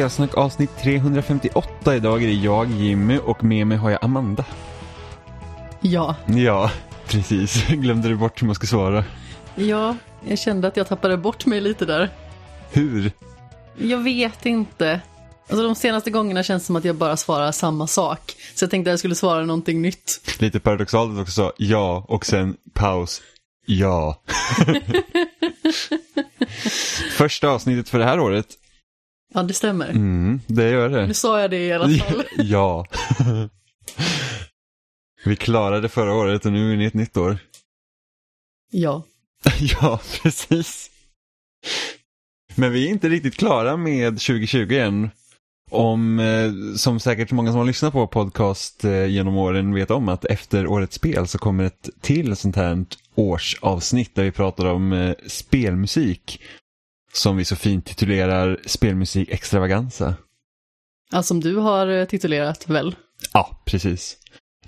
Spelsnack avsnitt 358. Idag är det jag, Jimmy och med mig har jag Amanda. Ja. Ja, precis. Glömde du bort hur man ska svara? Ja, jag kände att jag tappade bort mig lite där. Hur? Jag vet inte. Alltså de senaste gångerna känns det som att jag bara svarar samma sak. Så jag tänkte att jag skulle svara någonting nytt. Lite paradoxalt att också ja och sen paus. Ja. Första avsnittet för det här året. Ja, det stämmer. Mm, det gör det. Nu sa jag det i alla fall. ja. Vi klarade förra året och nu är vi inne i ett nytt år. Ja. ja, precis. Men vi är inte riktigt klara med 2020 än. Om, eh, som säkert många som har lyssnat på podcast eh, genom åren vet om, att efter årets spel så kommer ett till sånt här årsavsnitt där vi pratar om eh, spelmusik. Som vi så fint titulerar spelmusik extravaganza. Ja, som du har eh, titulerat väl? Ja, precis.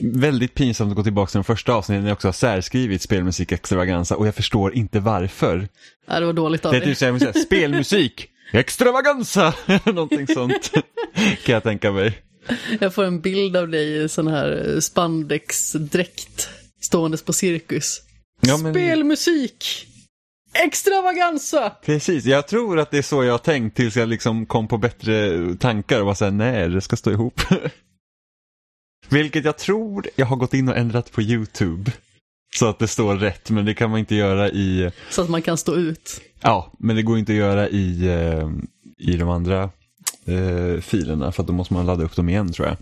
Väldigt pinsamt att gå tillbaka till de första avsnitten när jag också har särskrivit spelmusik extravaganza och jag förstår inte varför. Ja, det var dåligt av Det är dig. typ såhär, säga, spelmusik extravaganza, någonting sånt kan jag tänka mig. Jag får en bild av dig i sån här eh, spandexdräkt ståendes på cirkus. Ja, men- Spelmusik! Extravaganza! Precis, jag tror att det är så jag har tänkt tills jag liksom kom på bättre tankar och var såhär, nej det ska stå ihop. Vilket jag tror jag har gått in och ändrat på YouTube. Så att det står rätt, men det kan man inte göra i, Så att man kan stå ut. ja, men det går inte att göra i, eh, i de andra eh, filerna för att då måste man ladda upp dem igen tror jag.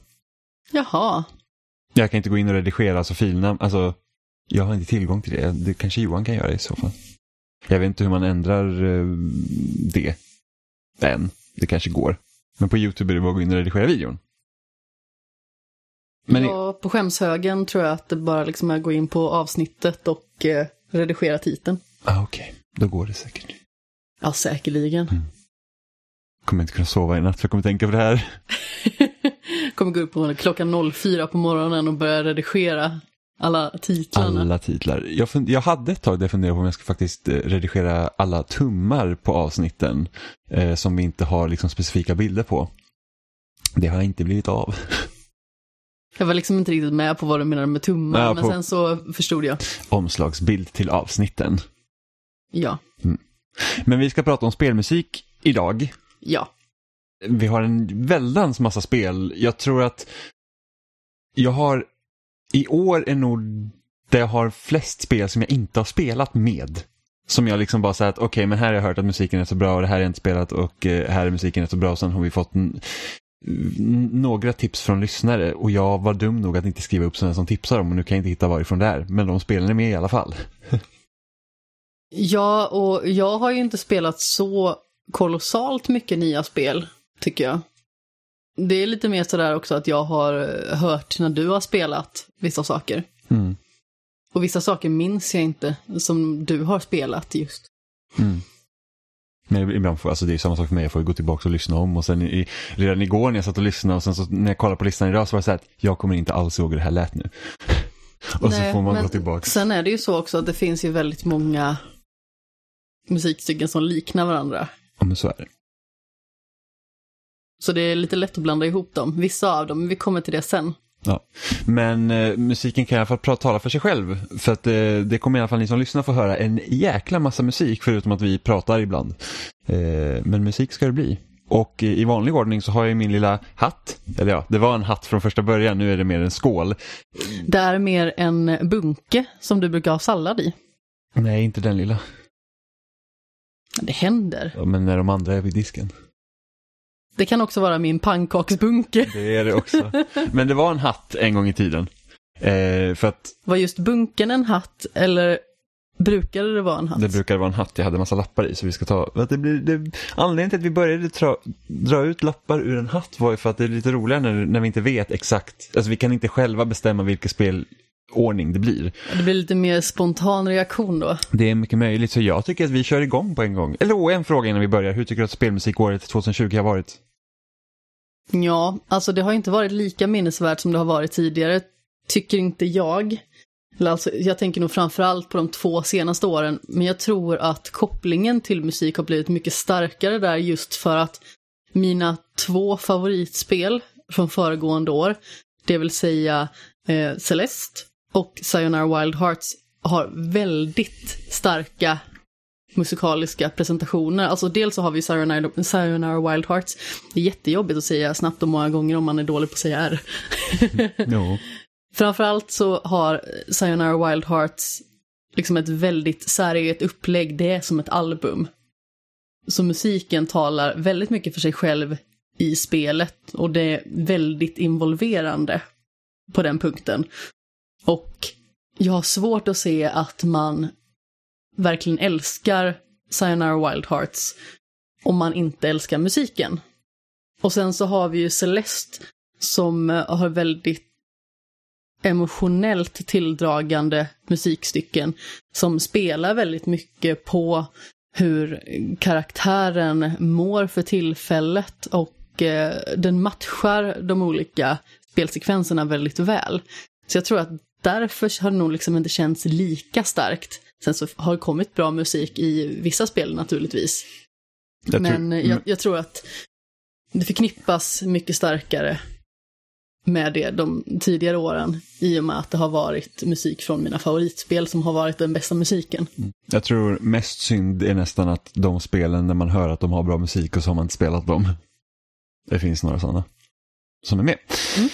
Jaha. Jag kan inte gå in och redigera alltså filerna, alltså jag har inte tillgång till det. Det kanske Johan kan göra i så fall. Jag vet inte hur man ändrar eh, det än. Det kanske går. Men på YouTube är det bara att gå in och redigera videon. Men ja, på skämshögen tror jag att det bara liksom är att gå in på avsnittet och eh, redigera titeln. ah, okej, då går det säkert. Ja, säkerligen. Kommer inte kunna sova i natt för jag kommer tänka på det här. Kommer gå upp på klockan 04 på morgonen och börja redigera alla titlarna. Alla titlar. Jag, jag hade ett tag där jag funderade på om jag ska faktiskt eh, redigera alla tummar på avsnitten eh, som vi inte har liksom specifika bilder på. Det har inte blivit av. Jag var liksom inte riktigt med på vad du menade med tummar, Ja, men sen så förstod jag. Omslagsbild till avsnitten. Ja, Men vi ska prata om spelmusik idag. ja. Vi har en väldans massa spel. Jag tror att jag har i år är nog det jag har flest spel som jag inte har spelat med. Som jag liksom bara säger att okej, men här har jag hört att musiken är så bra och det här har jag inte spelat och eh, här är musiken är så bra och sen har vi fått några tips från lyssnare och jag var dum nog att inte skriva upp sådana som tipsar om och nu kan jag inte hitta varifrån det är. Men de spelen är med i alla fall. Ja, och jag har ju inte spelat så kolossalt mycket nya spel, tycker jag. Det är lite mer sådär också att jag har eh, hört när du har spelat vissa saker. Mm. Och vissa saker minns jag inte, som du har spelat just. Mm. Men ibland får, alltså det är samma sak för mig, jag får gå tillbaka och lyssna om och sen i, redan igår när jag satt och lyssnade och sen så när jag kollade på listan idag så var det så här att jag kommer inte alls ihåg hur det här lät nu. och Nej, så får man gå tillbaka. Sen är det ju så också att det finns ju väldigt många musikstycken som liknar varandra. Ja men så är det. Så det är lite lätt att blanda ihop dem, vissa av dem, men vi kommer till det sen. Ja. Men eh, musiken kan i alla fall pra- tala för sig själv. För att eh, det kommer i alla fall ni som lyssnar få höra en jäkla massa musik förutom att vi pratar ibland. Eh, men musik ska det bli. Och eh, i vanlig ordning så har jag min lilla hatt. Eller ja, det var en hatt från första början, nu är det mer en skål. Det är mer en bunke som du brukar ha sallad i. Nej, inte den lilla. Det händer. Ja, Men när de andra är vid disken. Det kan också vara min pannkaksbunke. Det är det också. Men det var en hatt en gång i tiden. Eh, för att Var just bunken en hatt eller brukade det vara en hatt? det brukade vara en hatt jag hade massa lappar i. Så vi ska ta, för att det blir, det, anledningen till att vi började dra, dra ut lappar ur en hatt var ju för att det är lite roligare när, när vi inte vet exakt. Alltså vi kan inte själva bestämma vilken spelordning det blir. Det blir lite mer spontan reaktion då. Det är mycket möjligt, så jag tycker att vi kör igång på en gång. Eller oh, en fråga innan vi börjar. Hur tycker du att spelmusikåret 2020 har varit? Ja, alltså det har inte varit lika minnesvärt som det har varit tidigare, tycker inte jag. Eller alltså, jag tänker nog framförallt på de två senaste åren, men jag tror att kopplingen till musik har blivit mycket starkare där just för att mina två favoritspel från föregående år, det vill säga eh, Celeste och Sayonara Wild Hearts, har väldigt starka musikaliska presentationer. Alltså dels så har vi Sayonara, Sayonara Wild Hearts. Det är jättejobbigt att säga snabbt och många gånger om man är dålig på att säga R. Jo. Framförallt så har Sayonara Wild Hearts liksom ett väldigt säreget upplägg. Det är som ett album. Så musiken talar väldigt mycket för sig själv i spelet och det är väldigt involverande på den punkten. Och jag har svårt att se att man verkligen älskar Sayonara Wild Hearts om man inte älskar musiken. Och sen så har vi ju Celeste som eh, har väldigt emotionellt tilldragande musikstycken som spelar väldigt mycket på hur karaktären mår för tillfället och eh, den matchar de olika spelsekvenserna väldigt väl. Så jag tror att därför har det nog liksom inte känts lika starkt. Sen så har det kommit bra musik i vissa spel naturligtvis. Jag tror- Men jag, jag tror att det förknippas mycket starkare med det de tidigare åren i och med att det har varit musik från mina favoritspel som har varit den bästa musiken. Jag tror mest synd är nästan att de spelen när man hör att de har bra musik och så har man inte spelat dem. Det finns några sådana som är med. Mm.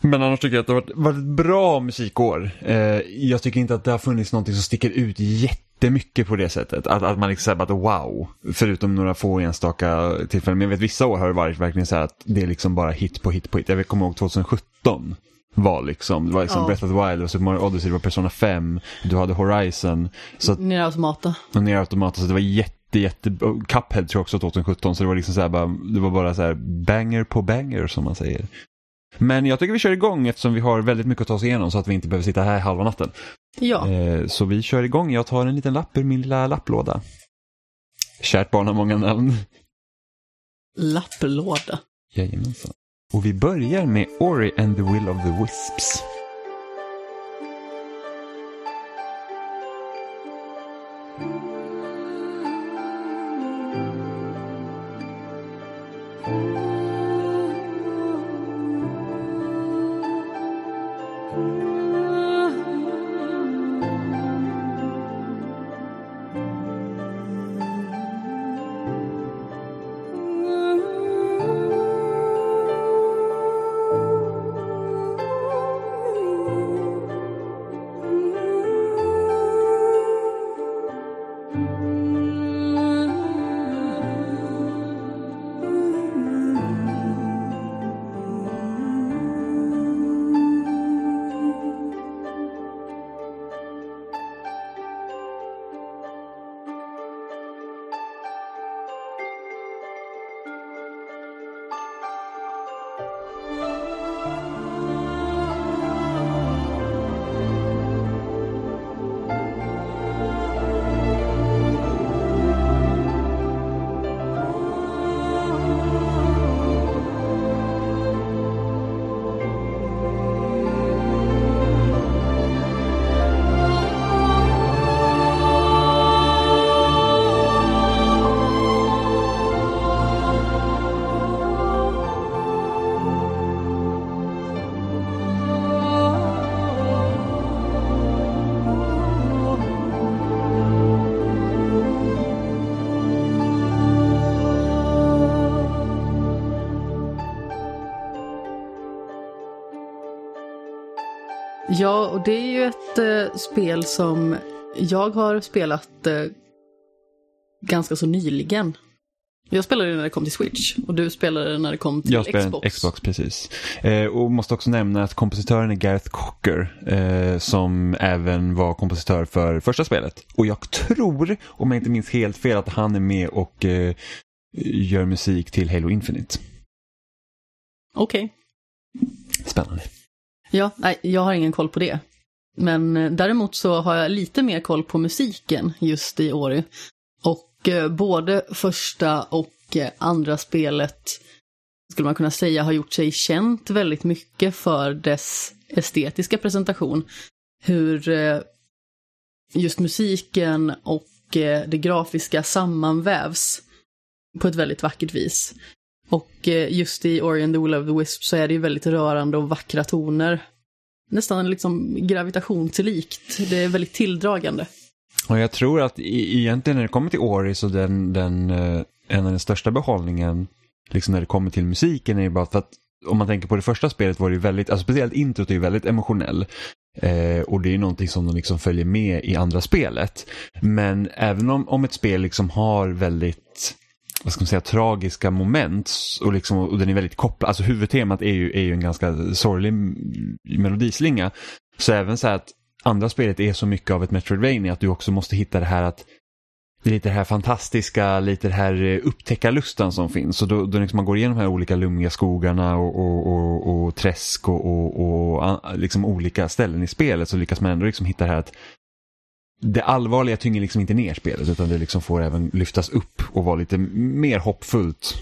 Men annars tycker jag att det har varit, varit ett bra musikår. Eh, jag tycker inte att det har funnits någonting som sticker ut jättemycket på det sättet. Att, att man liksom säger att wow, förutom några få enstaka tillfällen. Men jag vet vissa år har det varit verkligen så här att det är liksom bara hit på hit på hit. Jag kommer ihåg 2017 var liksom, det var liksom Ja. Breath of the Wild, var Super Mario Odyssey, det var Persona 5, du hade Horizon. Så att Nere Automata. och ner automatiskt. Så det var jätte, jätte... och Cuphead tror jag också 2017. Så det var liksom så här bara, det var bara så här banger på banger som man säger. Men jag tycker vi kör igång eftersom vi har väldigt mycket att ta oss igenom så att vi inte behöver sitta här halva natten. Ja, Eh, så vi kör igång. Jag tar en liten lapp ur min lilla lapplåda. Kärt barn har många namn. lapplåda. Jajamensan. Och vi börjar med Ori and the Will of the Wisps. Ja, och det är ju ett eh, spel som jag har spelat eh, ganska så nyligen. Jag spelade det när det kom till Switch och du spelade det när det kom till Jag Xbox. Xbox. Xbox, precis. Eh, och måste också nämna att kompositören är Gareth Cocker eh, som även var kompositör för första spelet. Och jag tror, om jag inte minns helt fel, att han är med och eh, gör musik till Halo Infinite. Okej. Spännande. Ja, nej, jag har ingen koll på det. Men eh, däremot så har jag lite mer koll på musiken just i Ori. Och eh, både första och eh, andra spelet skulle man kunna säga har gjort sig känt väldigt mycket för dess estetiska presentation. Hur eh, just musiken och eh, det grafiska sammanvävs på ett väldigt vackert vis. Och eh, just i Ori and the Will of the Wisp så är det ju väldigt rörande och vackra toner. Nästan liksom gravitationslikt. Det är väldigt tilldragande. Och jag tror att egentligen när det kommer till Ori så den, den, eh, en av den största behållningen liksom när det kommer till musiken är ju bara för att om man tänker på det första spelet var det ju väldigt, alltså speciellt introt är ju väldigt emotionell. Eh, och det är ju någonting som de liksom följer med i andra spelet. Men även om, om ett spel liksom har väldigt vad ska man säga, tragiska moment och, liksom, och den är väldigt kopplad, alltså huvudtemat är ju, är ju en ganska sorglig melodislinga. Så även så här att andra spelet är så mycket av ett Metroidvania att du också måste hitta det här att det är lite det här fantastiska, lite det här eh, upptäckarlustan som finns. Så då, då liksom man går igenom de här olika lummiga skogarna och, och, och, och träsk och, och, och liksom olika ställen i spelet så lyckas man ändå liksom hitta det här att det allvarliga tynger liksom inte ner spelet utan det liksom får även lyftas upp och vara lite mer hoppfullt.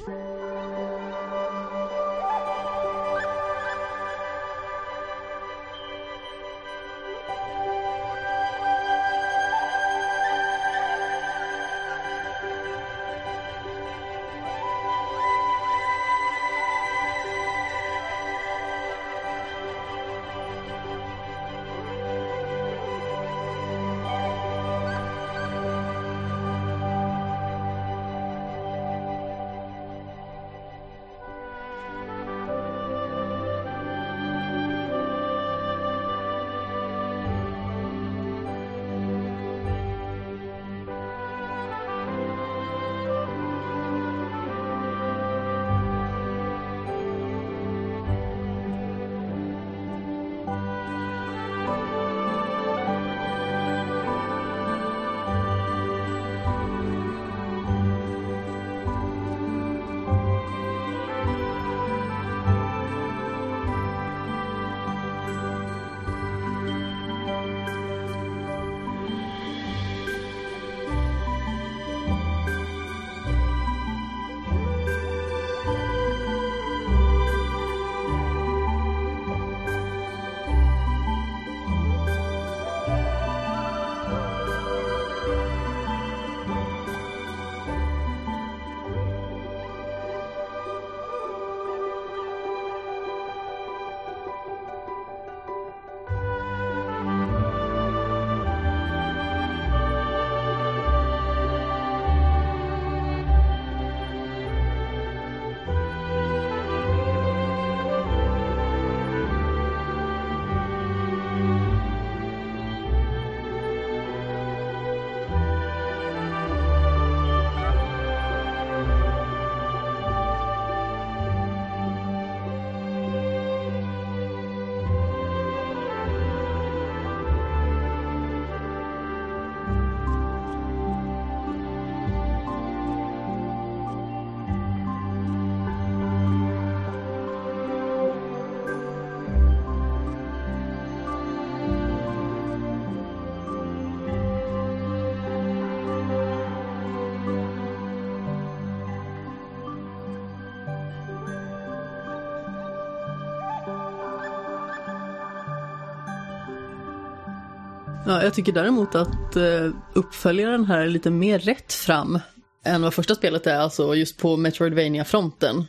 Ja, jag tycker däremot att eh, uppföljaren här är lite mer rätt fram än vad första spelet är, alltså just på Metroidvania-fronten.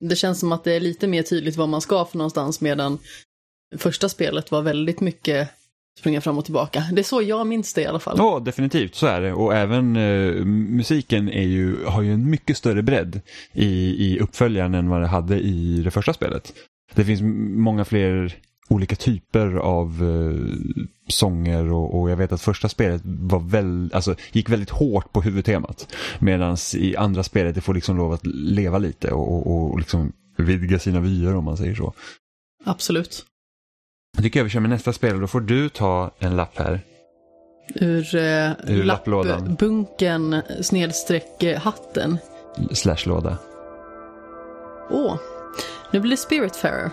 Det känns som att det är lite mer tydligt vad man ska för någonstans medan första spelet var väldigt mycket springa fram och tillbaka. Det är så jag minns det i alla fall. Ja, definitivt så är det. Och även eh, musiken är ju, har ju en mycket större bredd i, i uppföljaren än vad det hade i det första spelet. Det finns många fler olika typer av eh, sånger och, och, jag vet att första spelet var väl, alltså, gick väldigt hårt på huvudtemat. Medan i andra spelet det får liksom lov att leva lite och, och, och liksom vidga sina vyer om man säger så. Absolut. Jag tycker jag vi kör med nästa spel och då får du ta en lapp här. Ur, eh, Ur lapplådan. Bunken snedstreck eh, hatten. Slash låda. Åh, nu blir det Spiritfarer.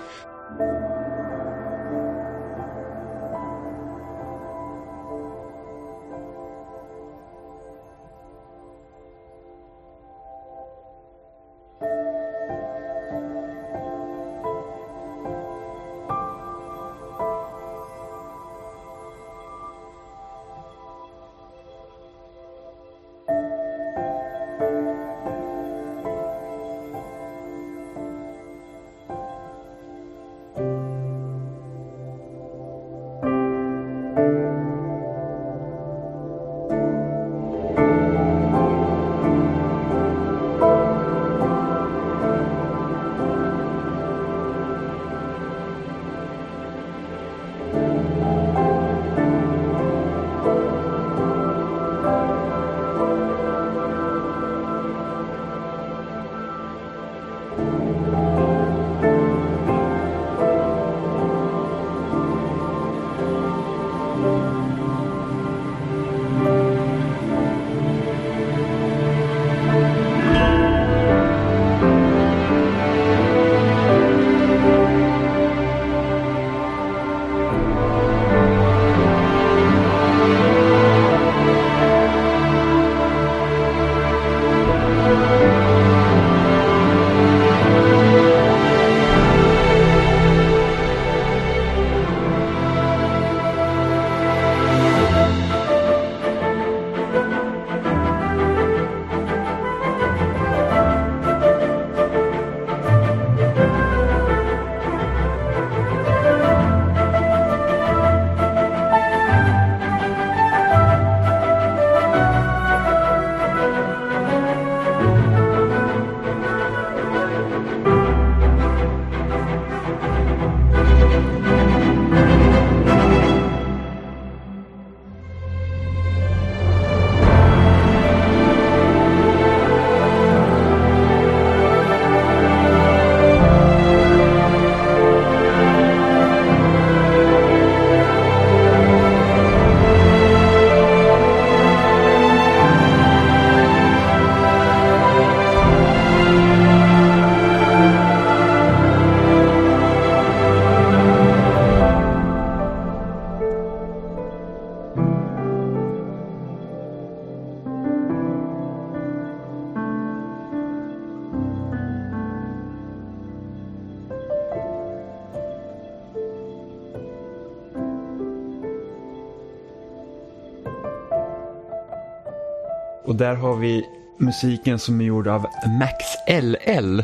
Där har vi musiken som är gjord av Max LL.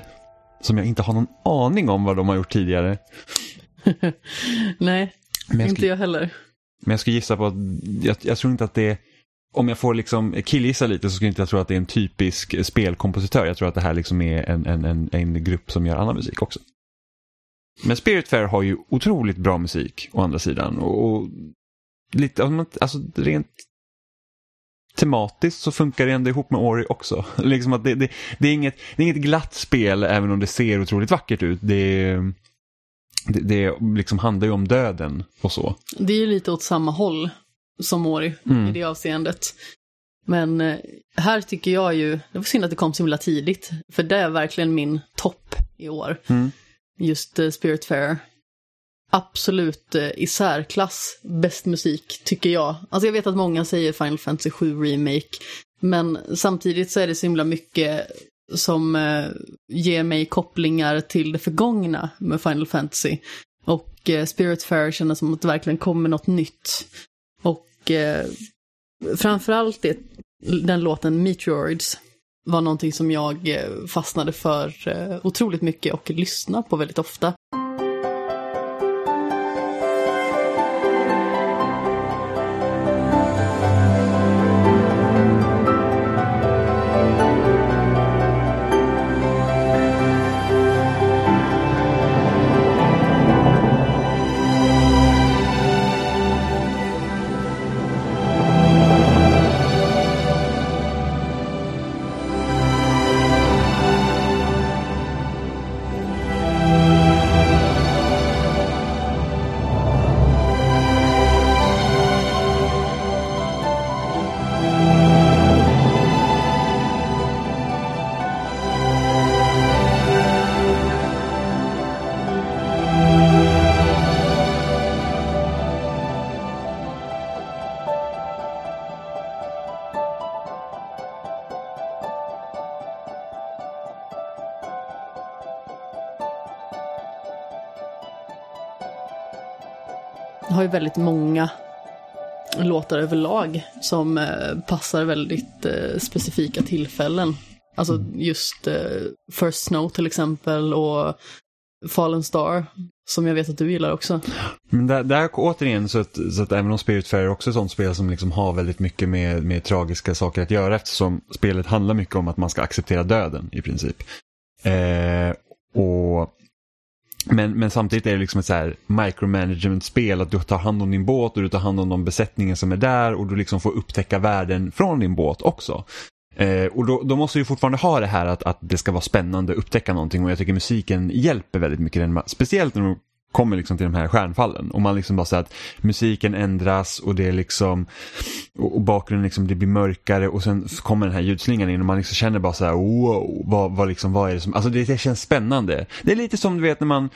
Som jag inte har någon aning om vad de har gjort tidigare. Nej, jag, inte skulle, jag heller. men jag skulle gissa på att, jag, jag tror inte att det är, om jag får liksom killgissa lite så skulle inte jag tro att det är en typisk spelkompositör. Jag tror att det här liksom är en, en, en, en grupp som gör annan musik också. Men Spiritfarer har ju otroligt bra musik å andra sidan. Och, och lite, alltså rent tematiskt så funkar det ändå ihop med Ori också. liksom att det, det, det, är inget, det är inget glatt spel även om det ser otroligt vackert ut. Det, det, det liksom handlar ju om döden och så. Det är ju lite åt samma håll som Ori Mm. i det avseendet. Men eh, här tycker jag ju, det var synd att det kom så himla tidigt, för det är verkligen min topp i år. Mm. Just uh, Spiritfarer. Absolut eh, i särklass bäst musik, tycker jag. Alltså jag vet att många säger Final Fantasy 7 Remake, men samtidigt så är det så himla mycket som eh, ger mig kopplingar till det förgångna med Final Fantasy. Och eh, Spiritfarer känns som att det verkligen kommer något nytt. Och eh, framförallt det, den låten Meteoroids var någonting som jag eh, fastnade för eh, otroligt mycket och lyssnar på väldigt ofta. Ju väldigt många låtar överlag som eh, passar väldigt eh, specifika tillfällen. Alltså just eh, First Snow till exempel och Fallen Star som jag vet att du gillar också. Men där, där återigen så att, så att även om Spiritfarer också är ett sånt spel som liksom har väldigt mycket med, med tragiska saker att göra eftersom spelet handlar mycket om att man ska acceptera döden i princip. Och men, men samtidigt är det liksom ett så här micromanagement-spel att du tar hand om din båt och du tar hand om de besättningen som är där och du liksom får upptäcka världen från din båt också. Eh, och då, då, måste du fortfarande ha det här att, att det ska vara spännande att upptäcka någonting och jag tycker musiken hjälper väldigt mycket. Speciellt när de kommer liksom till de här stjärnfallen. Och man liksom bara säger att musiken ändras och det är liksom och bakgrunden liksom det blir mörkare och sen kommer den här ljudslingan in och man liksom känner bara så här wow, vad, vad, liksom, vad är det som, alltså det, det känns spännande. Det är lite som du vet när man,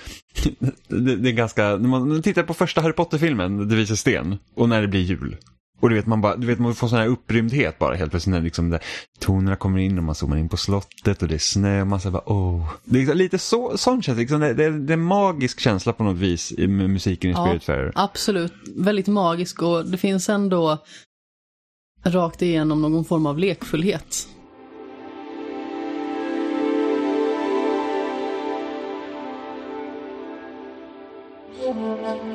det, det är ganska, när man tittar på första Harry Potter-filmen, Det visar sten, och när det blir jul. Och du vet, man, bara, du vet, man får sån här upprymdhet bara helt plötsligt när liksom där tonerna kommer in och man zoomar in på slottet och det är snö och man säger bara oh. Det är liksom lite så, sån känsla, liksom, det, det, det är en magisk känsla på något vis med musiken i ja, Spiritfarer. Absolut, väldigt magisk och det finns ändå rakt igenom någon form av lekfullhet. Och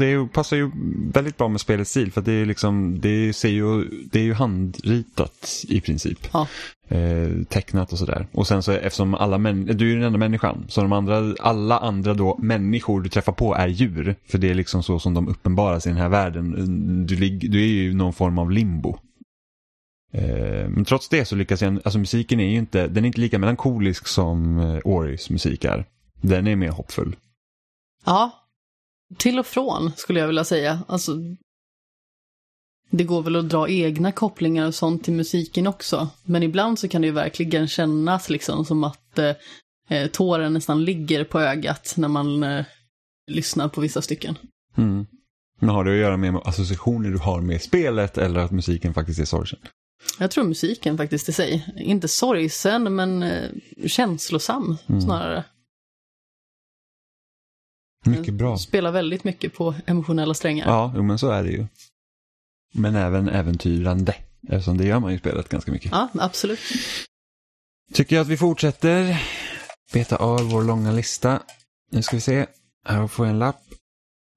det passar ju väldigt bra med spelets stil för det är, liksom, det ser ju, det är ju handritat i princip. Ja. Eh, tecknat och sådär. Och sen så eftersom alla män, du är den enda människan. Så de andra, alla andra då människor du träffar på är djur. För det är liksom så som de uppenbaras i den här världen. Du, du är ju någon form av limbo. Eh, men trots det så lyckas jag, alltså musiken är ju inte, den är inte lika melankolisk som eh, Oris musik är. Den är mer hoppfull. Ja, till och från skulle jag vilja säga. Alltså, det går väl att dra egna kopplingar och sånt till musiken också. Men ibland så kan det ju verkligen kännas liksom som att eh, eh tåren nästan ligger på ögat när man eh, lyssnar på vissa stycken. Mm. Men har det att göra med associationer du har med spelet eller att musiken faktiskt är sorgsen? Jag tror musiken faktiskt i sig. Inte sorgsen men eh, känslosam mm. snarare. Mycket bra. Spelar väldigt mycket på emotionella strängar. Ja, jo, men så är det ju. Men även äventyrande, eftersom det gör man ju spelet ganska mycket. Ja, absolut. Tycker jag att vi fortsätter beta av vår långa lista. Nu ska vi se, här får jag en lapp.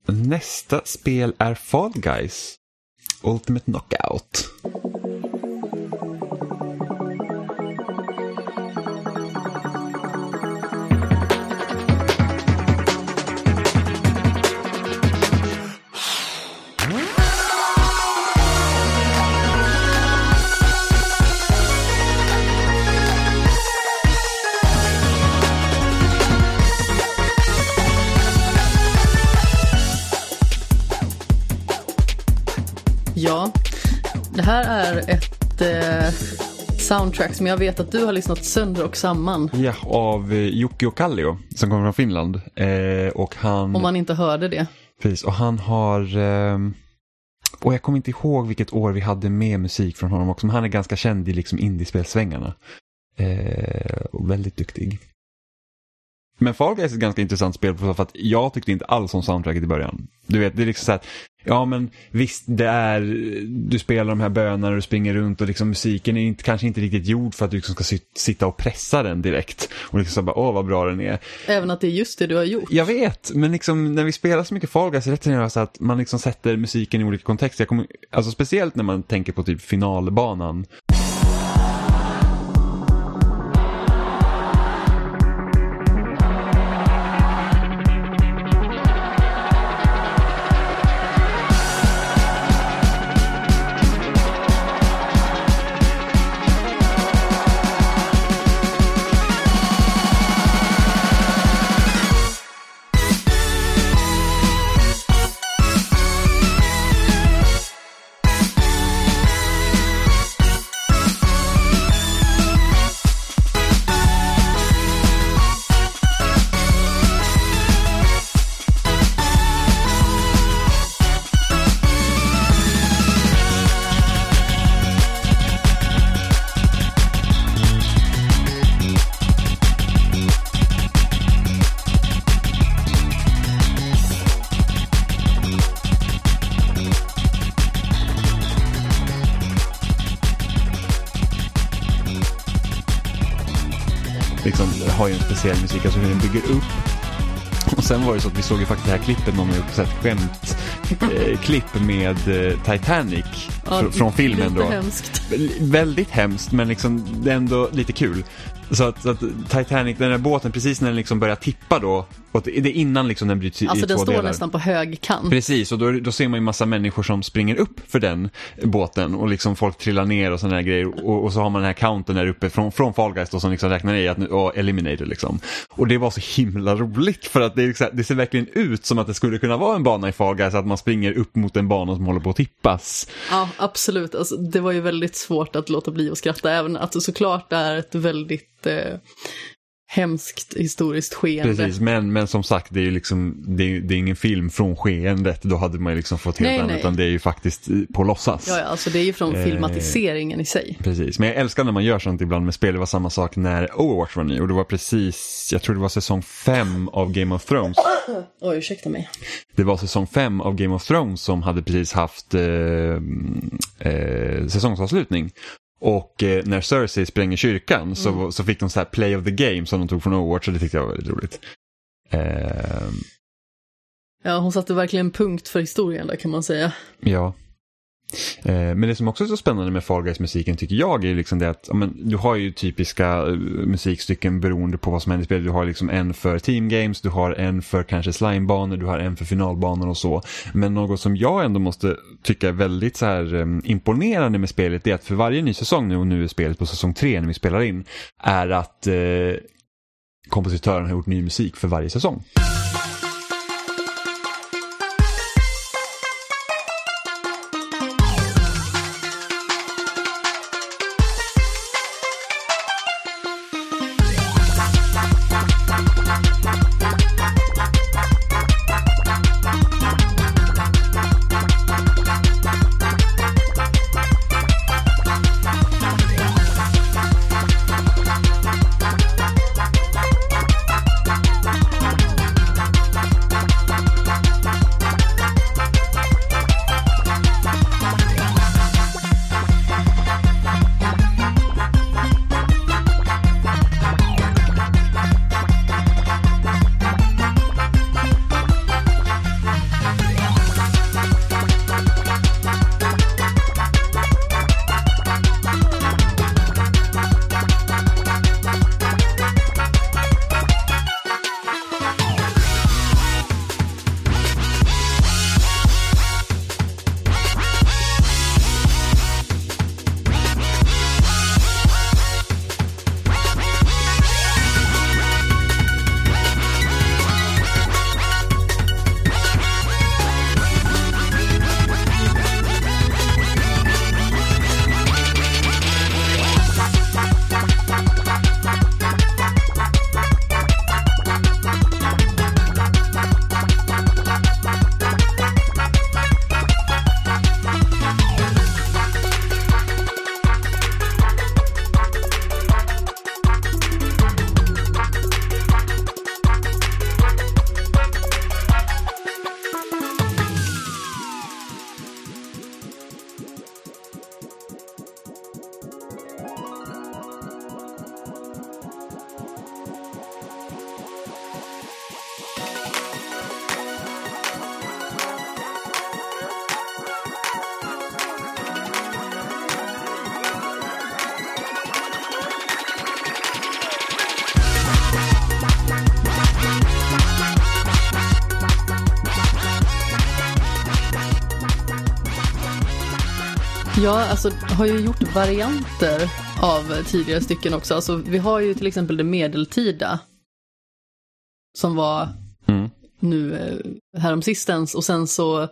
Nästa spel är Fall Guys. Ultimate Knockout. Ja, det här är ett eh, soundtrack som jag vet att du har lyssnat sönder och samman. Ja, av eh, Jocke och Kallio som kommer från Finland. Eh, och han... Om man inte hörde det. Precis, och han har... Eh, och jag kommer inte ihåg vilket år vi hade med musik från honom också, men han är ganska känd i liksom indiespelsvängarna. Eh, och väldigt duktig. Men Fall Guys är ett ganska intressant spel för att jag tyckte inte alls om soundtracket i början. Du vet, det är liksom så här, ja men visst det är, du spelar de här bönerna och du springer runt och liksom musiken är inte, kanske inte riktigt gjord för att du liksom ska sitta och pressa den direkt. Och liksom så bara, åh vad bra den är. Även att det är just det du har gjort. Jag vet, men liksom när vi spelar så mycket Fall Guys är det så att man liksom sätter musiken i olika kontexter. Kommer, alltså speciellt när man tänker på typ finalbanan. Musik, alltså hur den bygger upp. Och sen var det så att vi såg ju faktiskt det här klippet, någon har gjort ett skämt eh, klipp med eh, Titanic ja, fr från filmen då. Hemskt. Väldigt hemskt men liksom det är ändå lite kul. Så att, så att, Titanic, den där båten, precis när den liksom börjar tippa då, och det är innan liksom den bryts alltså, i två delar. Alltså den står nästan på hög kant. Precis, och då, då ser man ju massa människor som springer upp för den båten och liksom folk trillar ner och sådana här grejer. Och, och, så har man den här counten där uppe från, från Fall Guys då, som liksom räknar ner att nu, och eliminator liksom. Och det var så himla roligt för att det, liksom, det ser verkligen ut som att det skulle kunna vara en bana i Fall Guys, att man springer upp mot en bana som håller på att tippas. Ja, absolut. Alltså, det var ju väldigt svårt att låta bli att skratta, även att det såklart är ett väldigt eh, hemskt historiskt skeende. Precis, men, men som sagt det är ju liksom, det är, det är ingen film från skeendet, då hade man ju liksom fått helt nej, annat, nej. utan det är ju faktiskt på låtsas. Ja, ja alltså det är ju från eh, filmatiseringen i sig. Precis, men jag älskar när man gör sånt ibland med spel, det var samma sak när Overwatch var ny och det var precis, jag tror det var säsong 5 av Game of Thrones. Oj, ursäkta mig. Det var säsong 5 av Game of Thrones som hade precis haft eh, eh, säsongsavslutning. Och eh, när Cersei spränger kyrkan mm. så, så fick de så här play of the game som de tog från Overwatch och det tyckte jag var väldigt roligt. Eh... Ja, hon satte verkligen punkt för historien där kan man säga. Ja. Eh, men det som också är så spännande med Fall Guys-musiken tycker jag är liksom det att men, du har ju typiska eh, musikstycken beroende på vad som händer i spelet. Du har liksom en för team games, du har en för kanske slimebanor, du har en för finalbanor och så. Men något som jag ändå måste tycka är väldigt så här eh, imponerande med spelet är att för varje ny säsong nu och nu är spelet på säsong tre när vi spelar in är att eh, kompositören har gjort ny musik för varje säsong. Ja, alltså har ju gjort varianter av tidigare stycken också. Alltså, vi har ju till exempel det medeltida. Som var Mm. nu eh, häromsistens och sen så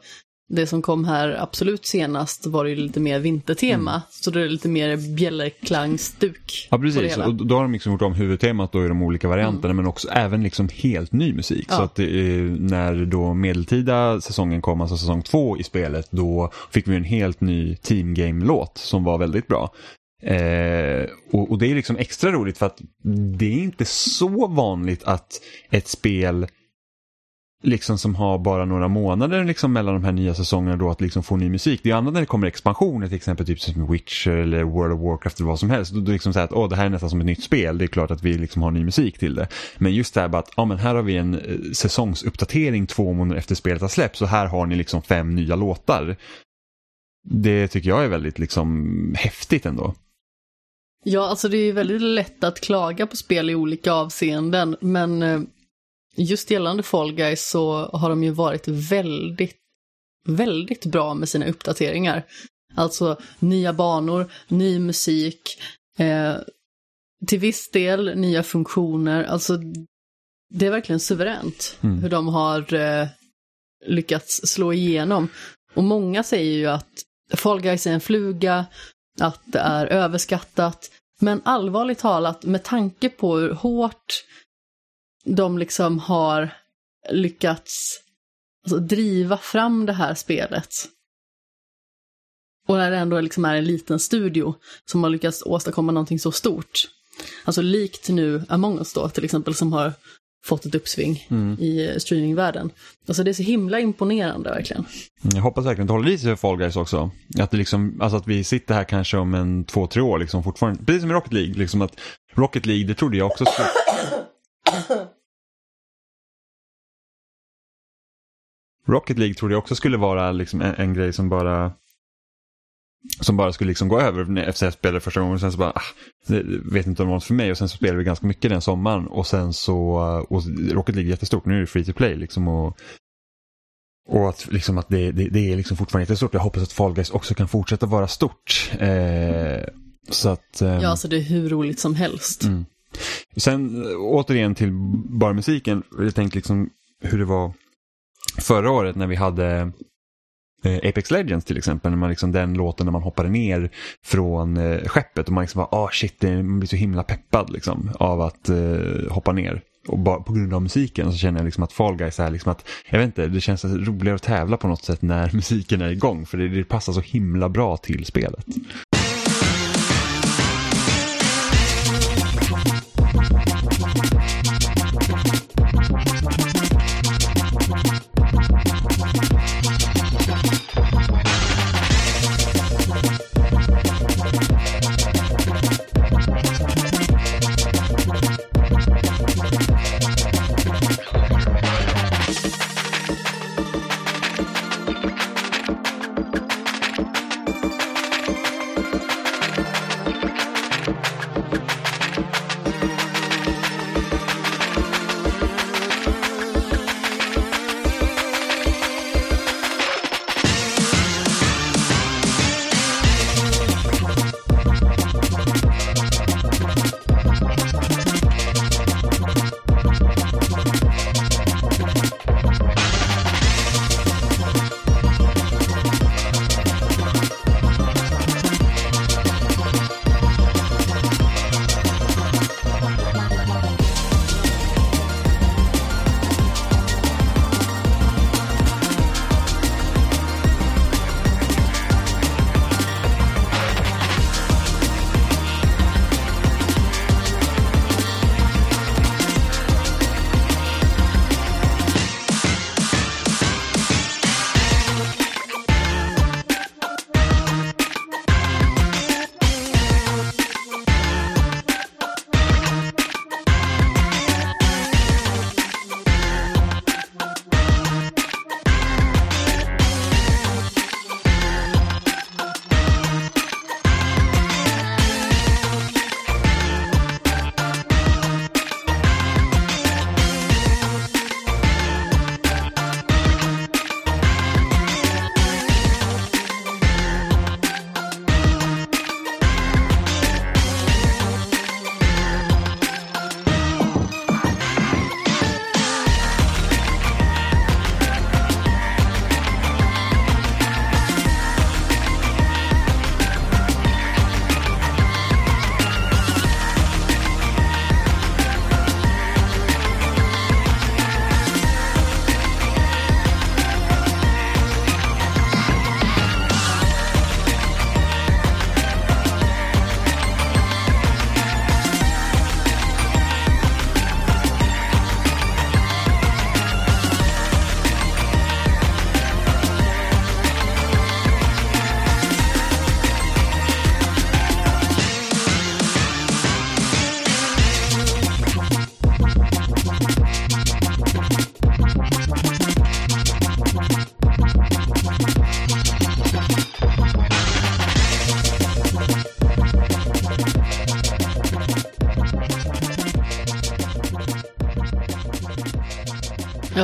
det som kom här absolut senast var det ju lite mer vintertema. Så det är lite mer bjällerklangstuk. Ja det precis, och då har de liksom gjort om huvudtemat då i de olika varianterna men också även liksom helt ny musik. Ja. Så att det, är- när då medeltida säsongen kom, alltså säsong två i spelet, då fick vi en helt ny Team Game-låt som var väldigt bra. Eh, och, och det är liksom extra roligt för att det är inte så vanligt att ett spel liksom som har bara några månader liksom mellan de här nya säsongerna då att liksom få ny musik. Det är annat när det kommer expansioner till exempel typ som Witcher eller World of Warcraft eller vad som helst. Då, då liksom så här att åh, det här är nästan som ett nytt spel. Det är klart att vi liksom har ny musik till det. Men just det här bara att ja, men här har vi en eh, säsongsuppdatering två månader efter spelet har släppts så här har ni liksom fem nya låtar. Det tycker jag är väldigt liksom häftigt ändå. Ja, alltså det är ju väldigt lätt att klaga på spel i olika avseenden, men eh, just gällande Fall Guys så har de ju varit väldigt, väldigt bra med sina uppdateringar. Alltså nya banor, ny musik, eh, till viss del nya funktioner, alltså det är verkligen suveränt Mm. hur de har eh, lyckats slå igenom. Och många säger ju att Fall Guys är en fluga, att det är överskattat. Men allvarligt talat, med tanke på hur hårt de liksom har lyckats alltså, driva fram det här spelet. Och när det ändå liksom är en liten studio som har lyckats åstadkomma någonting så stort. Alltså likt nu Among us då till exempel som har fått ett uppsving i streamingvärlden. Alltså det är så himla imponerande verkligen. Jag hoppas verkligen att det håller i sig för Fall Guys också. Att, det liksom, alltså att vi sitter här kanske om en två, tre år liksom fortfarande. Precis som i Rocket League. Liksom att Rocket League, det trodde jag också skulle... Rocket League trodde jag också skulle vara liksom en, en grej som bara som bara skulle liksom gå över efter jag spelade första gången. Och sen så bara, ah, vet inte om det var för mig. Och sen så spelade vi ganska mycket den sommaren. Och sen så, och Rocket League är jättestort. Nu är det free to play liksom. Och, och att, liksom att det, det, det är liksom fortfarande jättestort. Jag hoppas att Fall Guys också kan fortsätta vara stort. Eh, så att... ehm, Ja, alltså det är hur roligt som helst. Mm. Sen återigen till bara musiken. Jag tänkte liksom hur det var förra året när vi hade eh, Apex Legends till exempel. När man liksom, den låten när man hoppade ner från eh, skeppet och man liksom bara, ah shit, man blir så himla peppad liksom av att eh, hoppa ner. Och bara på grund av musiken så känner jag liksom att Fall Guys är liksom att, jag vet inte, det känns roligare att tävla på något sätt när musiken är igång. För det, det passar så himla bra till spelet.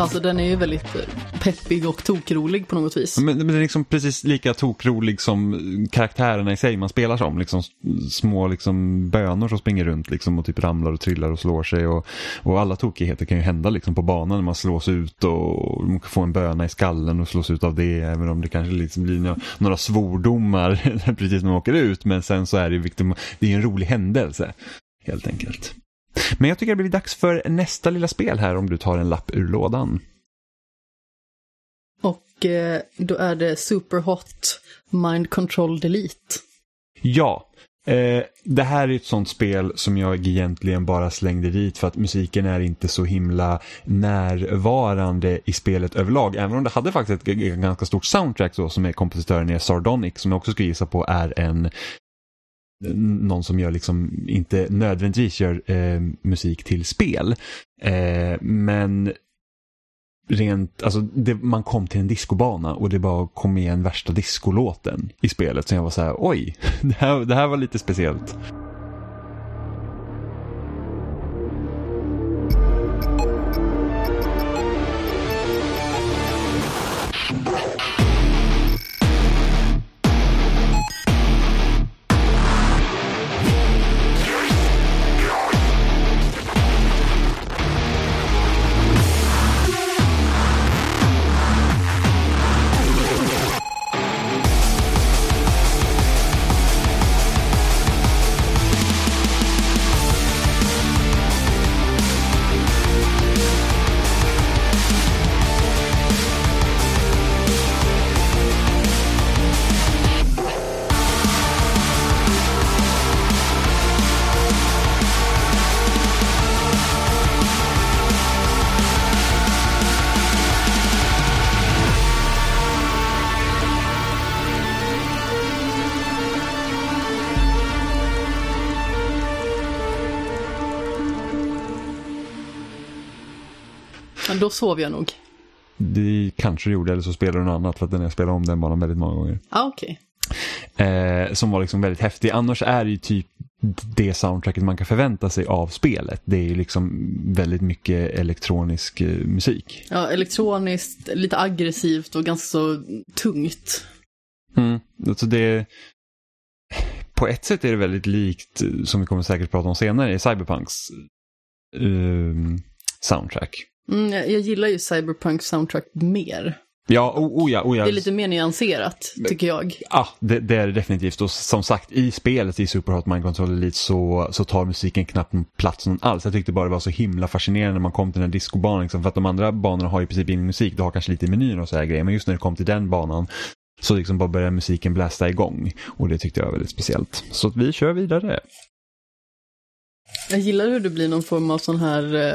Alltså den är ju väldigt eh, peppig och tokrolig på något vis. Men, men den är liksom precis lika tokrolig som eh, karaktärerna i sig man spelar som. Liksom små liksom bönor som springer runt liksom och typ ramlar och trillar och slår sig. Och, och alla tokigheter kan ju hända liksom på banan när man slås ut och man kan få en böna i skallen och slås ut av det. Även om det kanske liksom blir några, några svordomar precis när man åker ut. Men sen så är det ju det är en rolig händelse. Men jag tycker det blir dags för nästa lilla spel här om du tar en lapp ur lådan. Och eh, då är det Superhot Mind Control Delete. Ja, eh, det här är ett sånt spel som jag egentligen bara slängde dit för att musiken är inte så himla närvarande i spelet överlag. Även om det hade faktiskt ett ganska stort soundtrack så, som är kompositören är Sardonic som jag också skulle gissa på är en någon som gör liksom, inte nödvändigtvis gör eh, musik till spel. Eh, men rent, alltså det, man kom till en discobana och det bara kom igen värsta discolåten i spelet. Så jag var så här, oj, det här, det här var lite speciellt. Då sov jag nog. Det kanske gjorde, eller så spelade du något annat för att den jag spelade om den banan väldigt många gånger. Ah, okej. Eh, som var liksom väldigt häftig. Annars är det ju typ det soundtracket man kan förvänta sig av spelet. Det är ju liksom väldigt mycket elektronisk eh, musik. Ja, elektroniskt, lite aggressivt och ganska så tungt. Mm. Alltså det, på ett sätt är det väldigt likt, som vi kommer säkert prata om senare, i Cyberpunks eh, soundtrack. Mm, jag, jag gillar ju Cyberpunk soundtrack mer. Ja, oh, oh ja, oh ja. Det är lite mer nyanserat, tycker jag. Ja, det, det, är det definitivt. Och som sagt, i spelet i Superhot Mind Control Elite så, så tar musiken knappt plats någon alls. Jag tyckte bara det var så himla fascinerande när man kom till den här discobanan. Liksom, för att de andra banorna har i princip ingen musik. Du har kanske lite menyer och så här grejer. Men just när det kom till den banan så liksom bara började musiken blästa igång. Och det tyckte jag var väldigt speciellt. Så vi kör vidare. Jag gillar hur det blir någon form av sån här eh,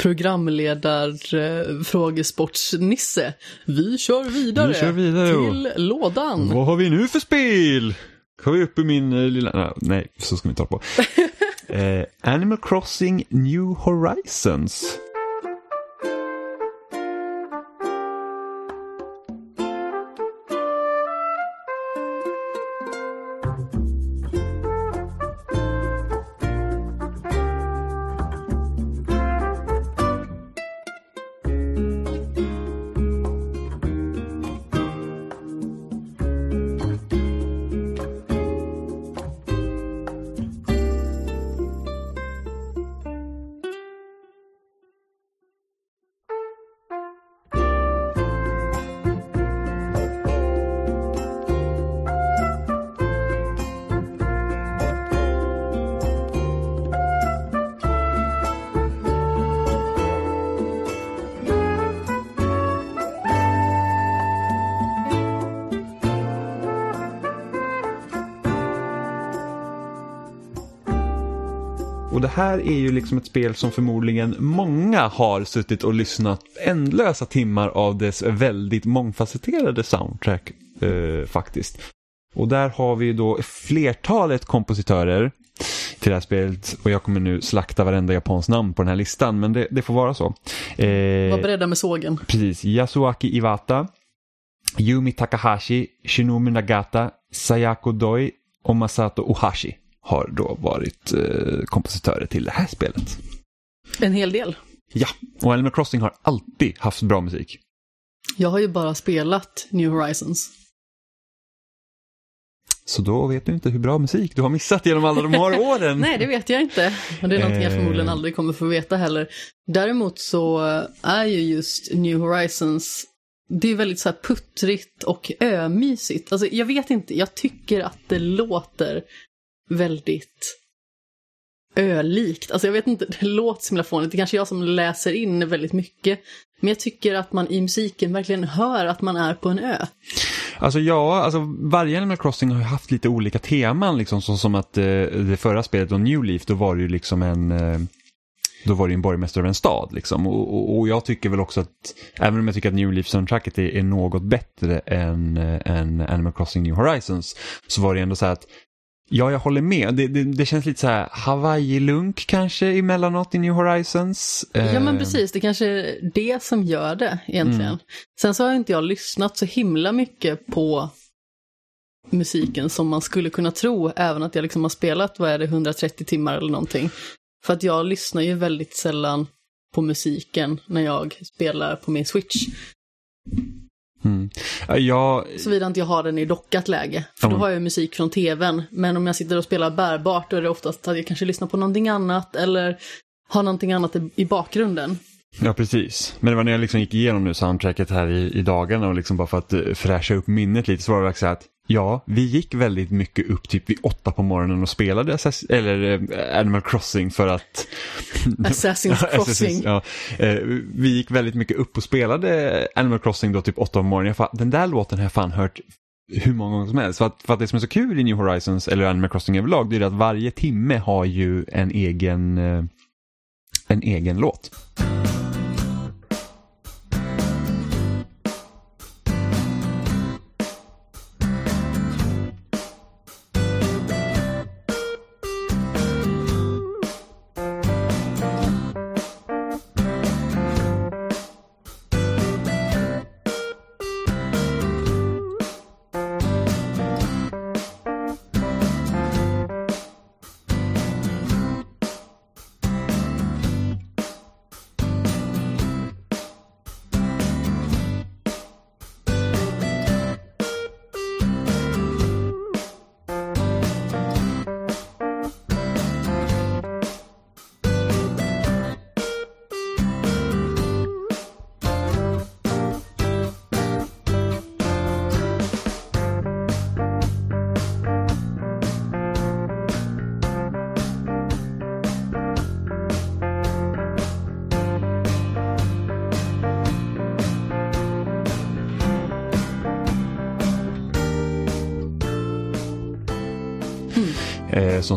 programledar-frågesportsnisse. Vi kör vidare, Vi kör vidare. till lådan. Vad har vi nu för spel? Har vi uppe min eh, lilla... Nej, så ska vi inte hålla på. eh, Animal Crossing New Horizons. Här är ju liksom ett spel som förmodligen många har suttit och lyssnat ändlösa timmar av dess väldigt mångfacetterade soundtrack eh, faktiskt. Och där har vi då flertalet kompositörer till det här spelet och jag kommer nu slakta varenda japans namn på den här listan men det, det får vara så. Eh, Var beredda med sågen. Precis, Yasuaki Iwata, Yumi Takahashi, Shinobu Nagata, Sayako Doi och Masato Ohashi har då varit eh, kompositörer till det här spelet. En hel del. Ja, och Animal Crossing har alltid haft bra musik. Jag har ju bara spelat New Horizons. Så då vet du inte hur bra musik du har missat genom alla de här åren. Nej, det vet jag inte. Och det är någonting jag förmodligen Eh. aldrig kommer få veta heller. Däremot så är ju just New Horizons, det är väldigt så här puttrigt och ömysigt. Alltså jag vet inte, jag tycker att det låter väldigt ölikt. Alltså jag vet inte, det låter så himla fånigt. Det är kanske jag som läser in väldigt mycket. Men jag tycker att man i musiken verkligen hör att man är på en ö. Alltså ja, alltså varje Animal Crossing har ju haft lite olika teman liksom, så som att eh, det förra spelet, och New Leaf, då var det ju liksom en eh, då var det ju en borgmästare av en stad liksom. Och, och, och jag tycker väl också att, även om jag tycker att New Leaf-soundtracket är, är något bättre än, eh, än Animal Crossing New Horizons, så var det ändå så här att Ja, jag håller med. Det, det, det känns lite så här Hawaii-lunk kanske emellanåt i New Horizons. Ja men Eh, precis, det kanske är det som gör det egentligen. Mm. Sen så har inte jag lyssnat så himla mycket på musiken som man skulle kunna tro, även att jag liksom har spelat, vad är det, 130 timmar eller någonting. För att jag lyssnar ju väldigt sällan på musiken när jag spelar på min Switch. Mm. Ja, Jag, Såvida inte jag har den i dockat läge. För då har jag musik från tvn. Men om jag sitter och spelar bärbart då är det oftast att jag kanske lyssnar på någonting annat eller har någonting annat i- bakgrunden. Ja, precis. Men det var när jag liksom gick igenom nu soundtracket här i, i dagarna och liksom bara för att uh, fräscha upp minnet lite så var det verkligen så att ja, vi gick väldigt mycket upp typ vid åtta på morgonen och spelade Assass- eller, eh, Animal Crossing för att... Assassin's Crossing. ja, eh, vi gick väldigt mycket upp och spelade Animal Crossing då typ åtta på morgonen. Fan, den där låten har jag fan hört hur många gånger som helst. För att, för att det som är så kul i New Horizons eller Animal Crossing överlag det är att varje timme har ju en egen, eh, en egen låt.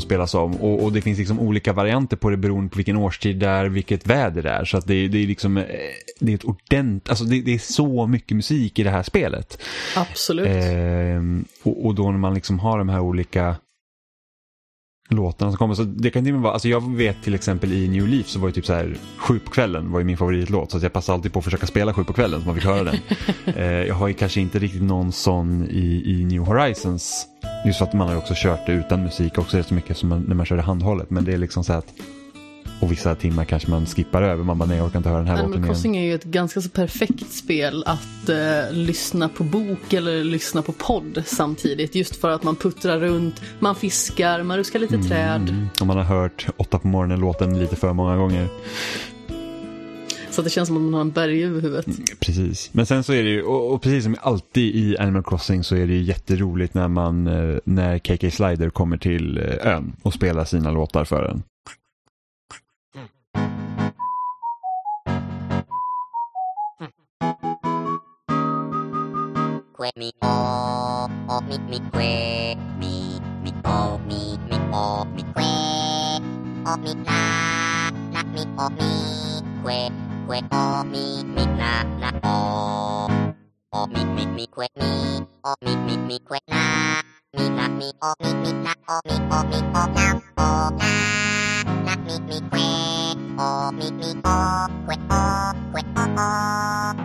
Spelas om. Och, och det finns liksom olika varianter på det beroende på vilken årstid det är, vilket väder det är. Så att det, det är liksom, eh, det är ett ordentligt, alltså det, det är så mycket musik i det här spelet. Absolut. Ehm, och, och då när man liksom har de här olika låtarna som kommer. Så det kan till vara, alltså jag vet till exempel i New Leaf så var det typ så här sju på kvällen var ju min favoritlåt. Så jag passade alltid på att försöka spela sju på kvällen så man fick höra den. Eh, jag har ju kanske inte riktigt någon sån i, i New Horizons. Just att man har också kört det utan musik också rätt så mycket som man, när man kör det handhållet. Men det är liksom så att och vissa timmar kanske man skippar över. Man bara nej jag orkar inte höra den här låten Animal igen. Crossing är ju ett ganska så perfekt spel att eh, lyssna på bok eller lyssna på podd samtidigt. Just för att man puttrar runt, man fiskar, man ruskar lite träd. Mm, och man har hört åtta på morgonen låten lite för många gånger. Så det känns som att man har en berg över huvudet. Precis, men sen så är det ju, och, och precis som alltid i Animal Crossing så är det ju jätteroligt när man, eh, när KK Slider kommer till eh, ön och spelar sina låtar för en. mi o o mi mi que mi mi o mi mi o mi que o mi na na mi o mi que que o mi mi na na o o mi mi mi que mi o mi mi mi que na mi na mi o mi mi na o mi o mi o na o na na mi mi que o mi mi o que o que o o som man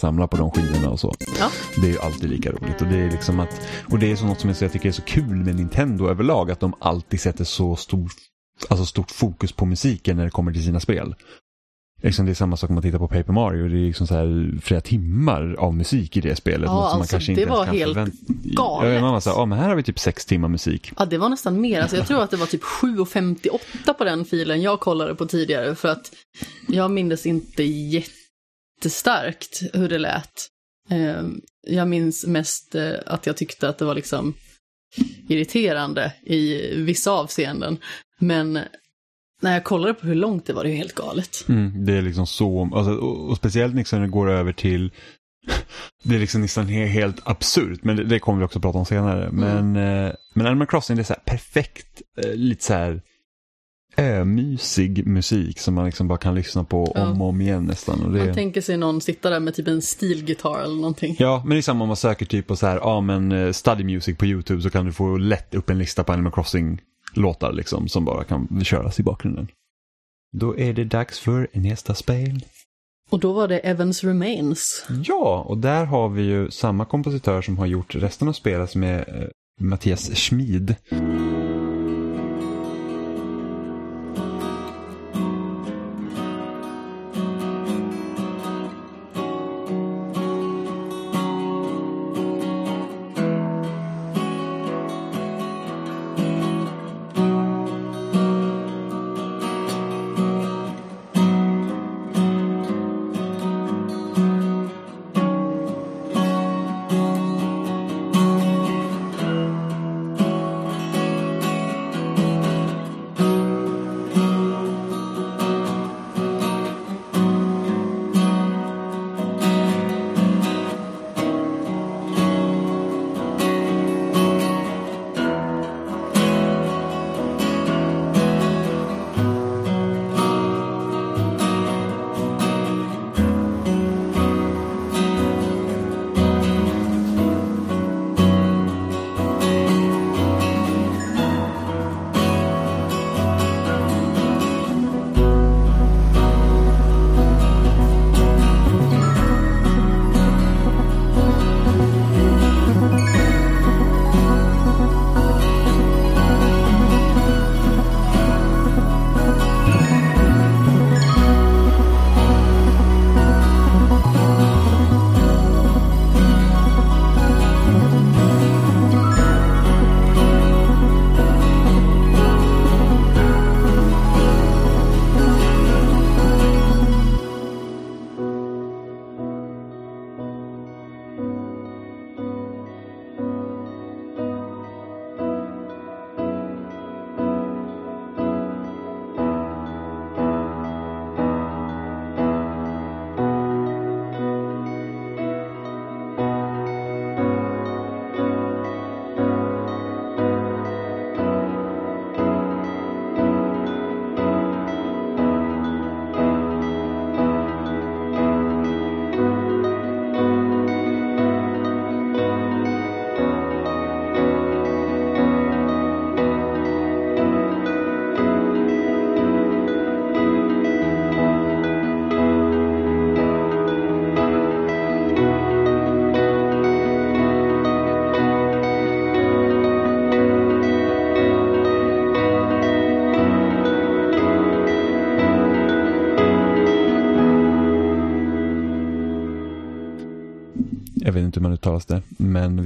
samla på de skivorna och så. Ja. Det är ju alltid lika roligt och det är liksom att, och det är så något som jag så jag tycker är så kul med Nintendo överlag, att de alltid sätter så stor, alltså stort fokus på musiken när det kommer till sina spel. Liksom det är samma sak om man tittar på Paper Mario, det är liksom så här flera timmar av musik i det spelet. Ja, något som man alltså, kanske det inte var helt förvänta- galet. Ja, så här, ja men här har vi typ sex timmar musik. Ja, det var nästan mer. Alltså, jag tror att det var typ 7,58 på den filen jag kollade på tidigare. För att jag minns inte jättestarkt hur det lät. Eh, Jag minns mest eh, att jag tyckte att det var liksom irriterande i vissa avseenden. Men när jag kollade på hur långt det var, det ju helt galet. Mm, det är liksom så, alltså, och, och speciellt liksom när det går över till det är liksom nästan he, helt absurt, men det, det kommer vi också prata om senare. Men, eh, men Animal Crossing det är så här perfekt, eh, lite så här ömysig musik som man liksom bara kan lyssna på Ja. om och om igen nästan. Och det, Man tänker sig någon sitta där med typ en stilgitarr eller någonting. Ja, men det är samma om man söker typ på så här, ja men eh, study music på YouTube så kan du få lätt upp en lista på Animal Crossing-låtar liksom som bara kan köras i bakgrunden. Då är det dags för nästa spel. Och då var det Evans Remains. Ja, och där har vi ju samma kompositör som har gjort resten av spelet som är eh, Mattias Schmid.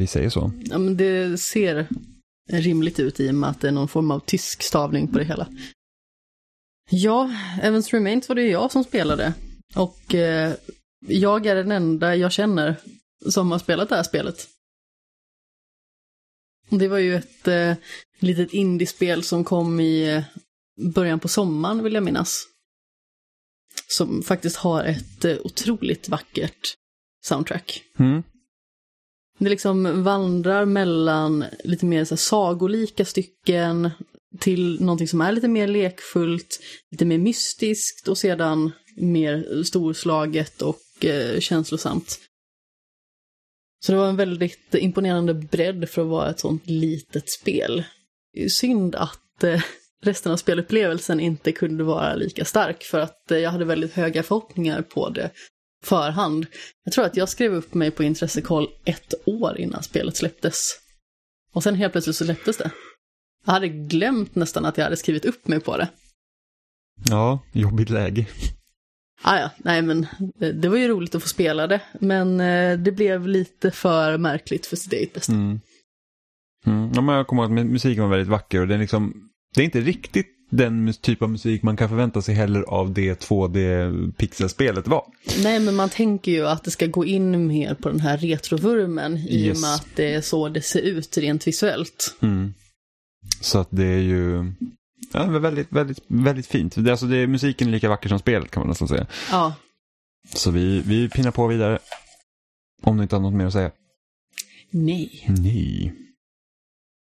Vi säger så. Ja, men det ser rimligt ut i och med att det är någon form av tysk stavning på det hela. Ja, Evans Remains var det ju jag som spelade. Och eh, jag är den enda jag känner som har spelat det här spelet. Det var ju ett eh, litet indiespel som kom i eh, början på sommaren vill jag minnas. Som faktiskt har ett eh, otroligt vackert soundtrack. Mm. Det liksom vandrar mellan lite mer så här sagolika stycken till någonting som är lite mer lekfullt, lite mer mystiskt och sedan mer storslaget och eh, känslosamt. Så det var en väldigt imponerande bredd för att vara ett sånt litet spel. Synd att eh, resten av spelupplevelsen inte kunde vara lika stark för att eh, jag hade väldigt höga förhoppningar på det förhand. Jag tror att jag skrev upp mig på intressekoll ett år innan spelet släpptes. Och sen helt plötsligt så släpptes det. Jag hade glömt nästan att jag hade skrivit upp mig på det. Ja, jobbigt läge. Ah, ja, nej men det, det var ju roligt att få spela det, men eh, det blev lite för märkligt för sitt eget bästa. Mm. Mm. Ja, men jag kommer ihåg att musiken var väldigt vacker och det är, liksom, det är inte riktigt den typ av musik man kan förvänta sig heller av det 2D-pixelspelet var. Nej, men man tänker ju att det ska gå in mer på den här retrovurmen i och Yes. med att det är så det ser ut rent visuellt. Mm. Så att det är ju ja, väldigt, väldigt, väldigt fint. Det, alltså det, är- musiken är lika vacker som spelet kan man nästan säga. Ja, Så vi, vi pinnar på vidare. Om du inte har något mer att säga. nej. Nej.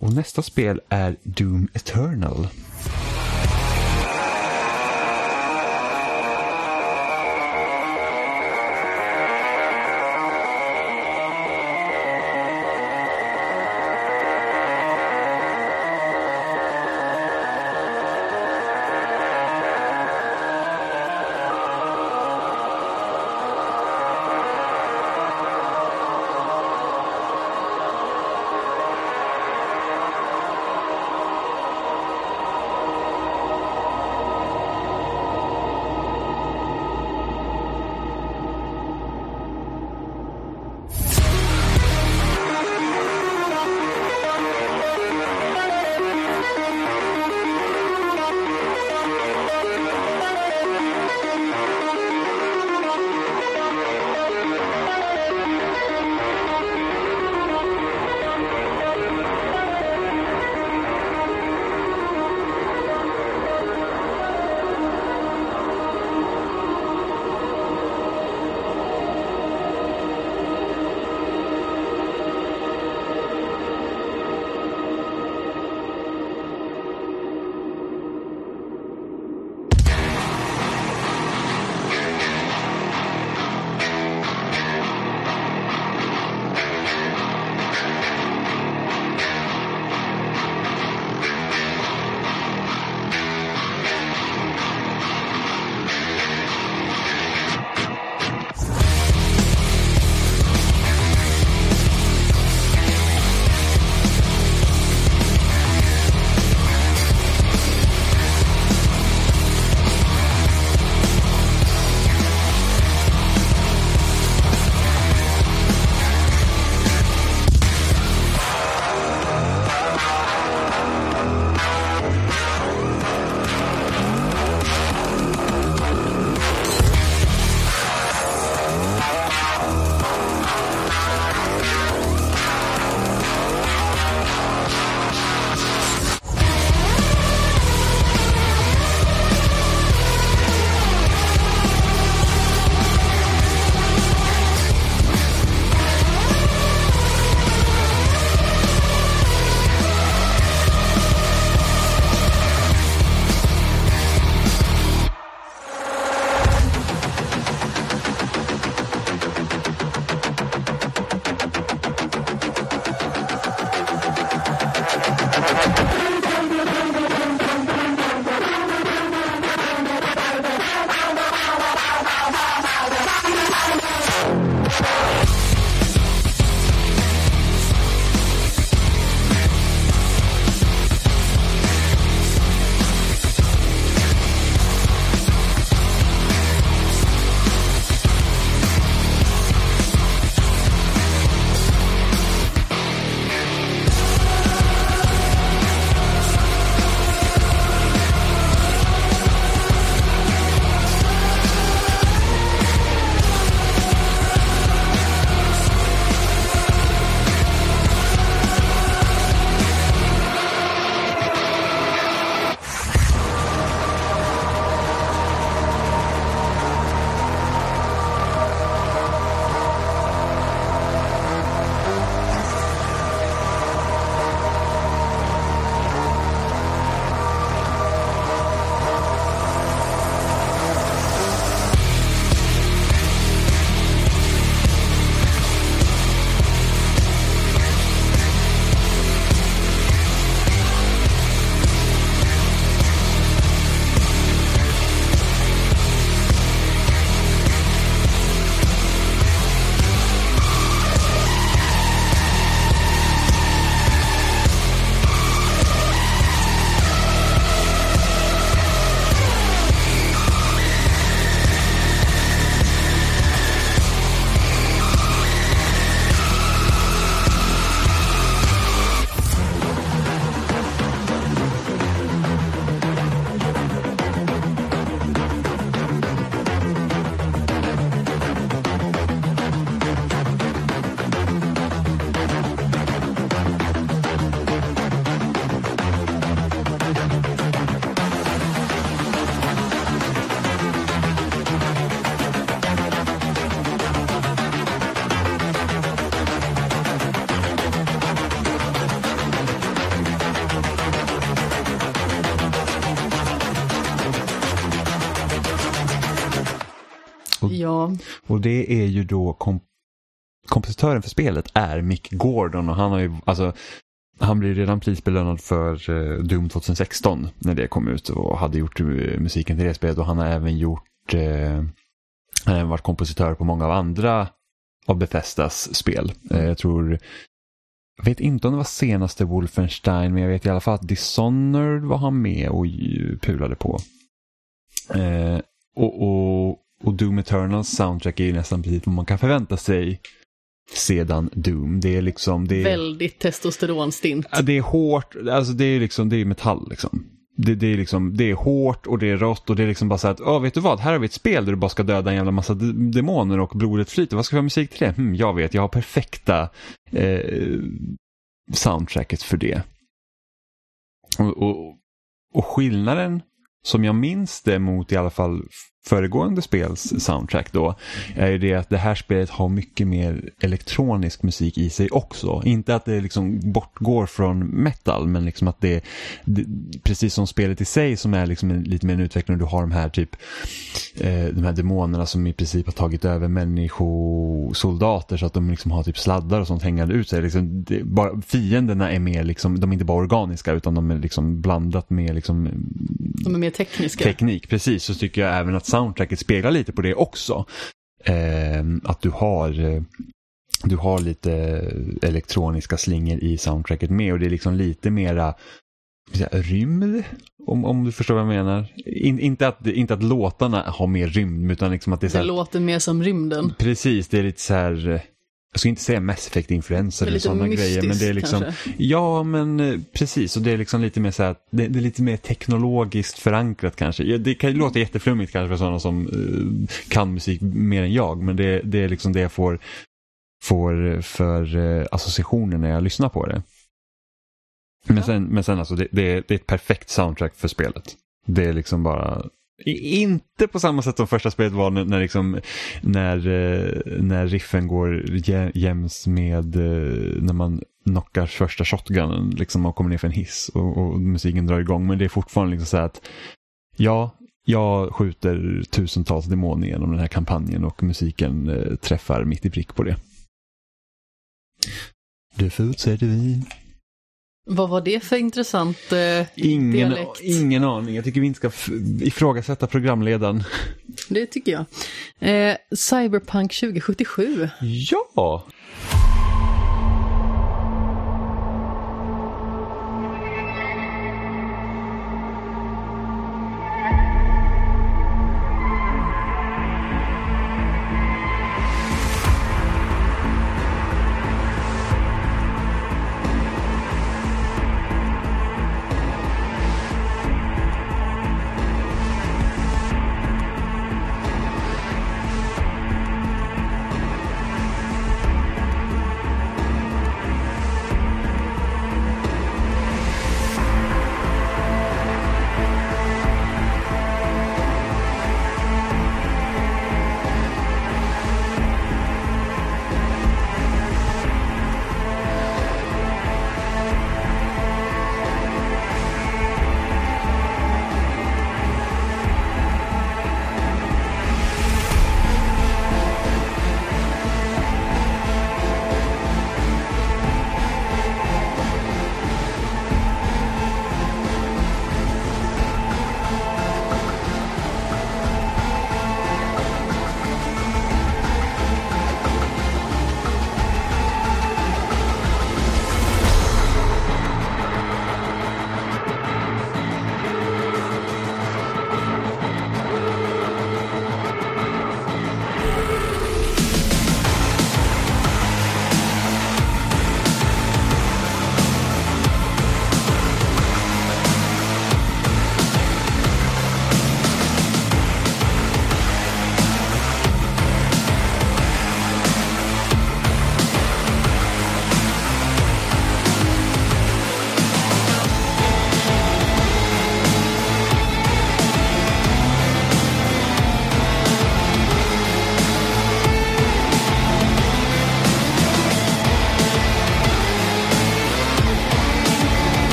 Och nästa spel är Doom Eternal. Och det är ju då kom kompositören för spelet är Mick Gordon och han har ju, alltså han blev redan prisbelönad för eh, Doom 2016 när det kom ut och hade gjort eh, musiken till det spelet och han har även gjort, eh, han har varit kompositör på många av andra av Bethesdas spel. Eh, jag tror, jag vet inte om det var senaste Wolfenstein men jag vet i alla fall att Dishonored var han med och pulade på. Eh, Doom Eternals soundtrack är ju nästan precis vad man kan förvänta sig sedan Doom. Det är liksom... Det är, väldigt testosteronstint. Det är hårt, alltså det är liksom, det är metall liksom. Det, det, är liksom, det är hårt och det är rått och det är liksom bara så att, ja vet du vad, här har vi ett spel där du bara ska döda en jävla massa demoner och blodet flyter. Vad ska vi ha musik till det? Hmm, jag vet, jag har perfekta eh, soundtracket för det. Och, och, och skillnaden som jag minns det mot i alla fall föregående spels soundtrack då, är ju det att det här spelet har mycket mer elektronisk musik i sig också. Inte att det liksom bortgår från metal, men liksom att det, det precis som spelet i sig som är liksom en, lite mer en utveckling du har de här typ eh, de här demonerna som i princip har tagit över människosoldater så att de liksom har typ sladdar och sånt hängande ut sig. Liksom, det, bara, fienderna är mer liksom, de är inte bara organiska utan de är liksom blandat med liksom De är mer tekniska. teknik, precis, så tycker jag även att soundtracket speglar lite på det också. Eh, att du har, eh, du har lite elektroniska slingor i soundtracket med och det är liksom lite mera rymd, om, om du förstår vad jag menar. In, inte, att, inte att låtarna har mer rymd, utan liksom att det är så det här, låter mer som rymden. Precis, det är lite så här, eh, jag ska inte säga Mass Effect-influenser eller sådana grejer. Men det är liksom, ja men eh, precis, och det är liksom lite mer så här, det, det är lite mer teknologiskt förankrat kanske. Det kan låta jätteflummigt kanske för sådana som eh, kan musik mer än jag, men det, det är liksom det jag får, får för eh, associationer när jag lyssnar på det. Men Ja. sen, men sen alltså, det, det, är, det är ett perfekt soundtrack för spelet. Det är liksom bara inte på samma sätt som första spelet var när, när, liksom, när, eh, när riffen går jäms med eh, när man knockar första shotgunen liksom, och kommer ner för en hiss och, och musiken drar igång. Men det är fortfarande liksom så att ja, jag skjuter tusentals demoner genom den här kampanjen och musiken eh, träffar mitt i prick på det. Du förutsätter vi. Vad var det för intressant eh, Ingen, dialekt? ingen aning. Jag tycker vi inte ska ifrågasätta programledaren. Det tycker jag. Eh, Cyberpunk 2077. Ja!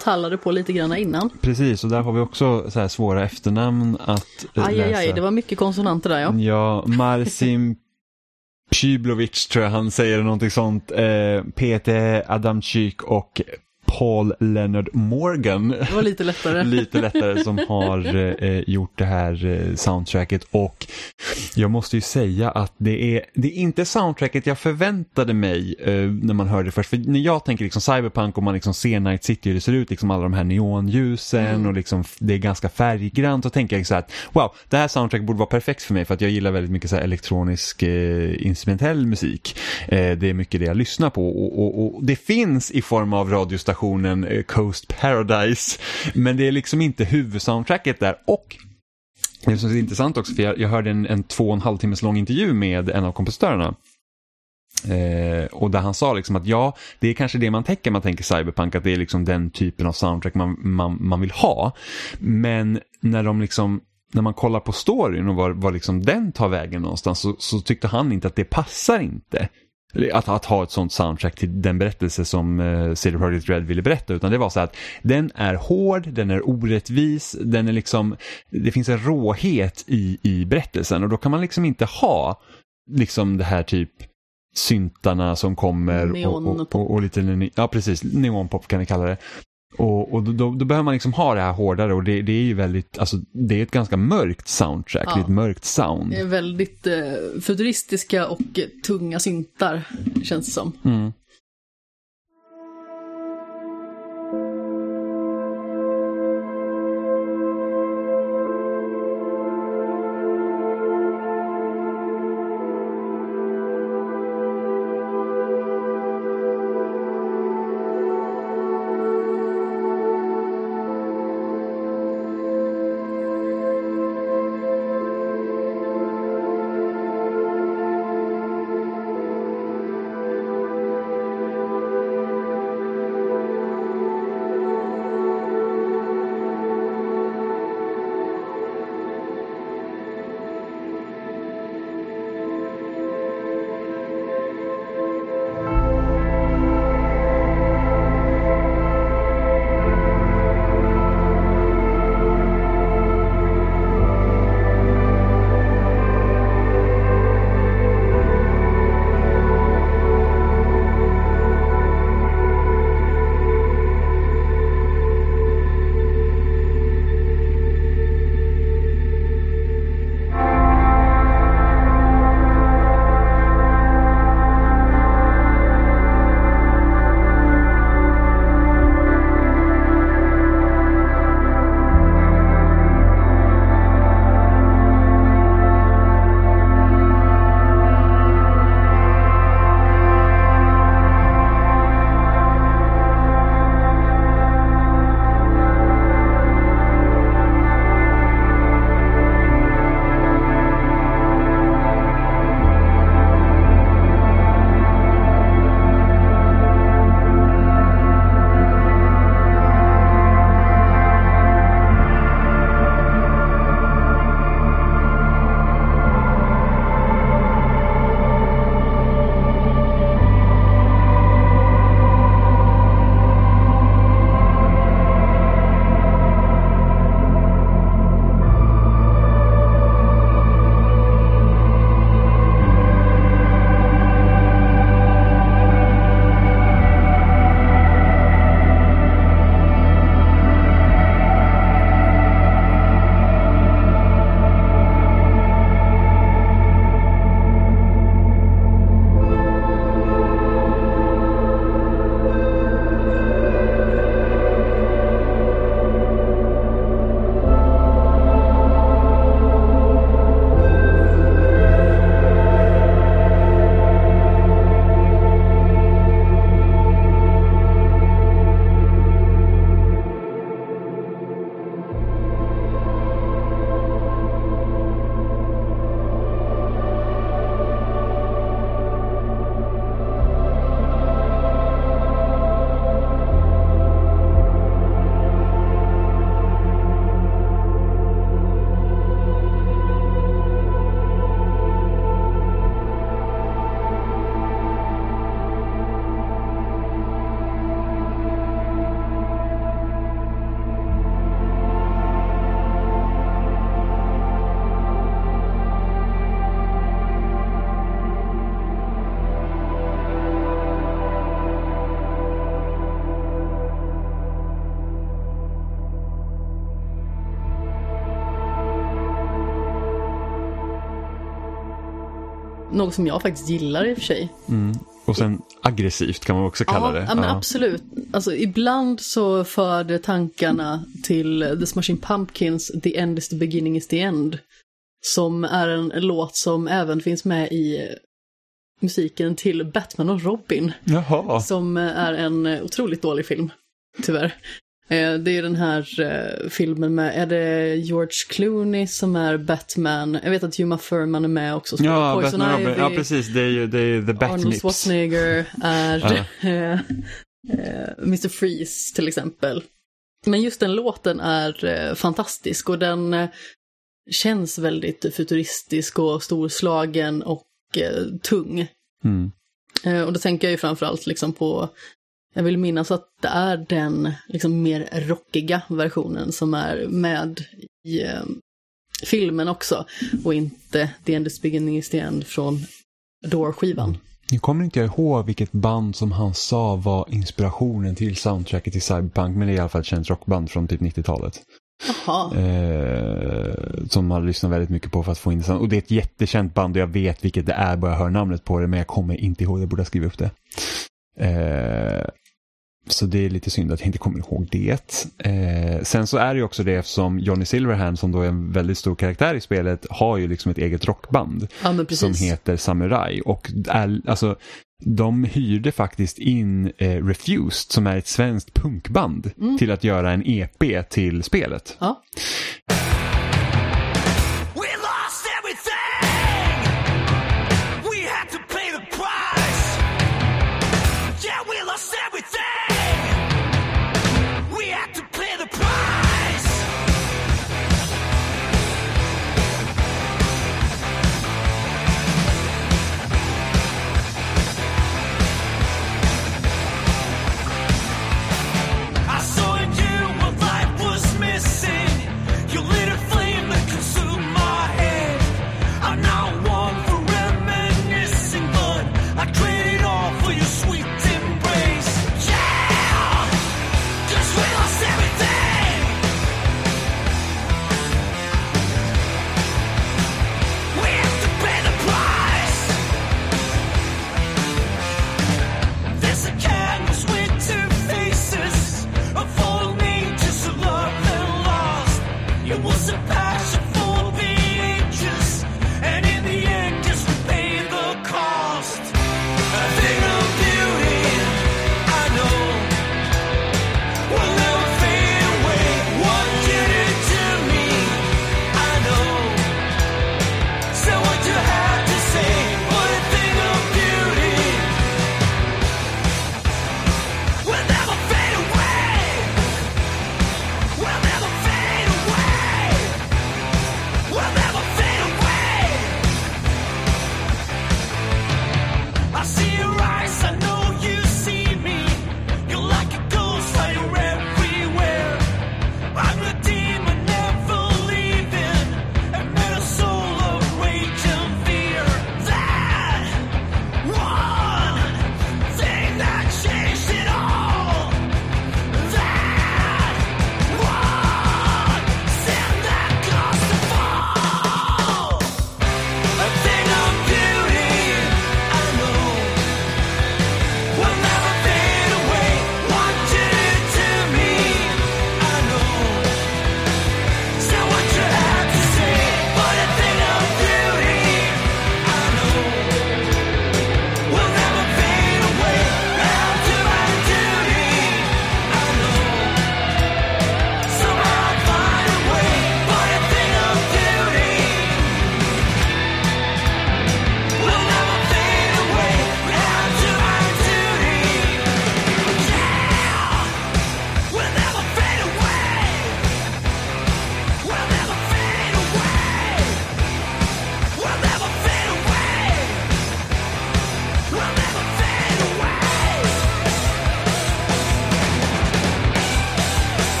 Tallade på lite grann innan. Precis, och där har vi också så här svåra efternamn att Aj, aj, läsa. aj, det var mycket konsonanter där ja. Ja, Marcin Pyblovic tror jag han säger någonting sånt. Eh, Peter Adamczyk och Paul Leonard Morgan. Det var lite lättare. Lite lättare som har eh, gjort det här eh, soundtracket och jag måste ju säga att det är, det är inte soundtracket jag förväntade mig eh, när man hörde det först. För när jag tänker liksom cyberpunk och man liksom ser Night City och det ser ut liksom alla de här neonljusen Mm. och liksom det är ganska färggrant och tänker jag så här att wow, det här soundtracket borde vara perfekt för mig för att jag gillar väldigt mycket så elektronisk eh, instrumentell musik. Eh, det är mycket det jag lyssnar på och, och, och det finns i form av radiostationen versionen eh, Coast Paradise men det är liksom inte huvudsoundtracket där och det som är intressant också, för jag, jag hörde en, en två och en halv timmes lång intervju med en av kompositörerna. Eh, och där han sa liksom att ja, det är kanske det man tänker, man tänker cyberpunk, att det är liksom den typen av soundtrack man, man, man vill ha. Men när de liksom när man kollar på storyn och var, var liksom den tar vägen någonstans så, så tyckte han inte att det passar inte. Att, att ha ett sånt soundtrack till den berättelse som uh, City Project Red ville berätta. Utan det var så att den är hård, den är orättvis, den är liksom, det finns en råhet i, i berättelsen. Och då kan man liksom inte ha liksom det här typ syntarna som kommer och, och, och, och lite, ja precis, neonpop kan vi kalla det. Och, och då, då, behöver man liksom ha det här hårdare och det, det är ju väldigt, alltså det är ett ganska mörkt soundtrack, Ja. det är ett mörkt sound. Det är väldigt eh, futuristiska och tunga syntar, känns det som. Mm. Något som jag faktiskt gillar i och för sig. Mm. Och sen aggressivt kan man också kalla ja, det. Ja, men absolut. Alltså, ibland så för det tankarna till The Smashing Pumpkins The End is the beginning is the end. Som är en låt som även finns med i musiken till Batman och Robin. Jaha. Som är en otroligt dålig film, tyvärr. Eh, Det är den här eh, filmen med, är det George Clooney som är Batman? Jag vet att Uma Thurman är med också. Ja, Poison Batman. Ivy. ja, precis. Det är ju det är ju The Arnold Batnips. Schwarzenegger är eh, eh, Mr. Freeze till exempel. Men just den låten är fantastisk och den känns väldigt futuristisk och storslagen och tung. Mm. Och då tänker jag ju framförallt liksom på, jag vill minnas att det är den liksom mer rockiga versionen som är med i eh, filmen också. Och inte The End is beginning is the end från Door-skivan. Nu kommer inte jag ihåg vilket band som han sa var inspirationen till soundtracket till Cyberpunk, men det är i alla fall ett känt rockband från typ 90-talet. Jaha. Eh, som man lyssnar väldigt mycket på för att få in det. Och det är ett jättekänt band och jag vet vilket det är bara jag hör namnet på det, men jag kommer inte ihåg, jag borde ha skrivit upp det. Eh, så det är lite synd att jag inte kommer ihåg det. Eh, sen så är det ju också det eftersom Johnny Silverhand som då är en väldigt stor karaktär i spelet har ju liksom ett eget rockband Ja, som heter Samurai. Och är, alltså, de hyrde faktiskt in eh, Refused som är ett svenskt punkband till att göra en EP till spelet. Ja.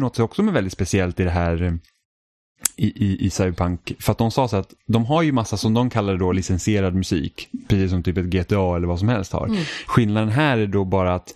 Något också som är väldigt speciellt i det här eh, i, i, i Cyberpunk. För att de sa så att de har ju massa som de kallar då licensierad musik. Precis som typ ett GTA eller vad som helst har. Skillnaden här är då bara att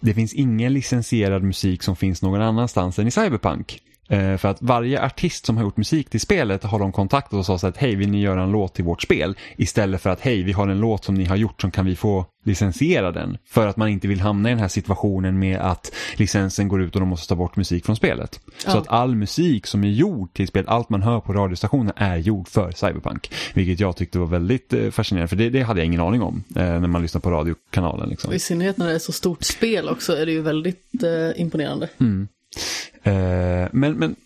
det finns ingen licensierad musik som finns någon annanstans än i Cyberpunk. Eh, för att varje artist som har gjort musik till spelet har de kontaktat och sagt hej vill ni göra en låt till vårt spel? Istället för att hej vi har en låt som ni har gjort som kan vi få licensiera den? För att man inte vill hamna i den här situationen med att licensen går ut och de måste ta bort musik från spelet. Så Ja. att all musik som är gjord till spelet, allt man hör på radiostationen är gjord för Cyberpunk. Vilket jag tyckte var väldigt eh, fascinerande för det, det hade jag ingen aning om eh, när man lyssnar på radiokanalen. Liksom. I synnerhet när det är så stort spel också är det ju väldigt eh, imponerande. Eh, men, men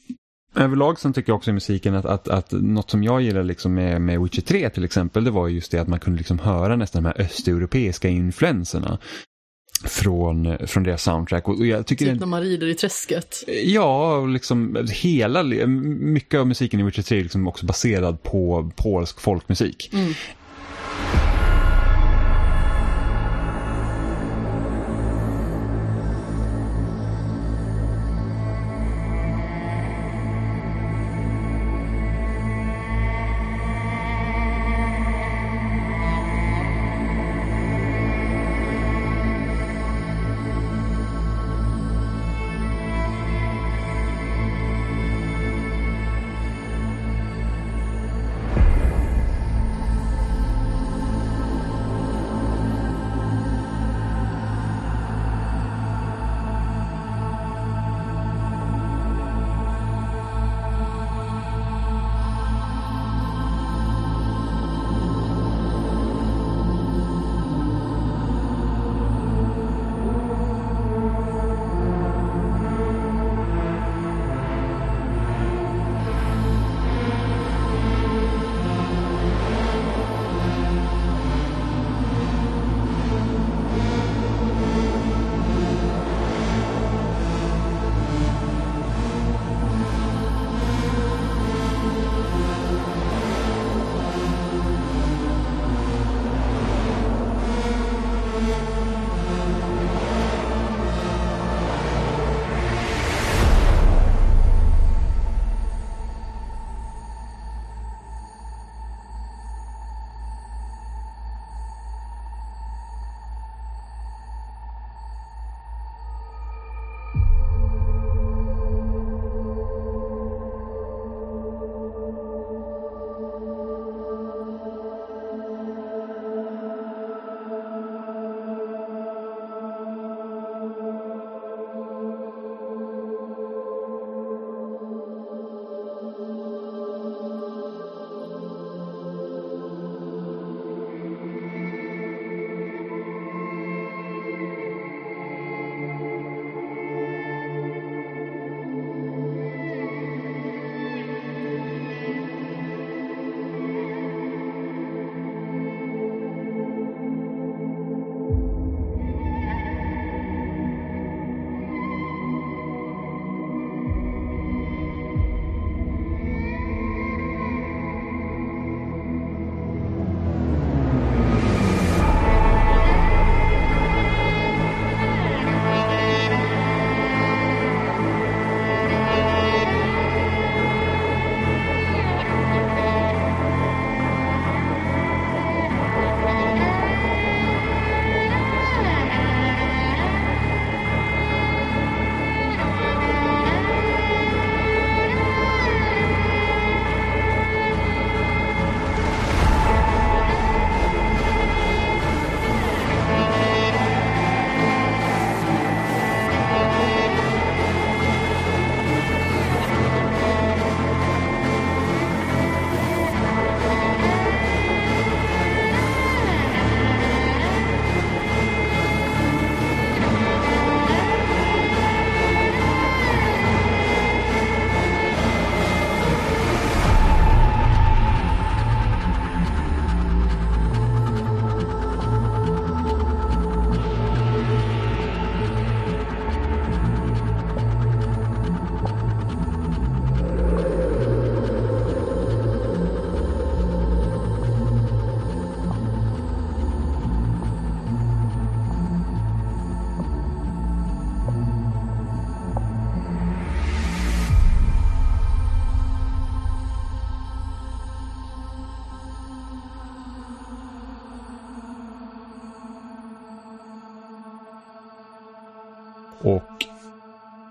överlag sen tycker jag också i musiken att, att, att något som jag gillar liksom med, med Witcher 3 till exempel det var ju just det att man kunde liksom höra nästan de här östeuropeiska influenserna från, från deras soundtrack. Och jag tycker Typ när man rider i träsket. Ja, och liksom hela, mycket av musiken i Witcher 3 är liksom också baserad på polsk folkmusik. Och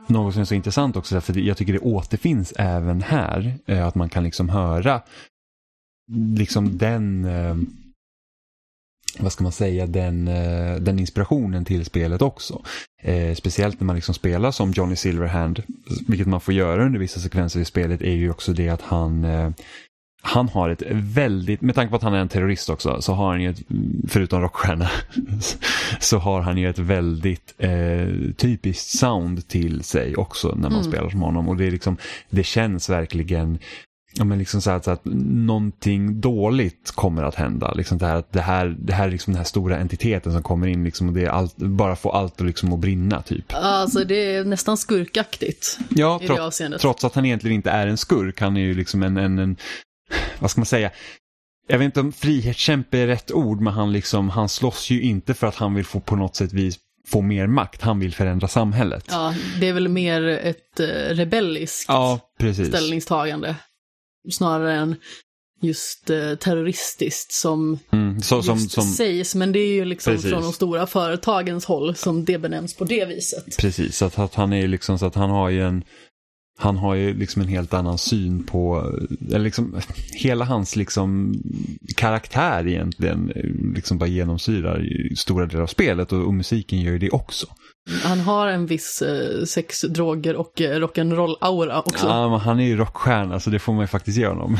något som är så intressant också, för jag tycker det återfinns även här, eh, att man kan liksom höra liksom den, eh, vad ska man säga, den, eh, den inspirationen till spelet också. Speciellt när man liksom spelar som Johnny Silverhand, vilket man får göra under vissa sekvenser i spelet, är ju också det att han han har ett väldigt, med tanke på att han är en terrorist också, så har han ju ett, förutom rockstjärna, så har han ju ett väldigt eh, typiskt sound till sig också när man Mm. spelar som honom. Och det är liksom, det känns verkligen Ja, men liksom så, här, så att någonting dåligt kommer att hända. Liksom det, här, att det, här, det här är liksom den här stora entiteten som kommer in liksom, och det allt, bara får allt liksom att brinna. typ. Alltså det är nästan skurkaktigt Ja, trots, trots att han egentligen inte är en skurk. Han är ju liksom en, en, en vad ska man säga, jag vet inte om frihetskämpe är rätt ord, men han, liksom, han slåss ju inte för att han vill få på något sätt vis få mer makt. Han vill förändra samhället. Ja, det är väl mer ett eh, rebelliskt Ja, ställningstagande. Snarare än just eh, terroristiskt som Mm, så, som, som, sägs, men det är ju liksom Precis. från de stora företagens håll som det benämns på det viset. precis, så att, att han är liksom så att han har ju en han har ju liksom en helt annan syn på, eller liksom hela hans liksom karaktär egentligen liksom bara genomsyrar stora delar av spelet och, och musiken gör ju det också. Han har en viss eh, sex, droger och eh, rock'n'roll-aura också. Ja, men han är ju rockstjärna så det får man ju faktiskt ge honom.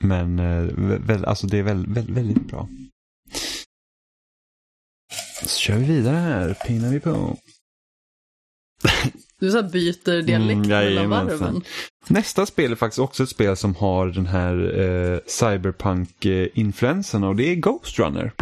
Men eh, väl, alltså det är väl, väl, väldigt bra. Så kör vi vidare här, pinnar vi på. Du så byter dialekt Mm, mellan varven. Nästa spel är faktiskt också ett spel som har den här eh, cyberpunk-influensen och det är Ghost Runner.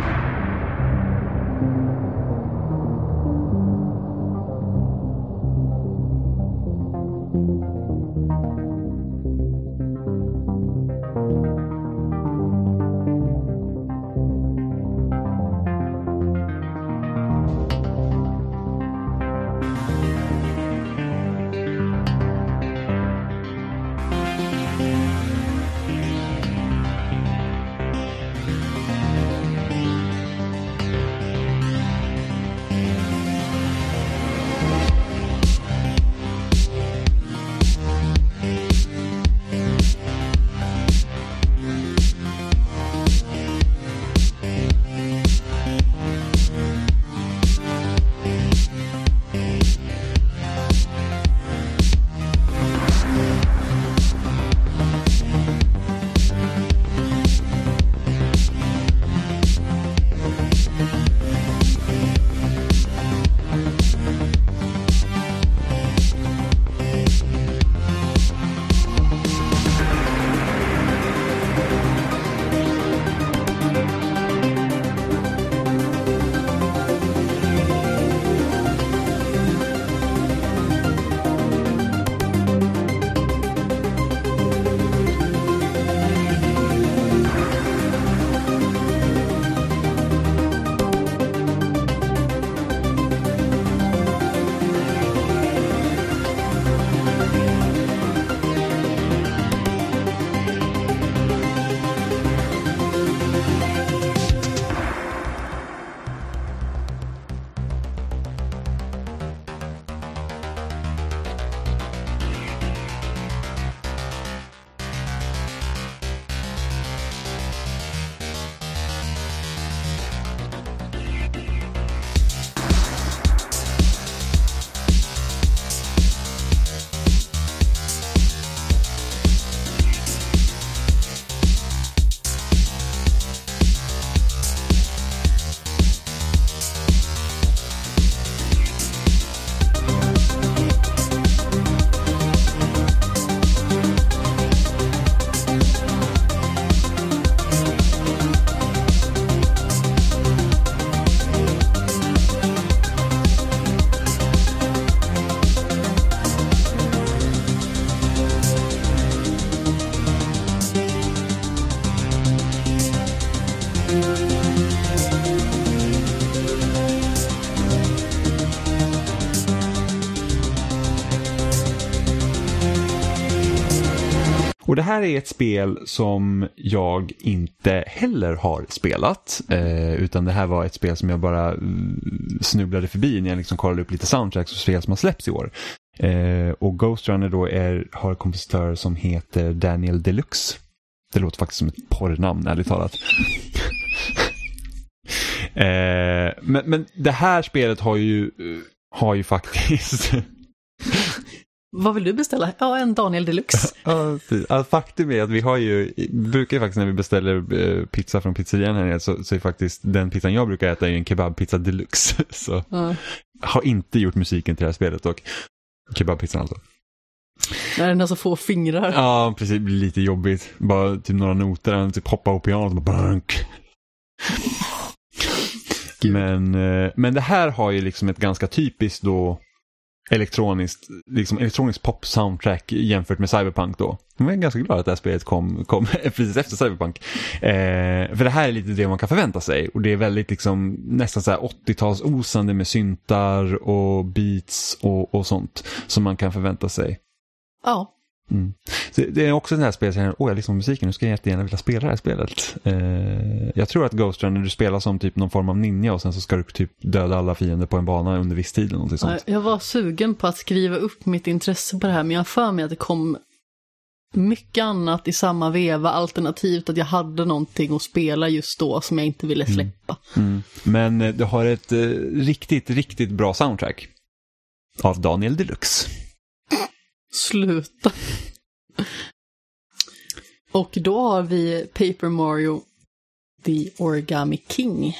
Är ett spel som jag inte heller har spelat. Eh, utan det här var ett spel som jag bara mm, snubblade förbi när jag liksom kollade upp lite soundtracks och spel som har släppts i år. Eh, och Ghost Runner då är, har en kompositör som heter Daniel Deluxe. Det låter faktiskt som ett porrnamn ärligt talat. eh, men, men det här spelet har ju, eh, har ju faktiskt Vad vill du beställa? Ja, en Daniel Deluxe. Ja. Alltså, faktum är att vi har ju, brukar ju faktiskt när vi beställer eh, pizza från pizzerian här nere så, så är faktiskt den pizzan jag brukar äta är en kebabpizza deluxe. Så Ja. har inte gjort musiken till det här spelet dock. Kebabpizzan alltså. När den har så få fingrar. Ja, precis. Det blir lite jobbigt. Bara typ några noter, den typ hoppar på pianot och bara bank. Men, eh, men det här har ju liksom ett ganska typiskt då elektroniskt, liksom elektroniskt pop-soundtrack jämfört med Cyberpunk då. Jag är ganska glad att det här spelet kom, kom precis efter Cyberpunk. Eh, för det här är lite det man kan förvänta sig och det är väldigt liksom nästan så här 80-tals osande med syntar och beats och, och sånt som man kan förvänta sig. Ja. Mm. Det är också den här jag åh jag lyssnar på musiken, nu ska jag jättegärna vilja spela det här spelet. Eh, jag tror att Ghost Runner, du spelar som typ någon form av ninja och sen så ska du typ döda alla fiender på en bana under viss tid eller någonting sånt. Jag var sugen på att skriva upp mitt intresse på det här, men jag har för mig att det kom mycket annat i samma veva, alternativt att jag hade någonting att spela just då som jag inte ville släppa. Mm. Men eh, det har ett eh, riktigt, riktigt bra soundtrack. Av Daniel Deluxe. Sluta. Och då har vi Paper Mario The Origami King.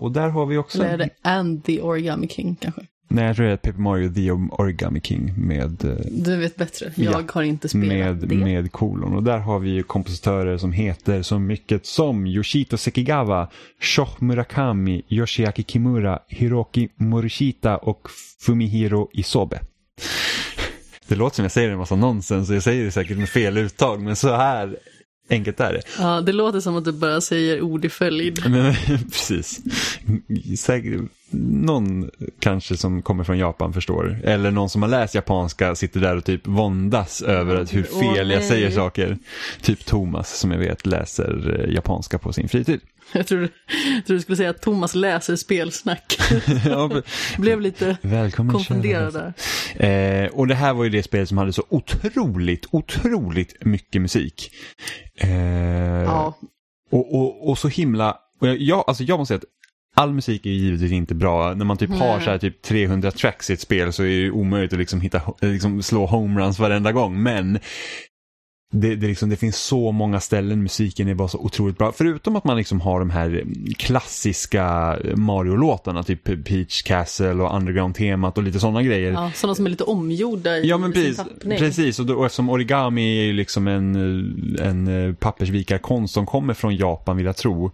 Och där har vi också... Eller är det And the Origami King kanske? Nej, jag tror det är Paper Mario The Origami King med, eh, Du vet bättre. Jag Ja. har inte spelat med, det. med kolon. Och där har vi ju kompositörer som heter så mycket som Yoshito Sekigawa, Shoh Murakami, Yoshiaki Kimura, Hiroki Morishita och Fumihiro Isobe. Det låter som jag säger en massa nonsens och jag säger det säkert med fel uttag, men så här enkelt är det. Ja, det låter som att du bara säger ord i följd. Men, precis. Säkert, någon kanske som kommer från Japan förstår. Eller någon som har läst japanska sitter där och typ våndas över att hur fel jag säger saker. Typ Thomas som jag vet läser eh, japanska på sin fritid. Jag tror, jag tror du skulle säga att Thomas läser spelsnack. Ja, Blev lite Välkommen konfunderad där. Eh, och det här var ju det spel som hade så otroligt, otroligt mycket musik. Eh, Ja, Och, och, och så himla, och jag, jag, alltså jag måste säga att all musik är ju givetvis inte bra. När man typ har så här typ 300 tracks i ett spel så är det omöjligt att liksom hitta, liksom slå homeruns varenda gång. Men det, det, liksom, det finns så många ställen musiken är bara så otroligt bra. Förutom att man liksom har de här klassiska Mario-låtarna, typ Peach Castle och Underground-temat och lite sådana grejer. Ja, sådana som är lite omgjorda i Ja men precis, tappning. precis. Och, då, och eftersom origami är ju liksom en, en pappersvikarkonst som kommer från Japan vill jag tro.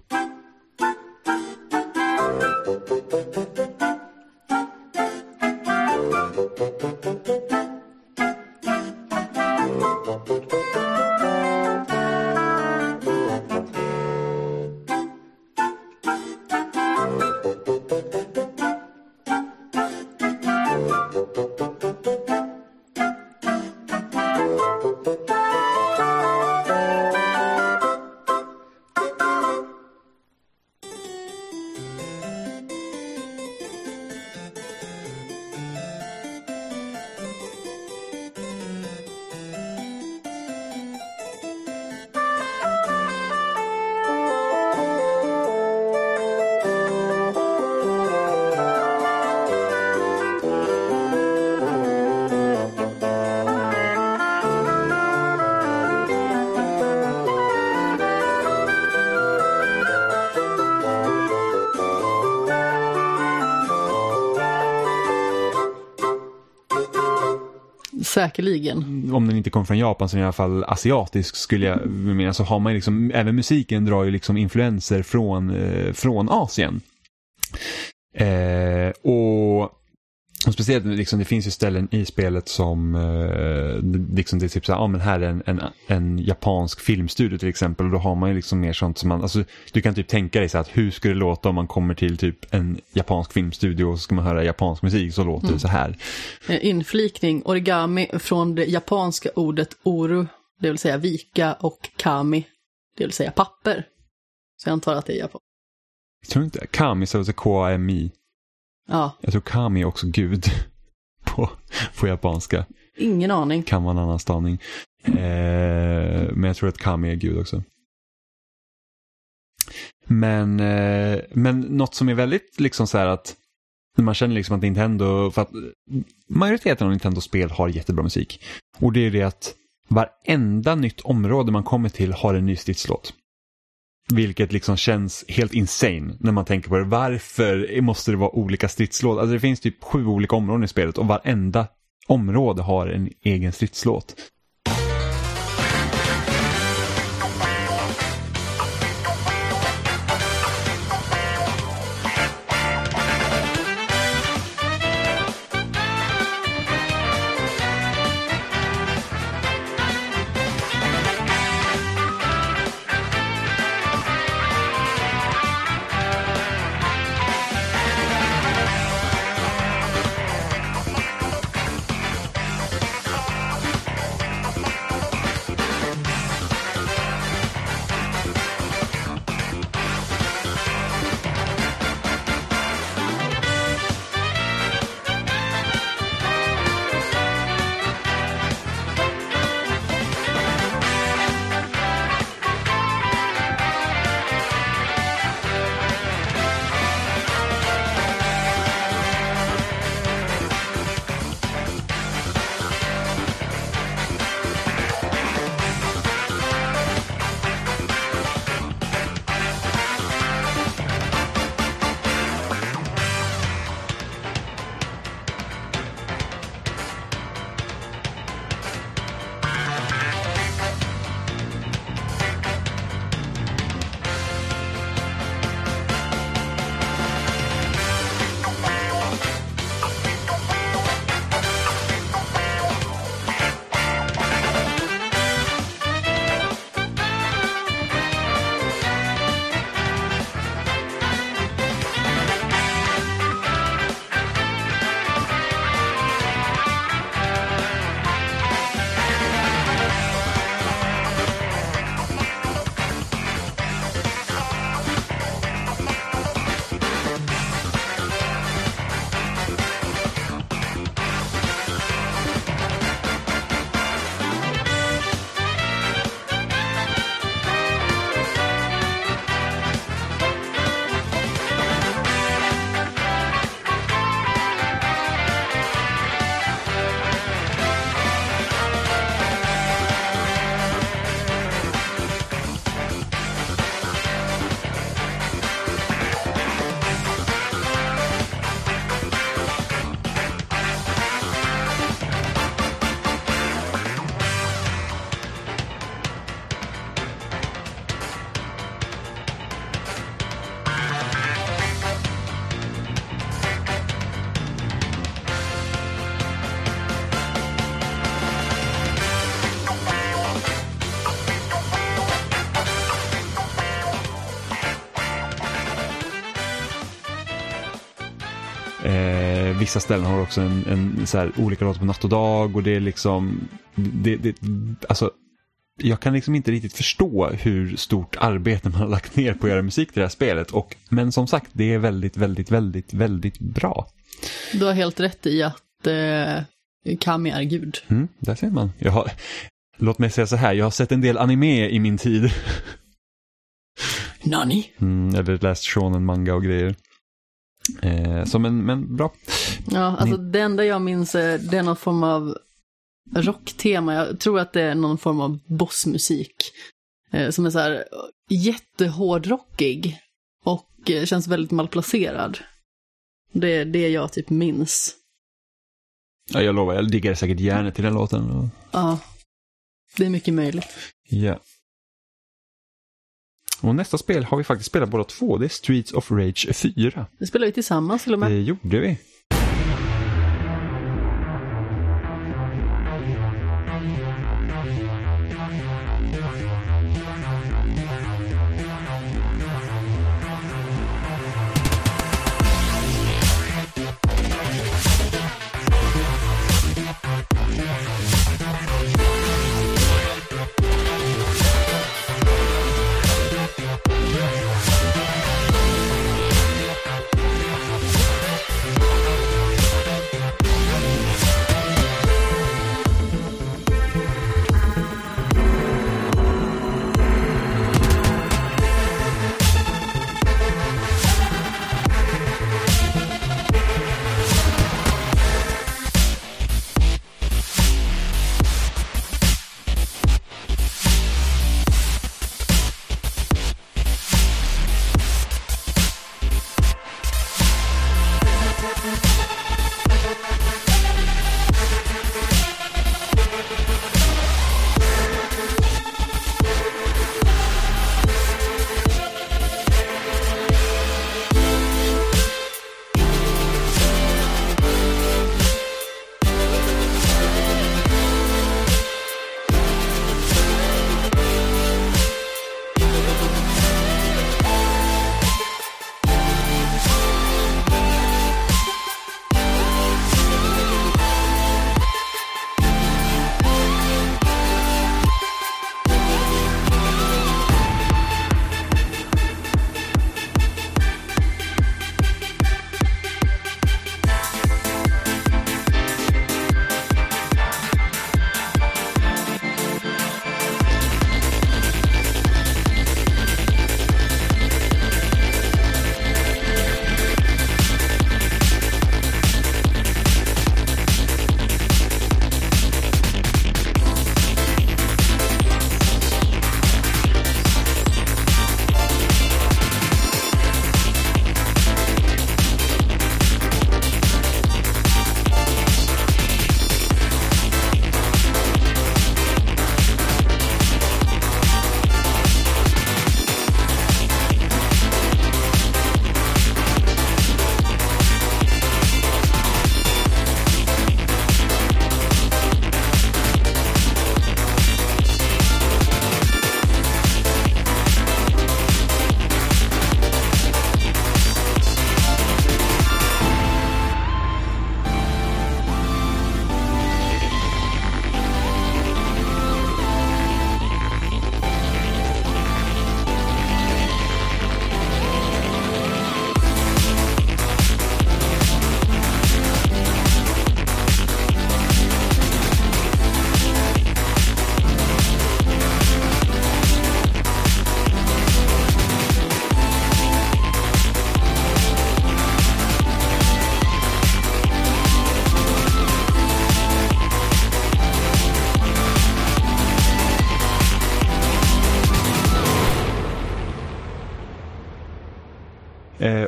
Säkerligen. Mm, om den inte kommer från Japan så är den i alla fall asiatisk skulle jag mena så har man ju liksom, även musiken drar ju liksom influenser från, eh, från Asien. Eh, och, och speciellt liksom, det finns ju ställen i spelet som eh, liksom det är typ så här, ja men här är en, en, en japansk filmstudio till exempel och då har man ju liksom mer sånt som man, alltså du kan typ tänka dig så här att hur skulle det låta om man kommer till typ en japansk filmstudio och så ska man höra japansk musik så låter det så här. Eh, Inflikning, origami från det japanska ordet oru, det vill säga vika, och kami, det vill säga papper. Så jag antar att det är japan. Jag tror inte, Kami så K-A-M-I. Ja, Jag tror Kami är också gud på, på japanska. ingen aning. Kan vara en annan stavning. Eh, men jag tror att Kami är gud också. Men, eh, men något som är väldigt liksom så här att man känner liksom att Nintendo, för att majoriteten av Nintendo-spel har jättebra musik. Och det är det att varenda nytt område man kommer till har en ny stridslåt. Vilket liksom känns helt insane när man tänker på det. Varför måste det vara olika stridslåt? Alltså det finns typ sju olika områden i spelet och varenda område har en egen stridslåt. Vissa ställen har också en, en så här, olika låtar på natt och dag och det är liksom, det, det, alltså jag kan liksom inte riktigt förstå hur stort arbete man har lagt ner på att göra musik till det här spelet. Och, men som sagt, det är väldigt, väldigt, väldigt, väldigt bra. Du har helt rätt i att eh, Kami är gud. Mm, där ser man. Jag har, låt mig säga så här, jag har sett en del anime i min tid. Nani? Mm, eller läst shonen manga och grejer. Eh, så men, men bra. Ja, alltså det enda jag minns är, det är någon form av rocktema. Jag tror att det är någon form av bossmusik. Eh, som är så här jättehårdrockig. Och eh, känns väldigt malplacerad. Det är det jag typ minns. Ja, jag lovar, jag diggar säkert hjärnet till den låten. Ja, det är mycket möjligt. Ja. Och nästa spel har vi faktiskt spelat båda två. Det är Streets of Rage 4. Det spelar vi tillsammans till och med. Det gjorde vi.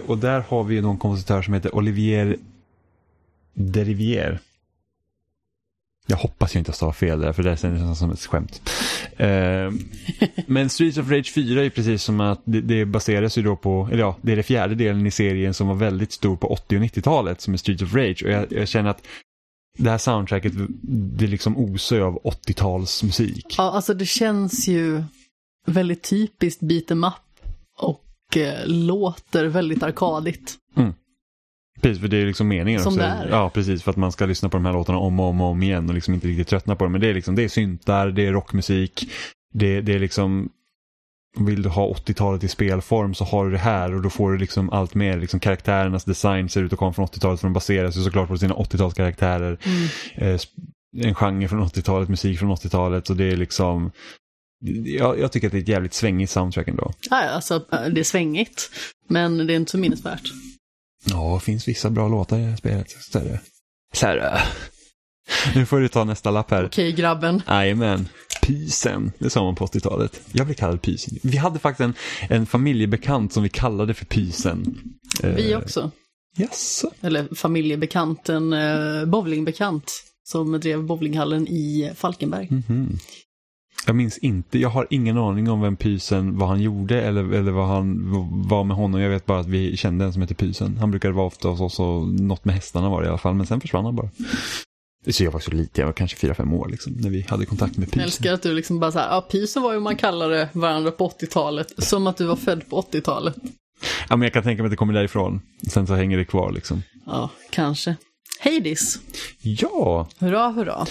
Och där har vi någon kompositör som heter Olivier Derivier. Jag hoppas jag inte stavar fel där, för det känns nästan som ett skämt. Eh, men Streets of Rage 4 är precis som att det, det baseras ju då på, eller ja, det är den fjärde delen i serien som var väldigt stor på 80 och 90-talet som är Streets of Rage. Och jag, jag känner att det här soundtracket, det liksom osar ju av 80-talsmusik. Ja, alltså det känns ju väldigt typiskt beat em up låter väldigt arkadigt. Precis, för det är liksom meningen Som också. det är. Ja, precis. För att man ska lyssna på de här låtarna om och om, och om igen och liksom inte riktigt tröttna på dem. Men det är liksom, det är syntar, det är rockmusik, det, det är liksom vill du ha 80-talet i spelform så har du det här och då får du liksom allt mer. Liksom karaktärernas design ser ut att komma från 80-talet för de baserar sig såklart på sina 80-talskaraktärer. Mm. Eh, en genre från 80-talet, musik från 80-talet och det är liksom jag, jag tycker att det är ett jävligt svängigt soundtrack ändå. Ja, alltså, det är svängigt, men det är inte så minnesvärt. Ja, det finns vissa bra låtar i det här spelet. Så är det. Så är det. Nu får du ta nästa lapp här. Okej, grabben. Jajamän. Pysen, det sa man på 80-talet. Jag blev kallad Pysen. Vi hade faktiskt en, en familjebekant som vi kallade för Pysen. Vi Eh, också. Jaså? Eller familjebekant, en eh, bowlingbekant som drev bowlinghallen i Falkenberg. Mhm. Jag minns inte, jag har ingen aning om vem Pysen, vad han gjorde eller, eller vad han var med honom. Jag vet bara att vi kände en som heter Pysen. Han brukade vara ofta hos oss och något med hästarna var det i alla fall, men sen försvann han bara. Så jag var så liten, jag var kanske fyra fem år liksom, när vi hade kontakt med Jag Pysen. älskar att du liksom bara såhär, ja pysen var ju man kallade varandra på 80-talet, som att du var född på 80-talet. Ja, men jag kan tänka mig att det kommer därifrån. Sen så hänger det kvar liksom. Ja, kanske. Hades, Ja, hurra hurra.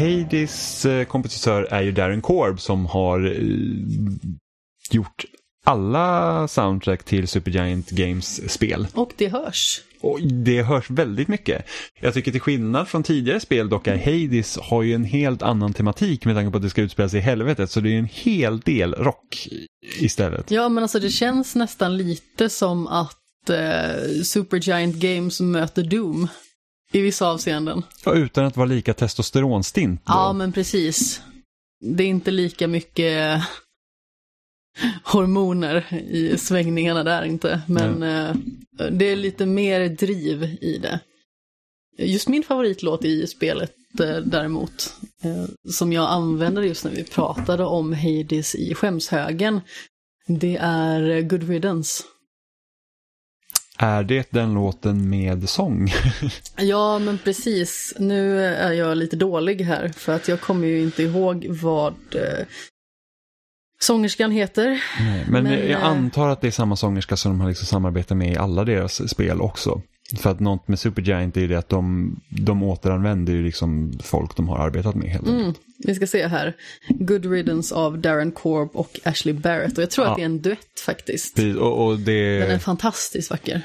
Hades eh, kompositör är ju Darren Korb som har eh, gjort alla soundtrack till Supergiant Games spel. Och det hörs. Och det hörs väldigt mycket. Jag tycker till skillnad från tidigare spel dock är Hades har ju en helt annan tematik med tanke på att det ska utspela sig i helvetet. Så det är en hel del rock istället. Ja, men alltså det känns nästan lite som att eh, Supergiant Games möter Doom. I vissa avseenden. Och utan att vara lika testosteronstint. då. Ja, men precis. Det är inte lika mycket hormoner i svängningarna där inte. Men eh, det är lite mer driv i det. Just min favoritlåt i spelet eh, däremot, eh, som jag använde just när vi pratade om Hades i skämshögen, det är Good Riddance. Är det den låten med sång? Ja, men precis. Nu är jag lite dålig här, för att jag kommer ju inte ihåg vad eh, sångerskan heter. Nej, men, Men, jag eh, antar att det är samma sångerska som de har liksom samarbetat med i alla deras spel också. För att något med Supergiant är ju det att de, de återanvänder ju liksom folk de har arbetat med helt enkelt. Mm. Vi ska se här. Good Riddance av Darren Korb och Ashley Barrett. Och jag tror Ja. att det är en duett faktiskt. Precis, och, och det... Den är fantastiskt vacker.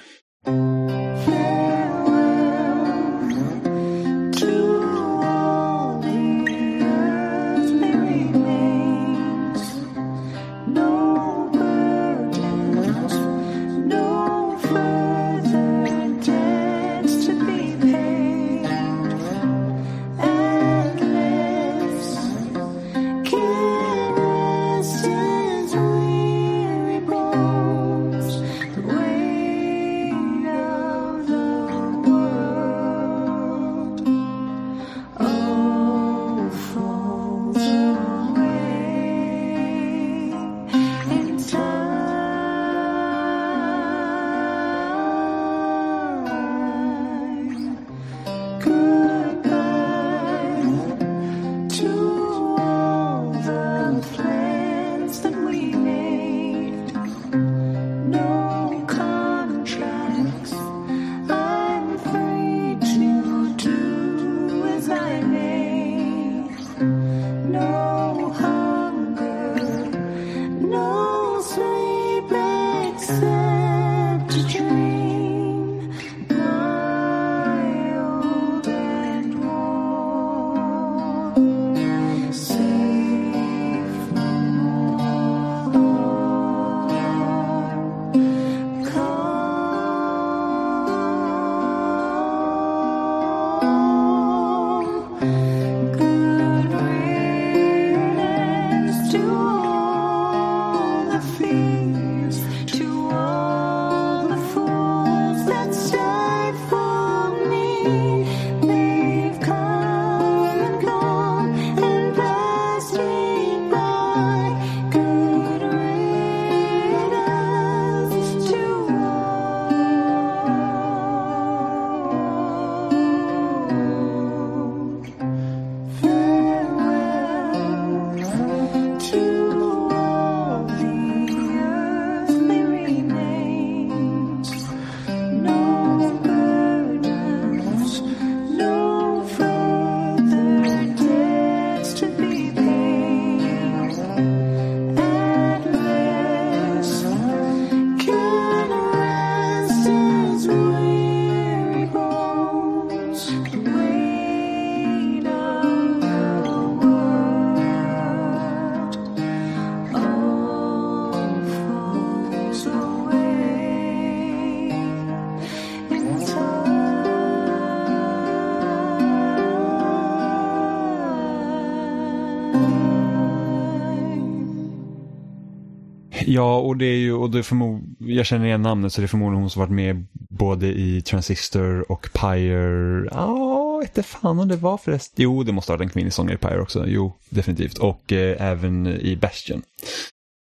Och det är ju, och det förmod, jag känner igen namnet så det är förmodligen hon som varit med både i Transistor och Pyre. Ja, inte fan om det var förresten. Jo, det måste ha varit en kvinnlig sångare i Pyre också. Jo, definitivt. Och eh, även i Bastion.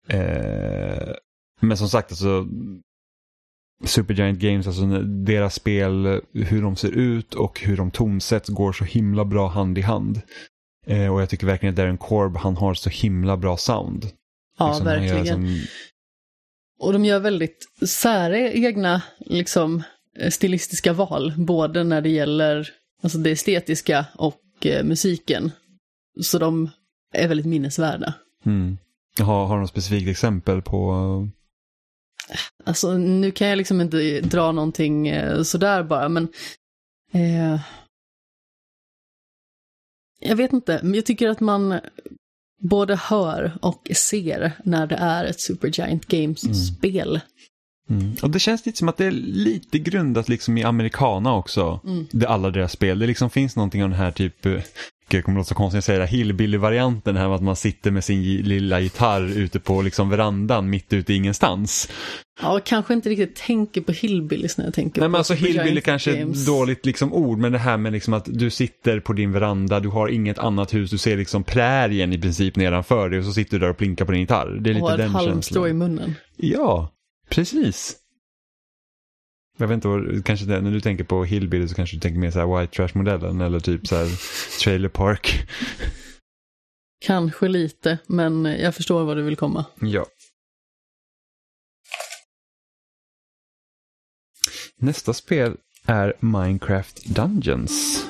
Eh, men som sagt, alltså Supergiant Games, alltså deras spel, hur de ser ut och hur de tonsätts går så himla bra hand i hand. Eh, och jag tycker verkligen att Darren Korb, han har så himla bra sound. Ja, Liksom, verkligen. som- Och de gör väldigt säregna liksom, eh, stilistiska val, både när det gäller alltså, det estetiska och eh, musiken. Så de är väldigt minnesvärda. Mm. Har, har något specifikt exempel på... Alltså nu kan jag liksom inte dra någonting eh, sådär bara, men eh, jag vet inte, men jag tycker att man både hör och ser när det är ett Supergiant Games-spel. Mm. Och det känns lite som att det är lite grundat liksom i americana också. Mm. Det alla deras spel. Det liksom finns någonting av den här typ, eh, jag kommer låta så konstigt att säga det, hillbilly-varianten här med att man sitter med sin lilla gitarr ute på liksom verandan mitt ute i ingenstans. Ja, kanske inte riktigt tänker på Hillbillies när jag tänker Nej på men alltså hillbilly kanske är ett dåligt liksom ord, men det här med liksom att du sitter på din veranda, du har inget annat hus, du ser liksom prärien i princip nedanför dig och så sitter du där och plinkar på din gitarr. Det är lite Och ett den halmstrå i munnen. Ja, precis. Jag vet inte, vad- kanske det, när du tänker på hillbilly så kanske du tänker mer så här white trash-modellen eller typ så här trailer park. Kanske lite, men jag förstår vad du vill komma. Ja. Nästa spel är Minecraft Dungeons.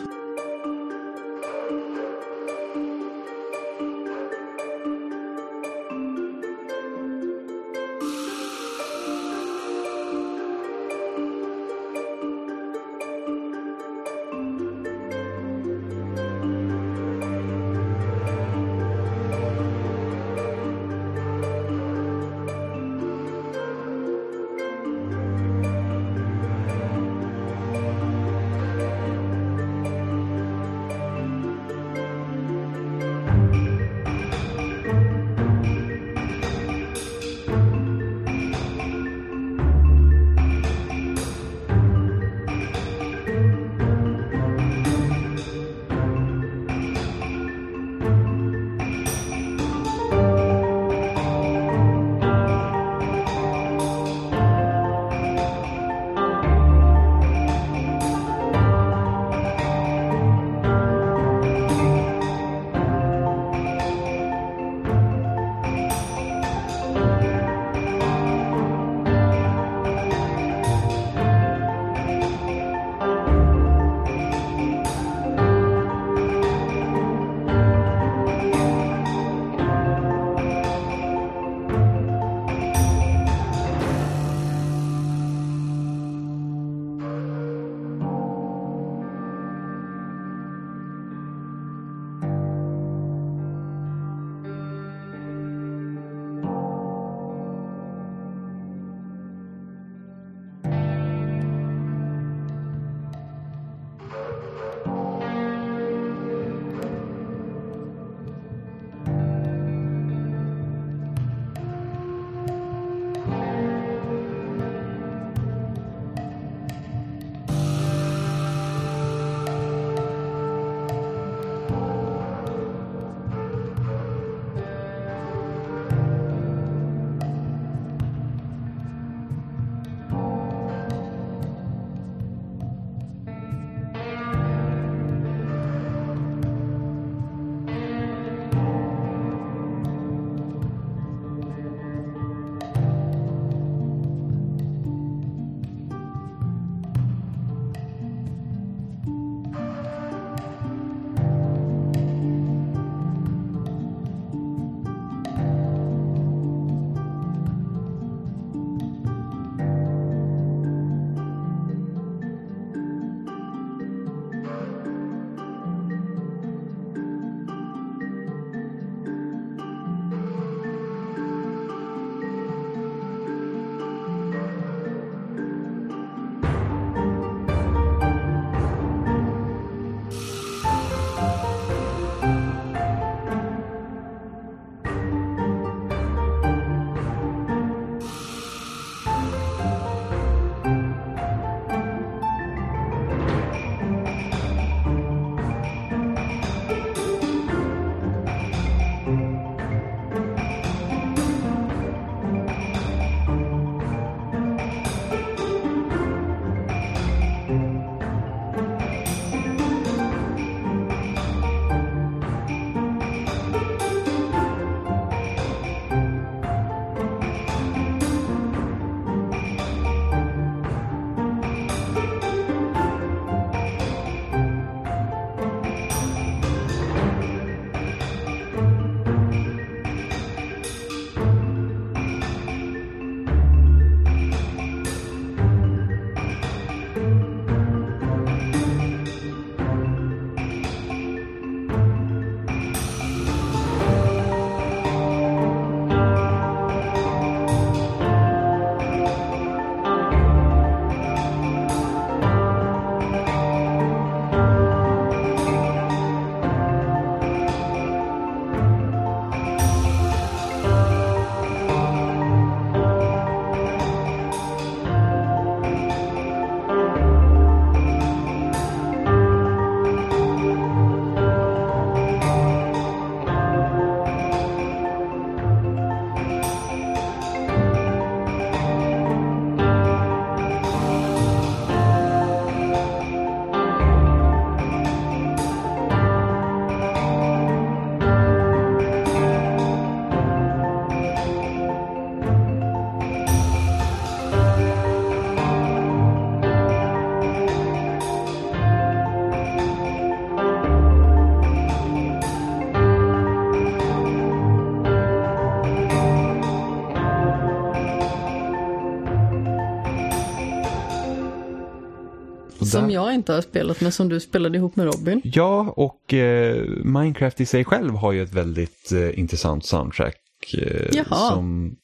Jag inte har spelat men som du spelade ihop med Robin. Ja, och eh, Minecraft i sig själv har ju ett väldigt eh, intressant soundtrack. Eh, Jaha. Som,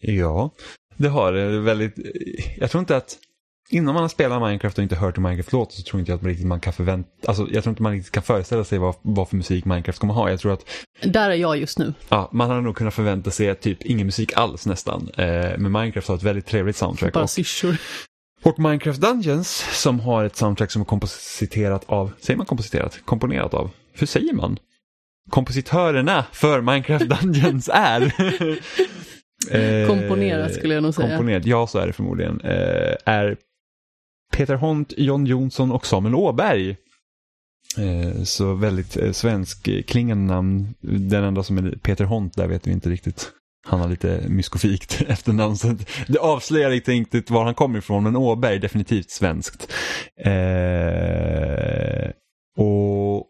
ja, det har det. Väldigt, eh, jag tror inte att Innan man har spelat Minecraft och inte hört hur Minecraft låter så tror inte jag att man riktigt man kan förvänta, alltså jag tror inte man riktigt kan föreställa sig vad, vad för musik Minecraft kommer ha. Jag tror att Där är jag just nu. ja, man hade nog kunnat förvänta sig typ ingen musik alls nästan. Eh, men Minecraft har ett väldigt trevligt soundtrack. Bara Och, syrsor. Och Minecraft Dungeons som har ett soundtrack som är kompositerat av, säger man kompositerat? Komponerat av? Hur säger man? Kompositörerna för Minecraft Dungeons är. Eh, Komponerat skulle jag nog säga. Komponerat, ja så är det förmodligen. Eh, är Peter Hont, John Jonsson och Samuel Åberg. Eh, så väldigt svensk klingande namn. Den enda som är Peter Hont där vet vi inte riktigt. Han har lite myskofikt efternamn. Så det avslöjar inte riktigt var han kommer ifrån. Men Åberg definitivt svenskt. Eh, och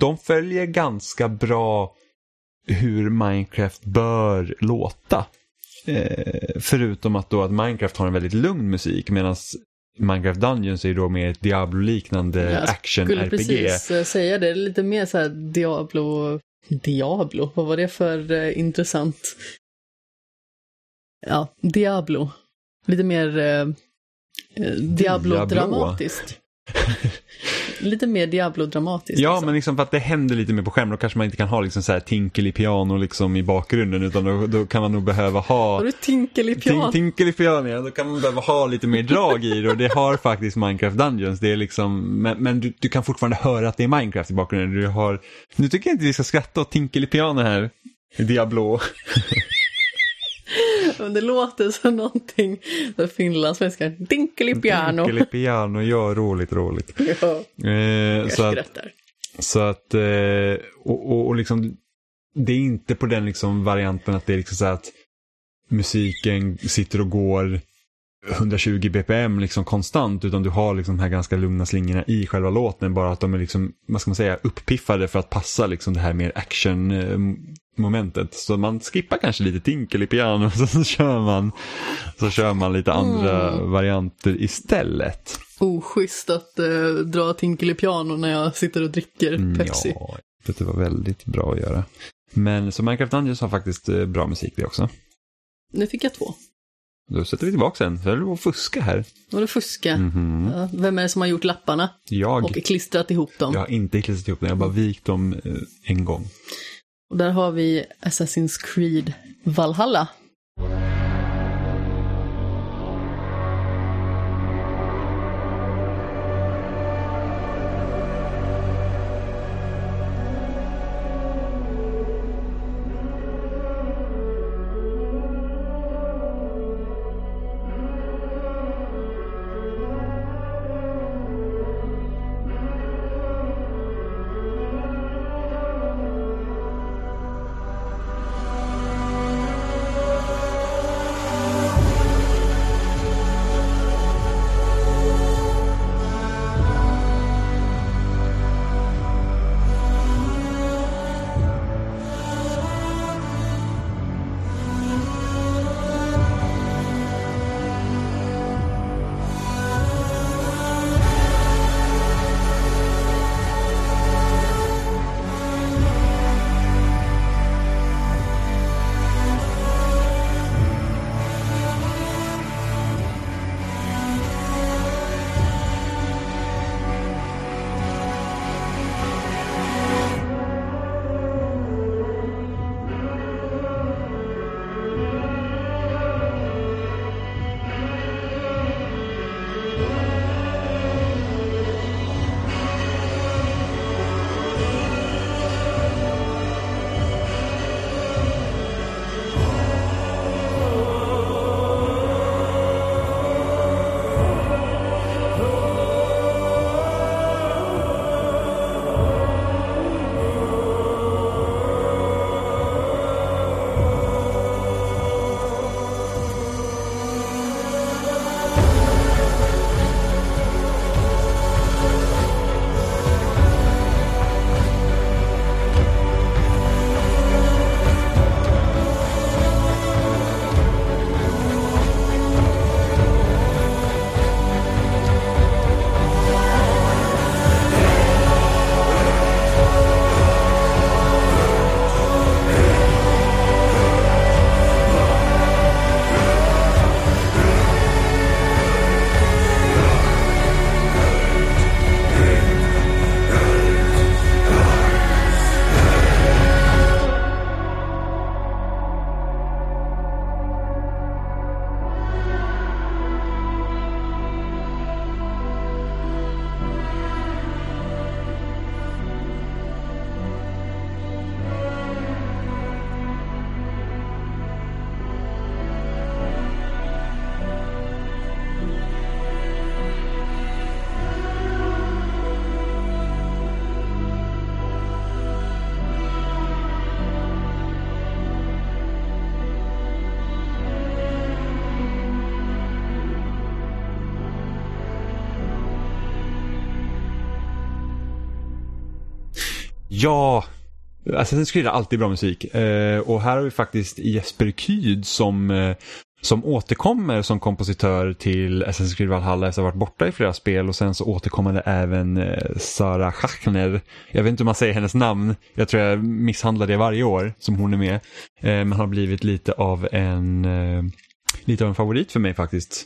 de följer ganska bra hur Minecraft bör låta. Eh, förutom att då att Minecraft har en väldigt lugn musik medan Minecraft Dungeons är ju då mer ett Diablo-liknande Jag skulle action-RPG. precis eh, säga det. Lite mer så här Diablo... Diablo? Vad var det för eh, intressant? Ja, Diablo. Lite mer eh, eh, Diablo-dramatiskt. Lite mer Diablo-dramatiskt. Ja, liksom. men liksom för att det händer lite mer på skärmen då kanske man inte kan ha liksom så här tinkel i piano liksom i bakgrunden utan då, då kan man nog behöva ha Har du tinkel i piano? Tinkel i piano, ja, då kan man behöva ha lite mer drag i det och det har faktiskt Minecraft Dungeons. Det är liksom, men men du, du kan fortfarande höra att det är Minecraft i bakgrunden. Du har, nu tycker jag inte vi ska skratta åt Tinkel i piano här. Diablo. Men det låter som någonting finlandssvenska. Tinkel i piano. Tinkel i piano, ja roligt, roligt. Ja, Eh, jag så att, skrattar. så att eh, och, och, och liksom, det är inte på den liksom varianten att det är liksom så att musiken sitter och går 120 bpm liksom konstant utan du har liksom de här ganska lugna slingorna i själva låten bara att de är liksom, vad ska man säga, uppiffade för att passa liksom det här mer action eh, momentet. Så man skippar kanske lite tinkel i piano och så kör man, så kör man lite andra varianter istället. Oschysst att eh, dra tinkel i piano när jag sitter och dricker Pepsi. Mm, Ja, det var väldigt bra att göra. Men så Minecraft Dungeons har faktiskt eh, bra musik det också. Nu fick jag två. Då sätter vi tillbaka sen, så är det att fuska här. Var det fuska? Mhm. Ja, vem är det som har gjort lapparna Jag, och klistrat ihop dem? jag har inte klistrat ihop dem, jag har bara vikt dem eh, en gång. Och där har vi Assassin's Creed Valhalla. Ja, Assassin's Creed har alltid bra musik. Eh, och här har vi faktiskt Jesper Kyd som, eh, som återkommer som kompositör till Assassin's Creed Valhalla efter att ha varit borta i flera spel och sen så återkommer det även eh, Sara Schachner. Jag vet inte hur man säger hennes namn, jag tror jag misshandlar det varje år som hon är med. Eh, men har blivit lite av en, eh, lite av en favorit för mig faktiskt.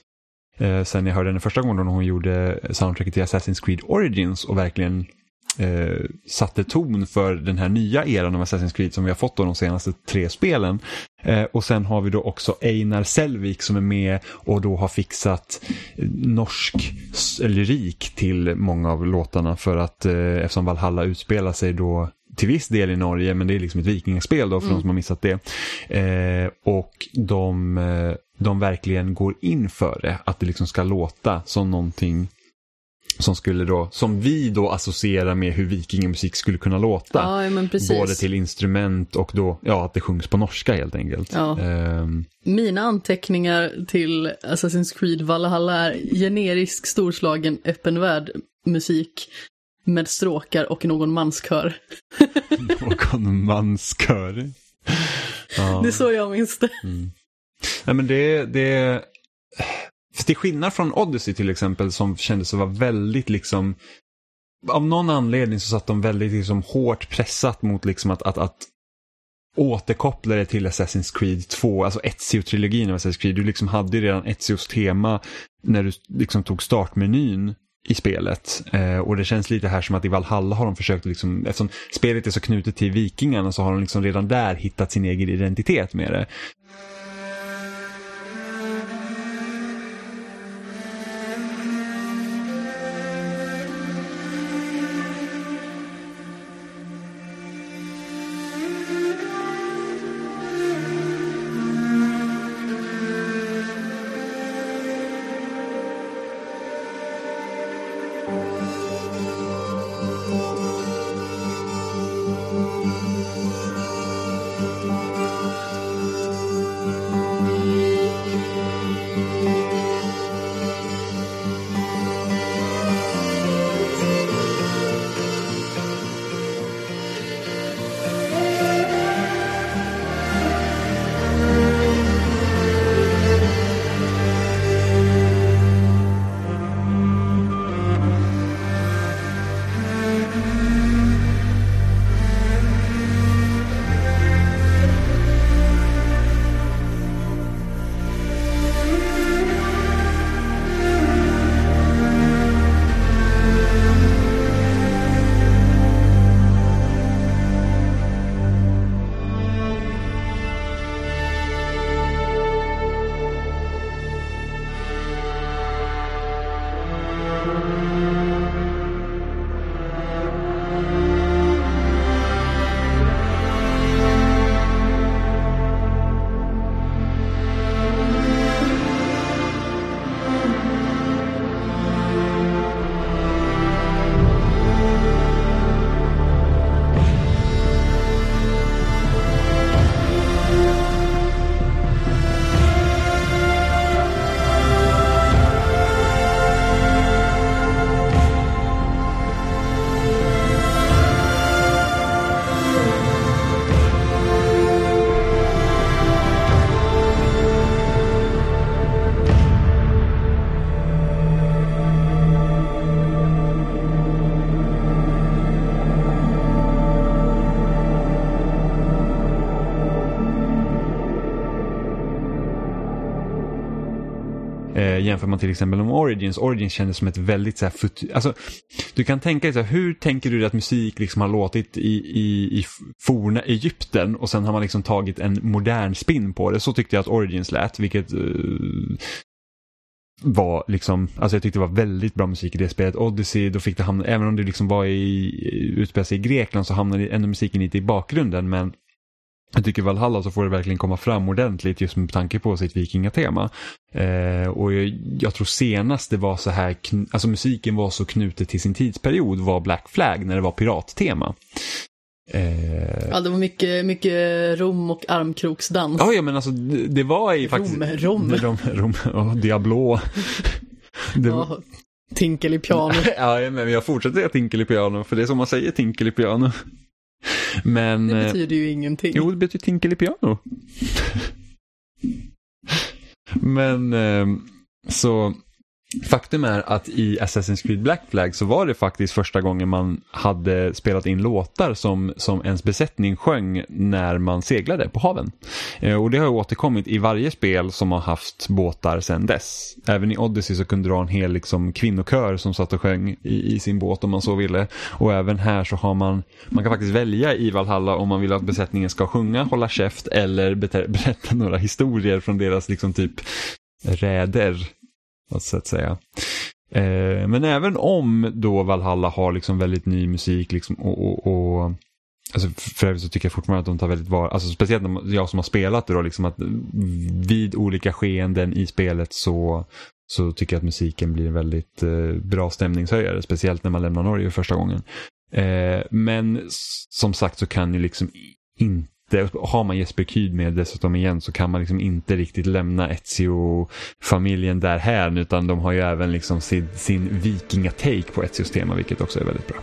Eh, sen jag hörde henne första gången då när hon gjorde soundtracket till Assassin's Creed Origins och verkligen eh, satte ton för den här nya eran av Assassin's Creed som vi har fått då de senaste tre spelen. Eh, och sen har vi då också Einar Selvik som är med och då har fixat norsk lyrik till många av låtarna för att eh, eftersom Valhalla utspelar sig då till viss del i Norge, men det är liksom ett vikingaspel då för de som har missat det. Eh, och de, eh, de verkligen går in för det, att det liksom ska låta som någonting som skulle då, som vi då associerar med hur vikingamusik skulle kunna låta. Ja, men precis. Både till instrument och då, ja, att det sjungs på norska helt enkelt. Ja. Ehm, Mina anteckningar till Assassin's Creed Valhalla är generisk storslagen öppen värld musik med stråkar och någon manskör. någon manskör. Ja. Det är så jag minns det. Nej men det, det... För till skillnad från Odyssey till exempel som kändes att vara väldigt liksom... Av någon anledning så satt de väldigt liksom hårt pressat mot liksom att, att, att återkoppla det till Assassin's Creed 2, alltså Ezio-trilogin av Assassin's Creed. Du liksom hade ju redan Ezios tema när du liksom tog startmenyn i spelet. Eh, och det känns lite här som att i Valhalla har de försökt, liksom, eftersom spelet är så knutet till vikingarna så har de liksom redan där hittat sin egen identitet med det. Jämför man till exempel med Origins. Origins kändes som ett väldigt så här, fut- alltså, Du kan tänka dig så här, hur tänker du dig att musik liksom har låtit i, i, i forna Egypten och sen har man liksom tagit en modern spin på det. Så tyckte jag att Origins lät, vilket uh, var liksom, alltså jag tyckte det var väldigt bra musik i det spelet. Odyssey, då fick det hamna, även om det liksom var i, utspelade sig i Grekland så hamnade ändå musiken lite i bakgrunden men jag tycker Valhalla så får det verkligen komma fram ordentligt just med tanke på sitt vikingatema. Eh, och jag, jag tror senast det var så här, alltså musiken var så knutet till sin tidsperiod var Black Flag när det var pirattema. Eh, Ja, det var mycket, mycket rom och armkroksdans. Ja, ja men alltså det, det var i faktiskt... rom. Rom, rom och Diablo. Det, Ja, tinkel i piano. ja, men jag fortsätter säga tinkel i piano, för det är som man säger tinkel i piano. Men... Det eh, betyder ju ingenting. Jo, det betyder Tinkelipiano. Men ehm, så faktum är att i Assassin's Creed Black Flag så var det faktiskt första gången man hade spelat in låtar som, som ens besättning sjöng när man seglade på haven. Eh, och det har återkommit i varje spel som har haft båtar sedan dess. Även i Odyssey så kunde du ha en hel liksom, kvinnokör som satt och sjöng i, i sin båt om man så ville. Och även här så har man, man kan faktiskt välja i Valhalla om man vill att besättningen ska sjunga, hålla käft eller berätta några historier från deras liksom typ räder. Så att säga. Eh, men även om då Valhalla har liksom väldigt ny musik liksom, och, och, och Alltså för övrigt så tycker jag fortfarande att de tar väldigt var, alltså speciellt jag som har spelat det då, liksom att vid olika skeenden i spelet så, så tycker jag att musiken blir en väldigt eh, bra stämningshöjare, speciellt när man lämnar Norge första gången. Eh, men som sagt så kan ju liksom inte, har man Jesper Kyd med dessutom igen så kan man liksom inte riktigt lämna Ezio-familjen där här utan de har ju även liksom sin, sin vikingatake på Ezios tema vilket också är väldigt bra.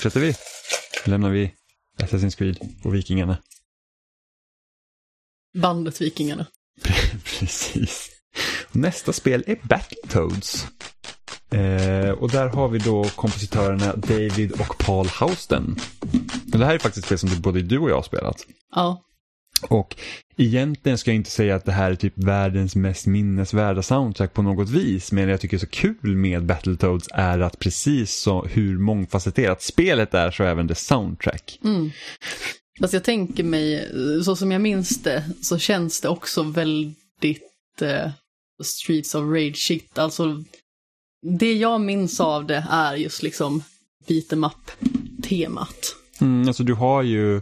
Fortsätter vi? Lämnar vi Assassin's Creed och Vikingarna. Bandet Vikingarna. Precis. Nästa spel är Battletoads. Eh, och där har vi då kompositörerna David och Paul Hausten. Och det här är faktiskt ett spel som både du och jag har spelat. Ja, Och egentligen ska jag inte säga att det här är typ världens mest minnesvärda soundtrack på något vis. Men jag tycker är så kul med Battletoads är att precis så hur mångfacetterat spelet är så även det soundtrack. Fast jag tänker mig, så som jag minns det, så känns det också väldigt eh, Streets of Rage shit. Alltså, det jag minns av det är just liksom beat'em up-temat. Mm, alltså du har ju...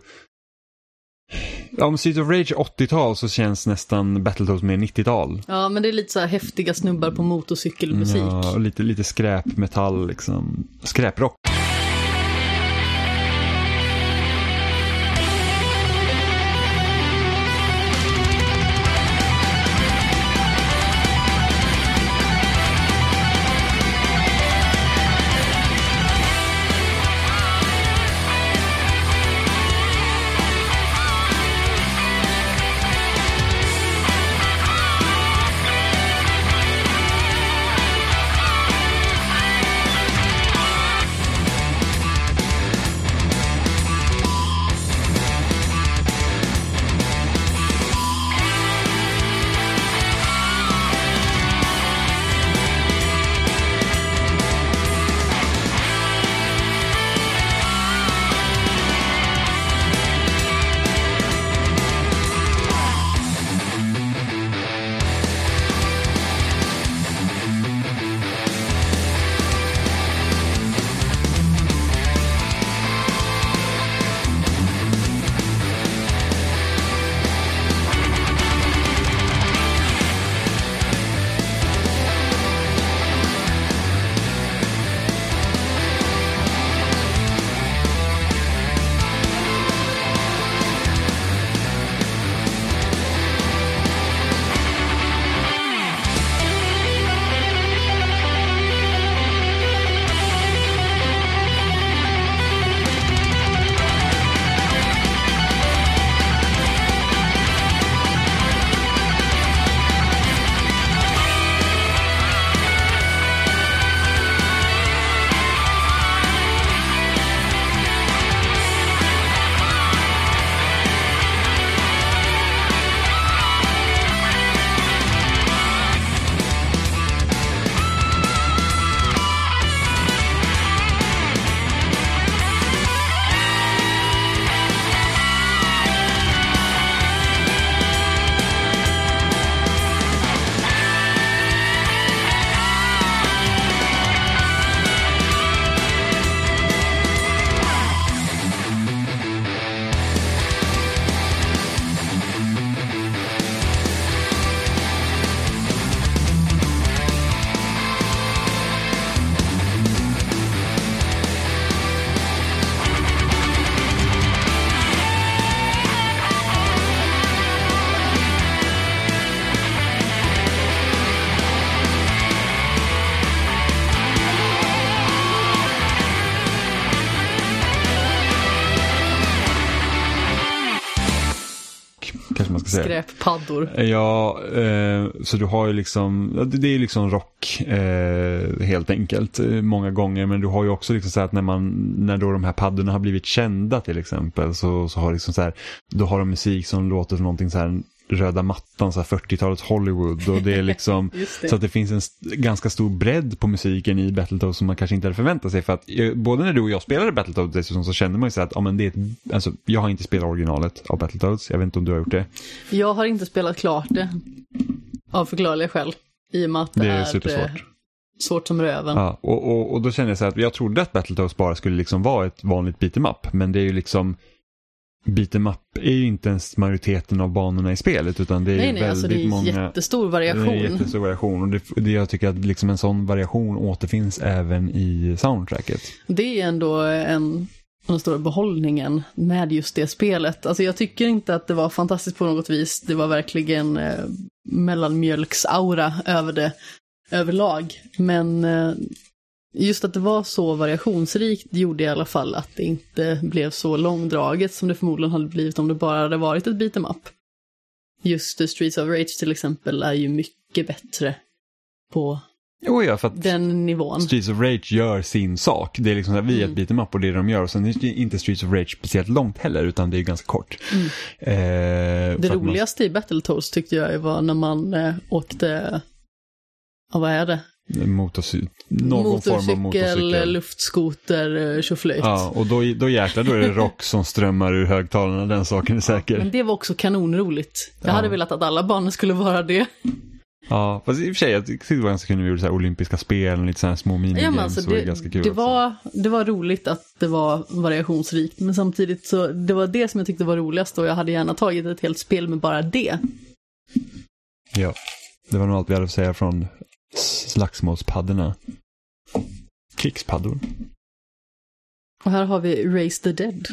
Om Streets of Rage är 80-tal så känns nästan Battletoads mer 90-tal. Ja, men det är lite så här häftiga snubbar på motorcykelmusik. Ja, och lite, lite skräpmetall liksom. Skräprock. Skivor. Ja, eh, så du har ju liksom, det det är ju liksom rock eh, helt enkelt eh, många gånger. Men du har ju också liksom så här att när, man, när då de här paddorna har blivit kända till exempel så, så har liksom så här, då har de musik som låter som någonting så här röda mattan, så här 40-talets Hollywood. Och det är liksom, det. så att det finns en st- ganska stor bredd på musiken i Battletoads som man kanske inte hade förväntat sig. För att eh, både när du och jag spelade Battletoads dessutom så kände man ju så att ja, men det är ett, alltså, jag har inte spelat originalet av Battletoads. Jag vet inte om du har gjort det. Jag har inte spelat klart det. Av förklarliga skäl. I och med att det, Det är är supersvårt. eh, svårt som röven. Ja, och, och, och då kände jag så här att jag trodde att Battletoads bara skulle liksom vara ett vanligt beat'em up. Men det är ju liksom Beat'em up är ju inte ens majoriteten av banorna i spelet utan det är nej, nej, väldigt alltså det är många jättestor Det är variation. jättestor variation och det, det, jag tycker att liksom en sån variation återfinns även i soundtracket. Det är ändå en den stora behållningen med just det spelet. Alltså jag tycker inte att det var fantastiskt på något vis. Det var verkligen eh, mellanmjölksaura över det överlag. Men eh, just att det var så variationsrikt gjorde i alla fall att det inte blev så långdraget som det förmodligen hade blivit om det bara hade varit ett beat'em up. just The Streets of Rage till exempel är ju mycket bättre på Jo, ja, för att den nivån. Streets of Rage gör sin sak. Det är liksom så här, vi är ett Mm. beat'em up och det är det de gör. Och sen är det inte Streets of Rage speciellt långt heller, utan det är ganska kort. Eh, Mm. Det för att man- roligaste i Battletoads tyckte jag var när man eh, åkte, ja vad är det? Motorcy- någon form av motorcykel. luftskoter, eh, tjoflöjt. Ja, och då, då jäklar, då är det rock som strömmar ur högtalarna, den saken är säker. Men det var också kanonroligt. Jag Ja. hade velat att alla barn skulle vara det. Ja, fast i och för sig, jag tyckte det var ganska kul när vi gjorde så här olympiska spel och lite så här små Ja, minigames. men alltså, det, det, ganska kul det, var, det var roligt att det var variationsrikt, men samtidigt så det var det som jag tyckte var roligast och jag hade gärna tagit ett helt spel med bara det. Ja, det var nog allt vi hade att säga från slagsmålspaddorna. Krigspaddor. Och här har vi Raise the Dead.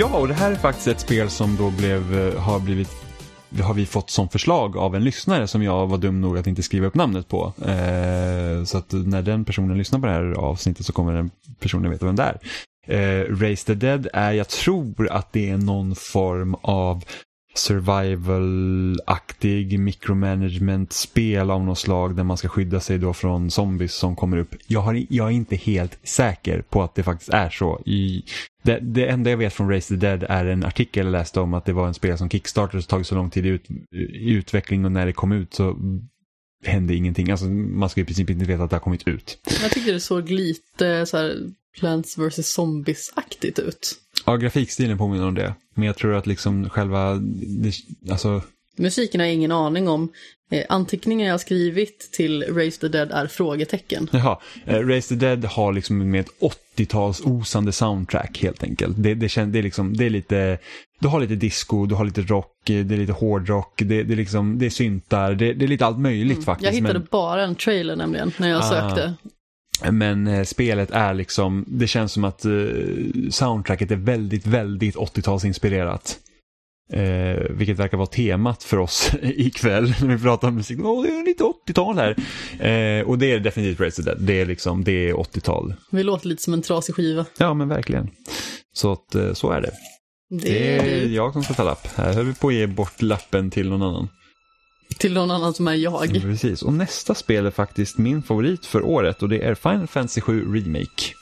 Ja, och det här är faktiskt ett spel som då blev, eh, har blivit det har vi fått som förslag av en lyssnare som jag var dum nog att inte skriva upp namnet på. Eh, så att när den personen lyssnar på det här avsnittet så kommer den personen veta vem det är. Eh, Race the Dead är, jag tror att det är någon form av survival-aktig micromanagement-spel av något slag där man ska skydda sig då från zombies som kommer upp. Jag, har, jag är inte helt säker på att det faktiskt är så. I, det, det enda jag vet från Race the Dead är en artikel jag läste om att det var en spel som Kickstarter och tagit så lång tid i, ut, i utveckling och när det kom ut så hände ingenting. Alltså man ska i princip inte veta att det har kommit ut. Jag tyckte det såg lite så här Plants vs. Zombies-aktigt ut. Ja, grafikstilen påminner om det. Men jag tror att liksom själva, det, alltså Musiken har jag ingen aning om. Eh, anteckningar jag har skrivit till Raise the Dead är frågetecken. Jaha, eh, Raise the Dead har liksom med ett 80-tals osande soundtrack helt enkelt. Det, det, kän, det, är liksom, det är lite, du har lite disco, du har lite rock, eh, det är lite hårdrock, det, det, är, liksom, det är syntar, det, det är lite allt möjligt faktiskt. Jag hittade men, bara en trailer nämligen när jag Ah. sökte. Men eh, spelet är liksom, det känns som att eh, soundtracket är väldigt, väldigt 80-talsinspirerat. Eh, vilket verkar vara temat för oss ikväll när vi pratar om musik. Åh, det är lite 80-tal här. Eh, och det är definitivt Race Dead. Det är liksom, det är 80-tal. Vi låter lite som en trasig skiva. Ja, men verkligen. Så att, eh, så är det. Det är jag som ska ta lapp. Här höll vi på att ge bort lappen till någon annan till någon annan som är jag. Precis. Och nästa spel är faktiskt min favorit för året och det är Final Fantasy 7 Remake.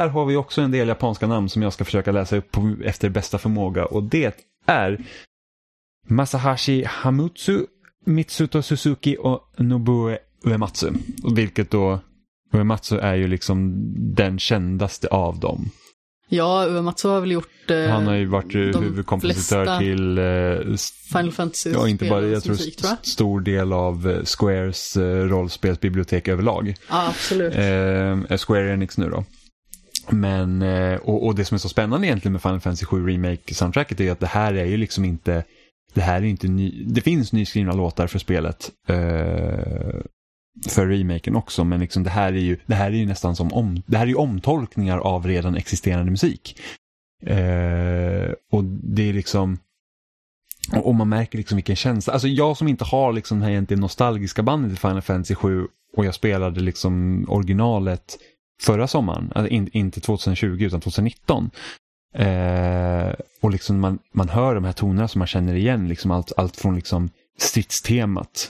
Där har vi också en del japanska namn som jag ska försöka läsa upp på, efter bästa förmåga. Och det är Masahashi Hamutsu, Mitsuto Suzuki och Nobue Uematsu. Vilket då, Uematsu är ju liksom den kändaste av dem. Ja, Uematsu har väl gjort eh, Han har ju varit eh, huvudkompositör till eh, Final Fantasy Ja, inte bara, jag tror musik, tror jag. st- stor del av eh, Squares eh, rollspelsbibliotek överlag. Ja, absolut. Eh, Square Enix nu då. Men, eh, och, och det som är så spännande egentligen med Final Fantasy 7 Remake-soundtracket är ju att det här är ju liksom inte, det här är inte ny, det finns nyskrivna låtar för spelet. Eh, för remaken också, men liksom det här är ju, det här är ju nästan som om, det här är ju omtolkningar av redan existerande musik. Eh, och det är liksom, och, och man märker liksom vilken känsla, alltså jag som inte har liksom det här egentligen nostalgiska bandet i Final Fantasy 7 och jag spelade liksom originalet förra sommaren, alltså in, inte 2020 utan 2019. Eh, och liksom man, man hör de här tonerna som man känner igen, liksom allt, allt från liksom stridstemat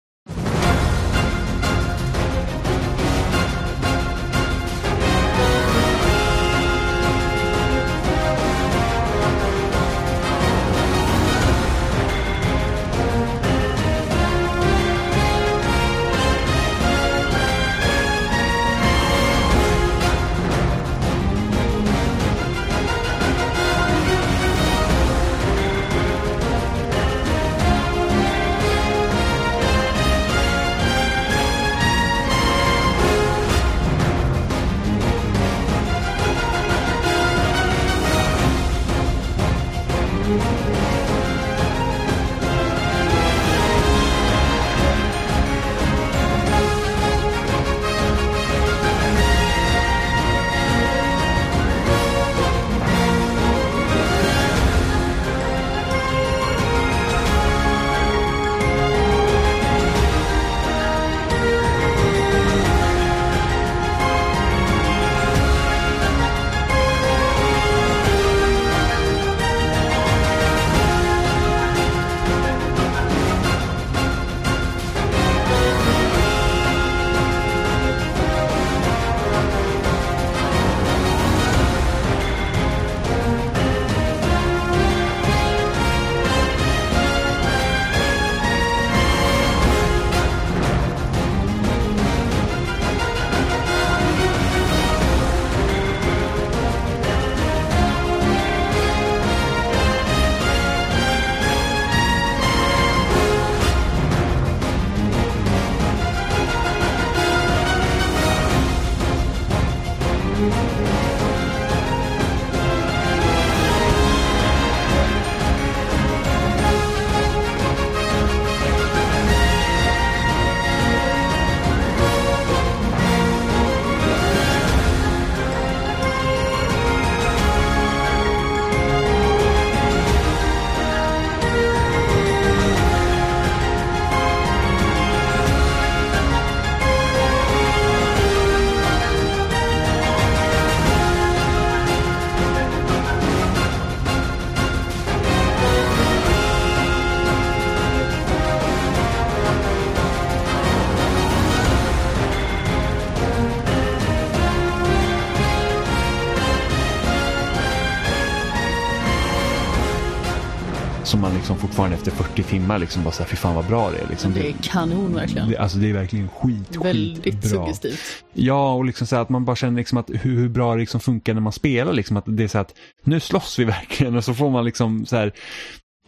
40 timmar liksom bara säger fy fan vad bra det är. Liksom. Det är kanon verkligen. det, alltså det är verkligen skit, Väldigt skitbra. suggestivt. Ja, och liksom så här att man bara känner liksom att hur, hur bra det liksom funkar när man spelar. Liksom att det är så här att nu slåss vi verkligen och så får man liksom så här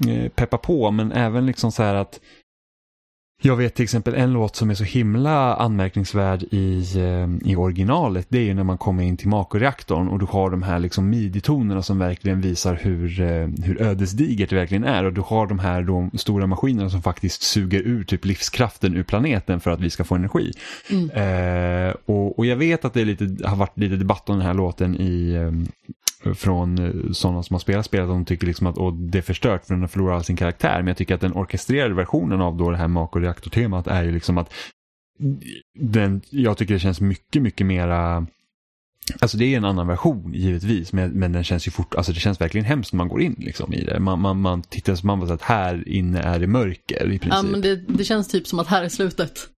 eh, peppa på men även liksom så här att jag vet till exempel en låt som är så himla anmärkningsvärd i, eh, i originalet. Det är ju när man kommer in till Mako-reaktorn och du har de här liksom midi-tonerna som verkligen visar hur, eh, hur ödesdigert det verkligen är. Och du har de här då, stora maskinerna som faktiskt suger ur typ livskraften ur planeten för att vi ska få energi. Eh, och, och jag vet att det lite, har varit lite debatt om den här låten i, eh, från sådana som har spelat spelet. De tycker liksom att det är förstört för den har förlorat all sin karaktär. Men jag tycker att den orkestrerade versionen av då det här reaktortemat är ju liksom att den, jag tycker det känns mycket, mycket mera Alltså det är en annan version givetvis men, men den känns ju fort, alltså det känns verkligen hemskt när man går in liksom i det. Man, man, man tittar så man bara så att här inne är det mörker i princip. Ja, men det, det känns typ som att här är slutet.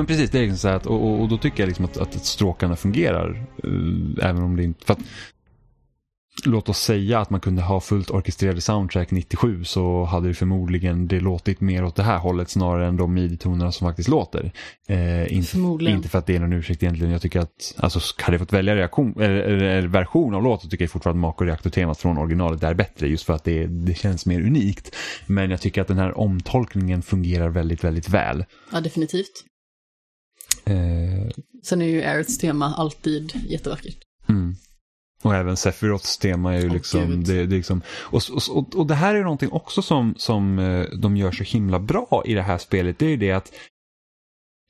Men precis, det är liksom så att, och, och, och då tycker jag liksom att, att stråkarna fungerar. eh, även om det inte... För att, låt oss säga att man kunde ha fullt orkestrerade soundtrack 97 så hade det förmodligen det låtit mer åt det här hållet snarare än de midi-tonerna som faktiskt låter. Eh, inte, Förmodligen. inte för att det är någon ursäkt egentligen. Jag tycker att, alltså hade jag fått välja reaktion, eller, eller, version av låten tycker jag fortfarande att Mako Reaktor-temat från originalet är bättre just för att det, det känns mer unikt. Men jag tycker att den här omtolkningen fungerar väldigt, väldigt väl. Ja, definitivt. Eh, Sen är ju Aeriths tema alltid jättevackert. Mm. Och även Sephiroths tema är ju liksom, det, det är liksom och, och, och, det här är någonting också som, som eh, de gör så himla bra i det här spelet. Det är ju det att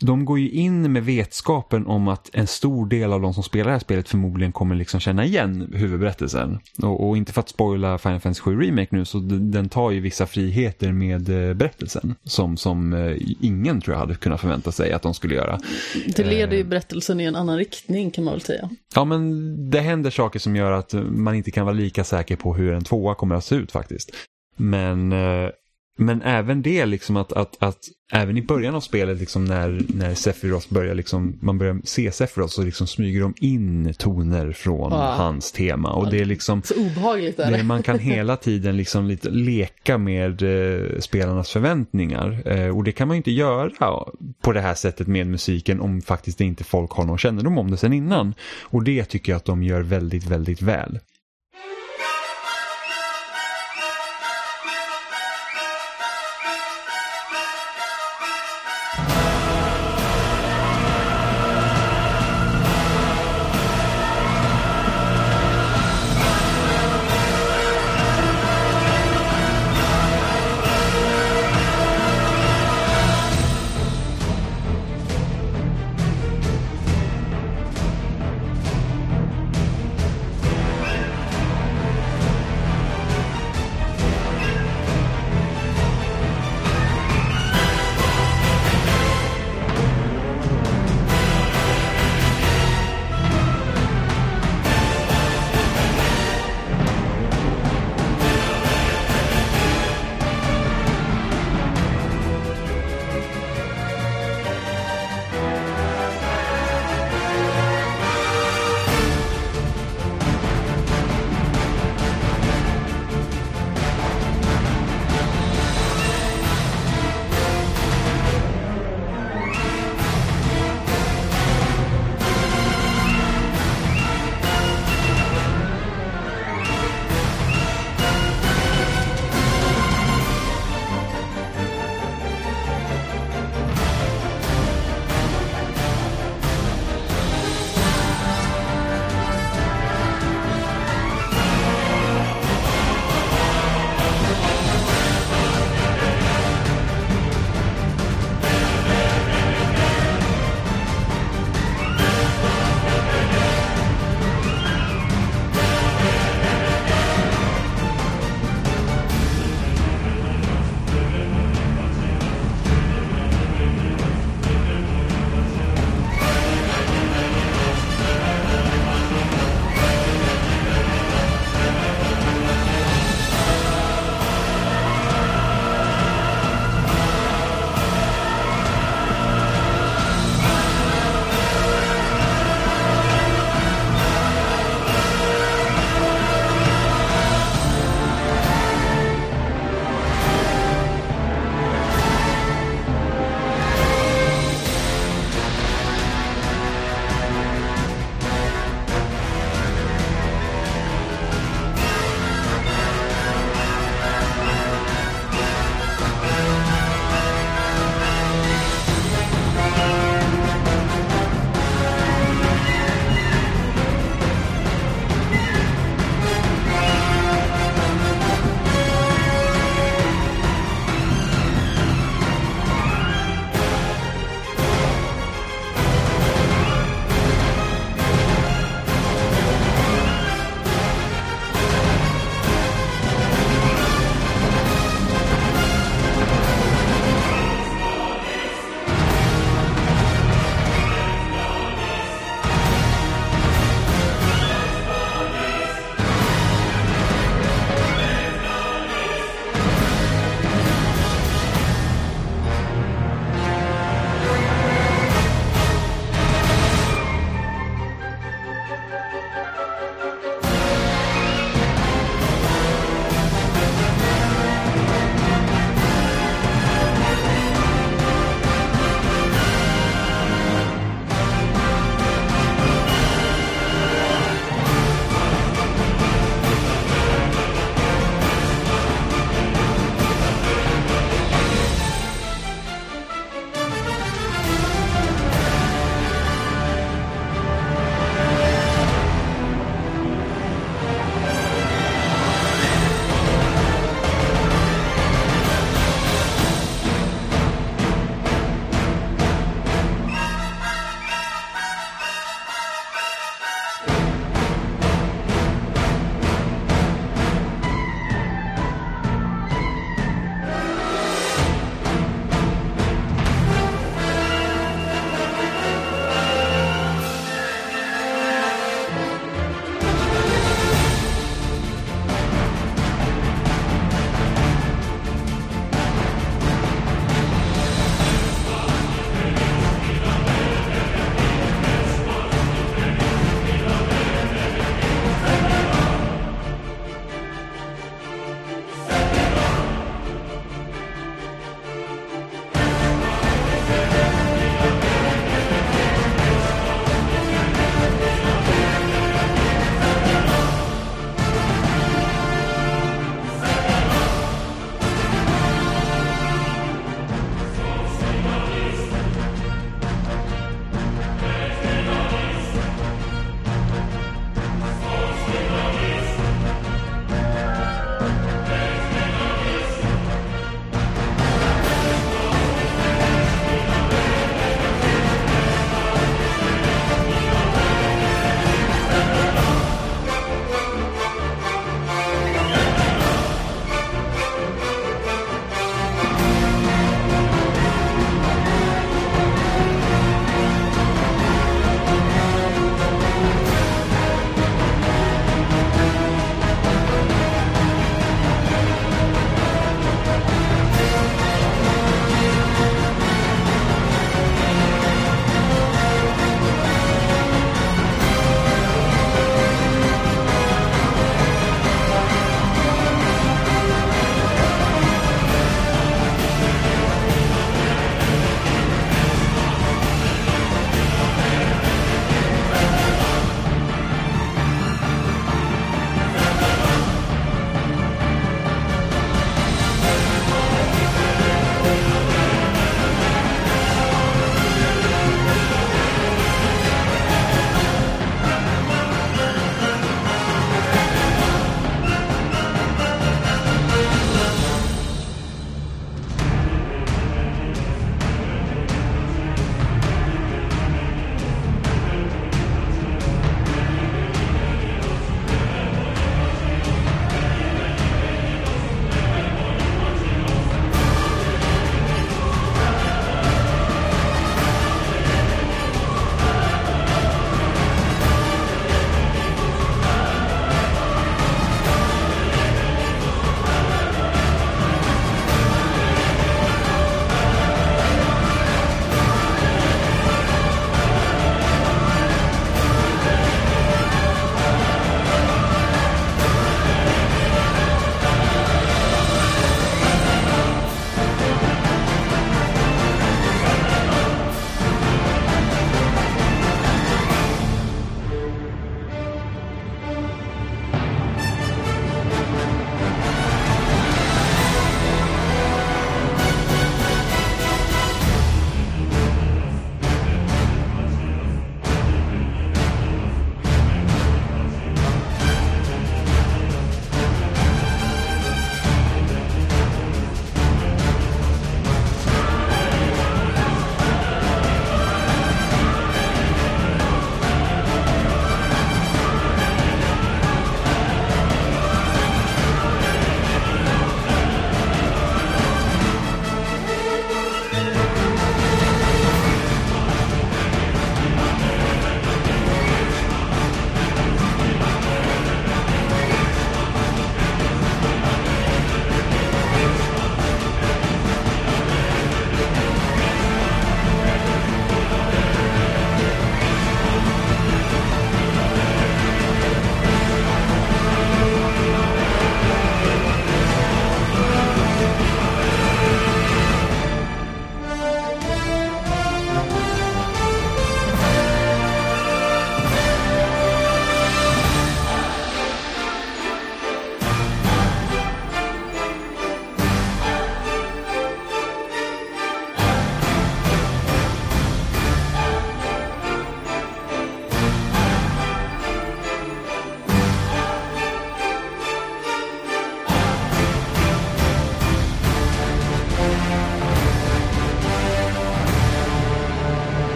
de går ju in med vetskapen om att en stor del av de som spelar det här spelet förmodligen kommer liksom känna igen huvudberättelsen. Och, och inte för att spoila Final Fantasy 7 Remake nu så den, tar ju vissa friheter med eh, berättelsen. Som, som eh, ingen tror jag hade kunnat förvänta sig att de skulle göra. Det leder ju Eh. berättelsen i en annan riktning kan man väl säga. Ja, men det händer saker som gör att man inte kan vara lika säker på hur en tvåa kommer att se ut faktiskt. Men, men även det, liksom att, att, att även i början av spelet, liksom när, när Sephiroth börjar, liksom, man börjar se Sephiroth så liksom smyger de in toner från Ja. hans tema. Och det är liksom, Så obehagligt är det. det, man kan hela tiden liksom lite leka med eh, spelarnas förväntningar. Eh, och det kan man ju inte göra på det här sättet med musiken om faktiskt inte folk har någon kännedom om det sen innan. Och det tycker jag att de gör väldigt, väldigt väl.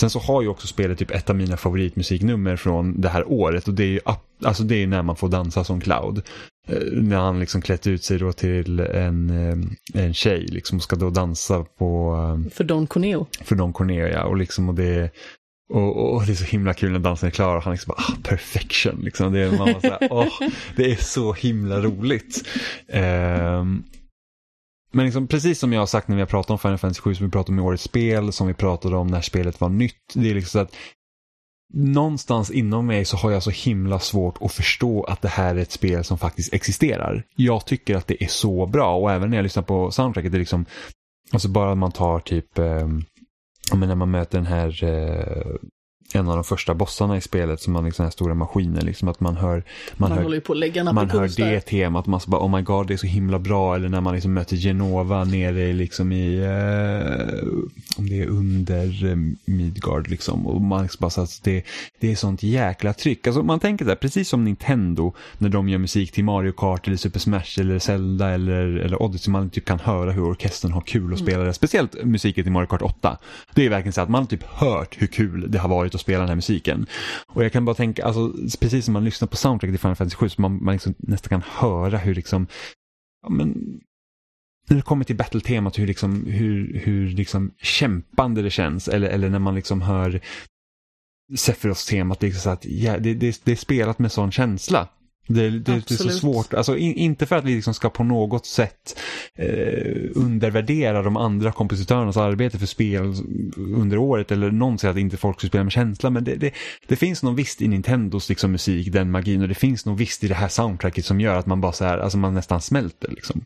Sen så har ju också spelet typ ett av mina favoritmusiknummer från det här året och det är ju alltså det är när man får dansa som Cloud. Eh, när han liksom klätt ut sig då till en, eh, en tjej liksom och ska då dansa på eh, För Don Corneo. för Don Cornelia och liksom och det och, och det är så himla kul när dansen är klar och han liksom bara, ah, perfection liksom. Det är, man bara så här, åh, det är så himla roligt. Ehm, men liksom, precis som jag har sagt när vi har pratat om Final Fantasy 7, som vi pratade om i årets spel, som vi pratade om när spelet var nytt. Det är liksom så att någonstans inom mig så har jag så himla svårt att förstå att det här är ett spel som faktiskt existerar. Jag tycker att det är så bra och även när jag lyssnar på soundtracket, det är liksom, alltså bara man tar typ, eh, när man möter den här eh, en av de första bossarna i spelet som man liksom här stora maskiner, liksom att man hör, man Man hör håller på att man hör där. det temat, man så bara oh my god det är så himla bra eller när man liksom möter Genova nere liksom i, eh, om det är under eh, Midgard liksom och man liksom bara så att det, det är sånt jäkla tryck. Alltså man tänker så här, precis som Nintendo när de gör musik till Mario Kart eller Super Smash eller Zelda eller, eller Odyssey, man typ kan höra hur orkestern har kul att spela det. Speciellt musiken till Mario Kart 8. Det är verkligen så att man har typ hört hur kul det har varit och spela den här musiken. Och jag kan bara tänka, alltså precis som man lyssnar på soundtracket i Final Fantasy 7 så man, man liksom nästan kan höra hur liksom, ja men när det kommer till battle-temat, hur, liksom, hur, hur liksom kämpande det känns. Eller, eller när man liksom hör Sephiroths temat liksom så att, ja, det, det, det är spelat med sån känsla. Det, det, det är så svårt, alltså in, inte för att vi liksom ska på något sätt eh, undervärdera de andra kompositörernas arbete för spel under året eller någon säger att inte folk ska spela med känsla men det, det, finns något visst i Nintendos liksom, musik, den magin och det finns något visst i det här soundtracket som gör att man bara så här, alltså man nästan smälter liksom.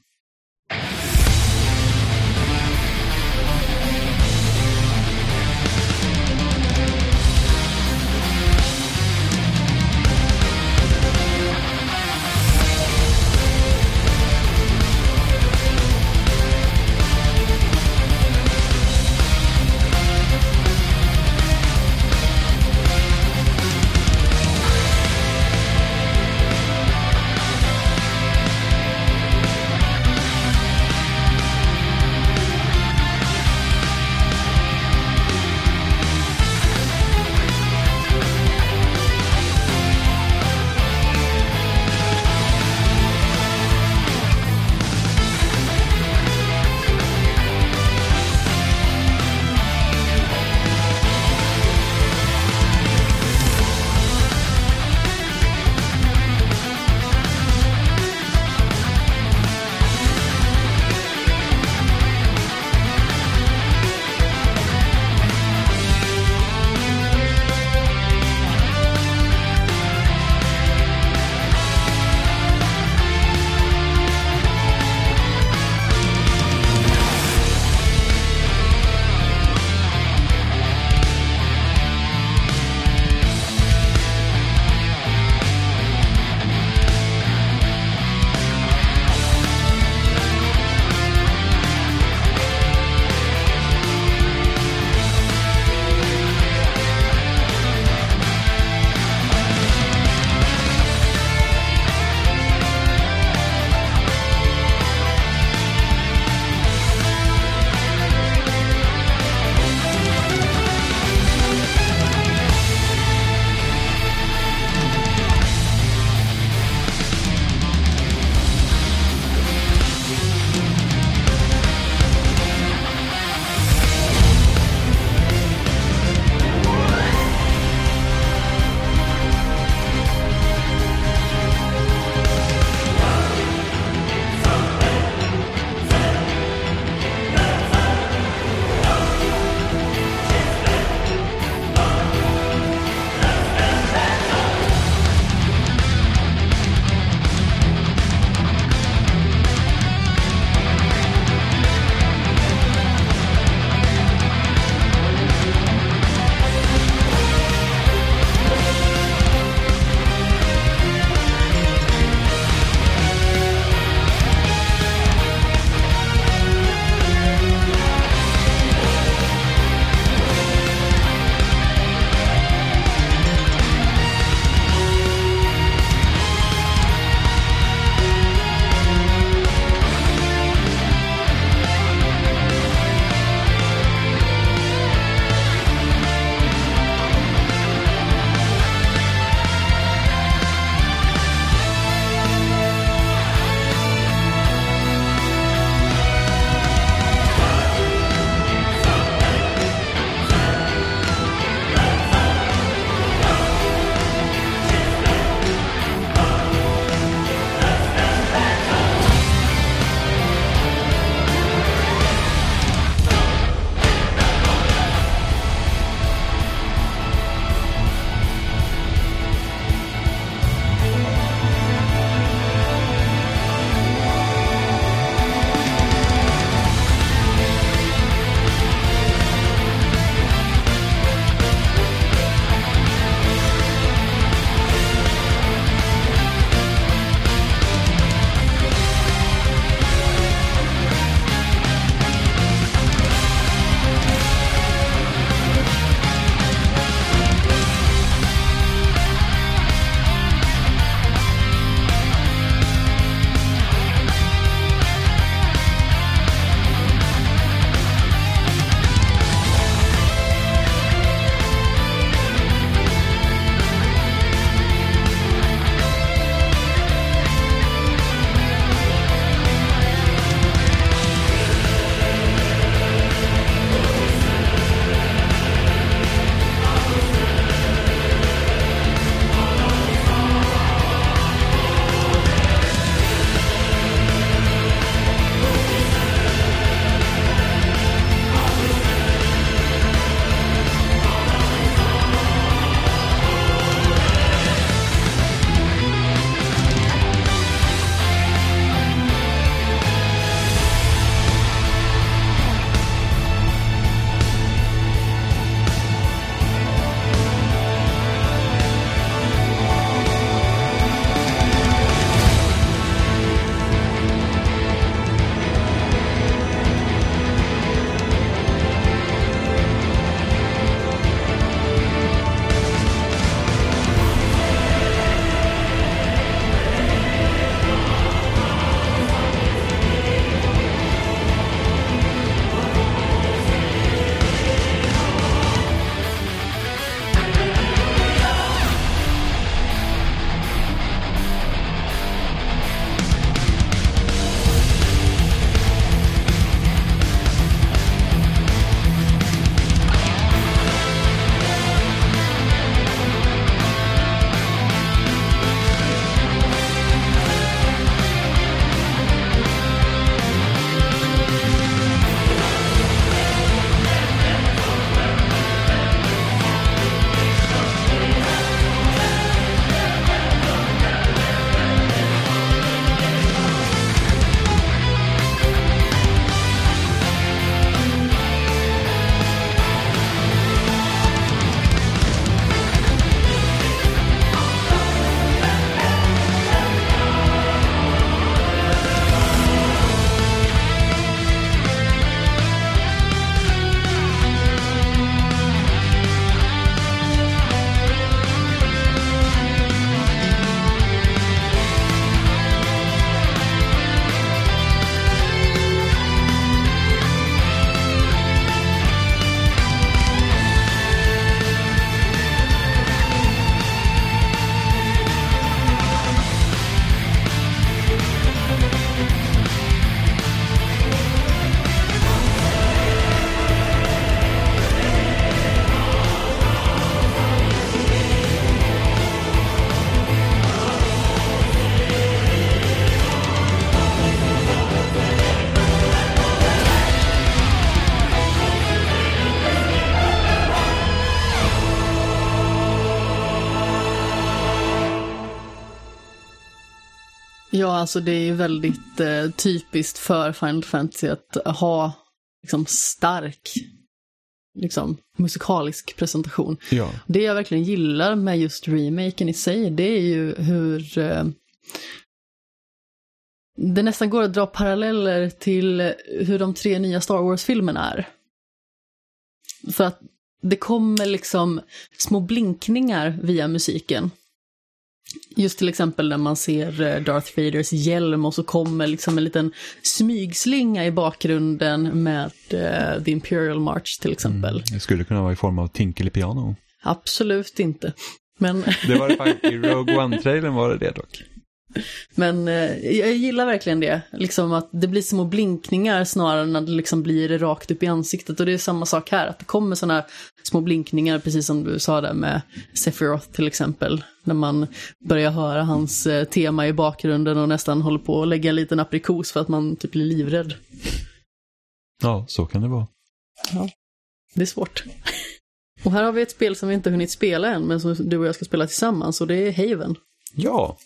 Ja, alltså det är väldigt eh, typiskt för Final Fantasy att ha liksom stark liksom, musikalisk presentation. Ja. Det jag verkligen gillar med just remaken i sig, det är ju hur eh, det nästan går att dra paralleller till hur de tre nya Star Wars-filmerna är. För att det kommer liksom små blinkningar via musiken. Just till exempel när man ser eh, Darth Vaders hjälm och så kommer liksom en liten smygslinga i bakgrunden med eh, The Imperial March till exempel. Det skulle kunna vara i form av Tinkele Piano. Absolut inte. Men, Det var det faktiskt, i Rogue One-trailern var det det dock. Men eh, jag gillar verkligen det. Liksom att det blir små blinkningar snarare än att det liksom blir rakt upp i ansiktet. Och det är samma sak här, att det kommer sådana små blinkningar, precis som du sa där med Sephiroth till exempel. När man börjar höra hans eh, tema i bakgrunden och nästan håller på att lägga en liten aprikos för att man typ blir livrädd. Ja, så kan det vara. Det är svårt. Och här har vi ett spel som vi inte hunnit spela än, men som du och jag ska spela tillsammans, och det är Haven. Ja.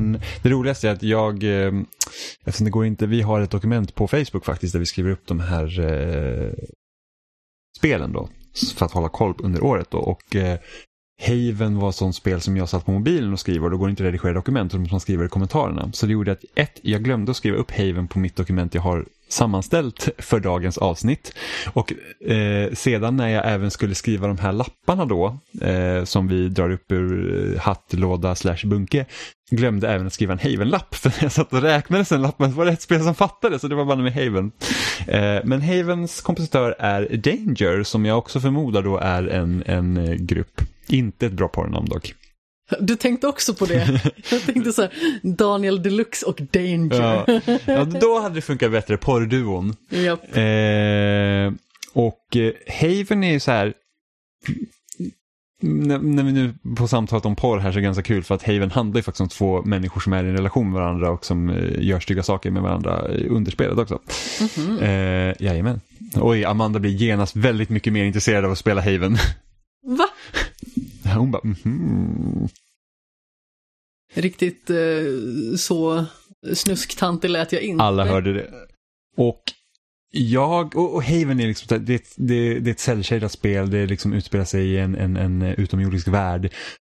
Men. Det roligaste är att jag, eh, eftersom det går inte, vi har ett dokument på Facebook faktiskt där vi skriver upp de här eh, spelen då. För att hålla koll under året då. Och eh, Haven var ett sånt spel som jag satt på mobilen och skriver och då går det inte att redigera dokument utan man skriver i kommentarerna. Så det gjorde att ett, jag glömde att skriva upp Haven på mitt dokument jag har sammanställt för dagens avsnitt. Och eh, sedan när jag även skulle skriva de här lapparna då, eh, som vi drar upp ur eh, hattlåda slash bunke, glömde även att skriva en Haven-lapp. För när jag satt och räknade sen lappen var det ett spel som fattades så det var bara med Haven. Eh, men Havens kompositör är Danger som jag också förmodar då är en, en eh, grupp. Inte ett bra porrnamn dock. Du tänkte också på det. Jag tänkte så här, Daniel Deluxe och Danger. Ja. ja, då hade det funkat bättre, porrduon. Japp. Eh, och eh, Haven är ju så här, när, när vi nu på samtalet om porr här så är det ganska kul för att Haven handlar ju faktiskt om två människor som är i en relation med varandra och som eh, gör stygga saker med varandra eh, under spelet också. Mhm. Eh, jajamän. Oj, Amanda blir genast väldigt mycket mer intresserad av att spela Haven. Va? Hon bara, mhm. Riktigt eh, så snusktantig lät jag inte. Alla hörde det. Och jag, och, och Haven är liksom, det, det, det är ett cellshaded spel, det liksom utspelar sig i en, en, en utomjordisk värld.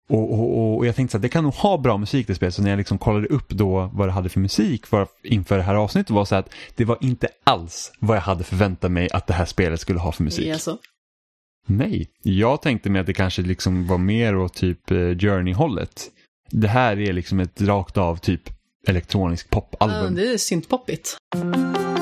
Och, och, och- jag tänkte så att det kan nog ha bra musik det spelet, så när jag liksom kollade upp då vad det hade för musik för, inför det här avsnittet var så att det var inte alls vad jag hade förväntat mig att det här spelet skulle ha för musik. Jaså? Nej, jag tänkte mig att det kanske liksom var mer åt typ eh, Journey-hållet. Det här är liksom ett rakt av typ elektronisk Ja, popalbum. det är syntpoppigt. Thank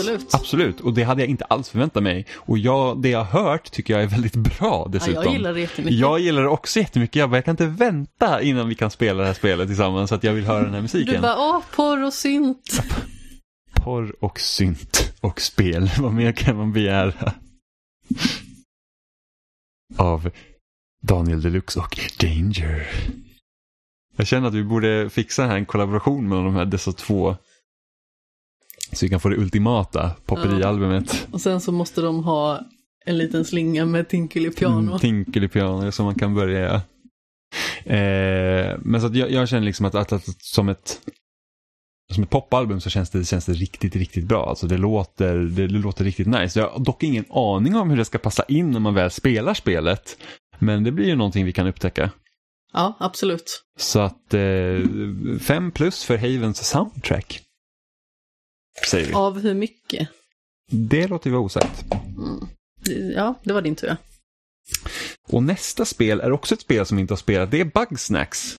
Absolut. absolut, och det hade jag inte alls förväntat mig. Och jag, det jag har hört tycker jag är väldigt bra Ja, dessutom. jag gillar det jättemycket. Jag gillar det också jättemycket. Jag, bara, jag kan inte vänta innan vi kan spela det här spelet tillsammans så att jag vill höra den här musiken. Du bara, åh, porr och synt. Porr och synt och spel. Vad mer kan man begära? Av Daniel Deluxe och Danger. Jag känner att vi borde fixa här en kollaboration mellan de här, dessa två. Så vi kan få det ultimata popperialbumet. Och sen så måste de ha en liten slinga med Tinkly piano. Mm, Tinkelipiano som man kan börja. Eh, men så att jag, jag känner liksom att, att, att som ett som ett popalbum så känns det, känns det riktigt, riktigt bra. Alltså det låter, det, det låter riktigt nice. Jag har dock ingen aning om hur det ska passa in när man väl spelar spelet. Men det blir ju någonting vi kan upptäcka. Ja, absolut. Så att eh, fem plus för Havens soundtrack. Säger vi. Av hur mycket? Det låter vi vara osagt. Ja, det var din tur. Och nästa spel är också ett spel som vi inte har spelat. Det är Bugsnacks.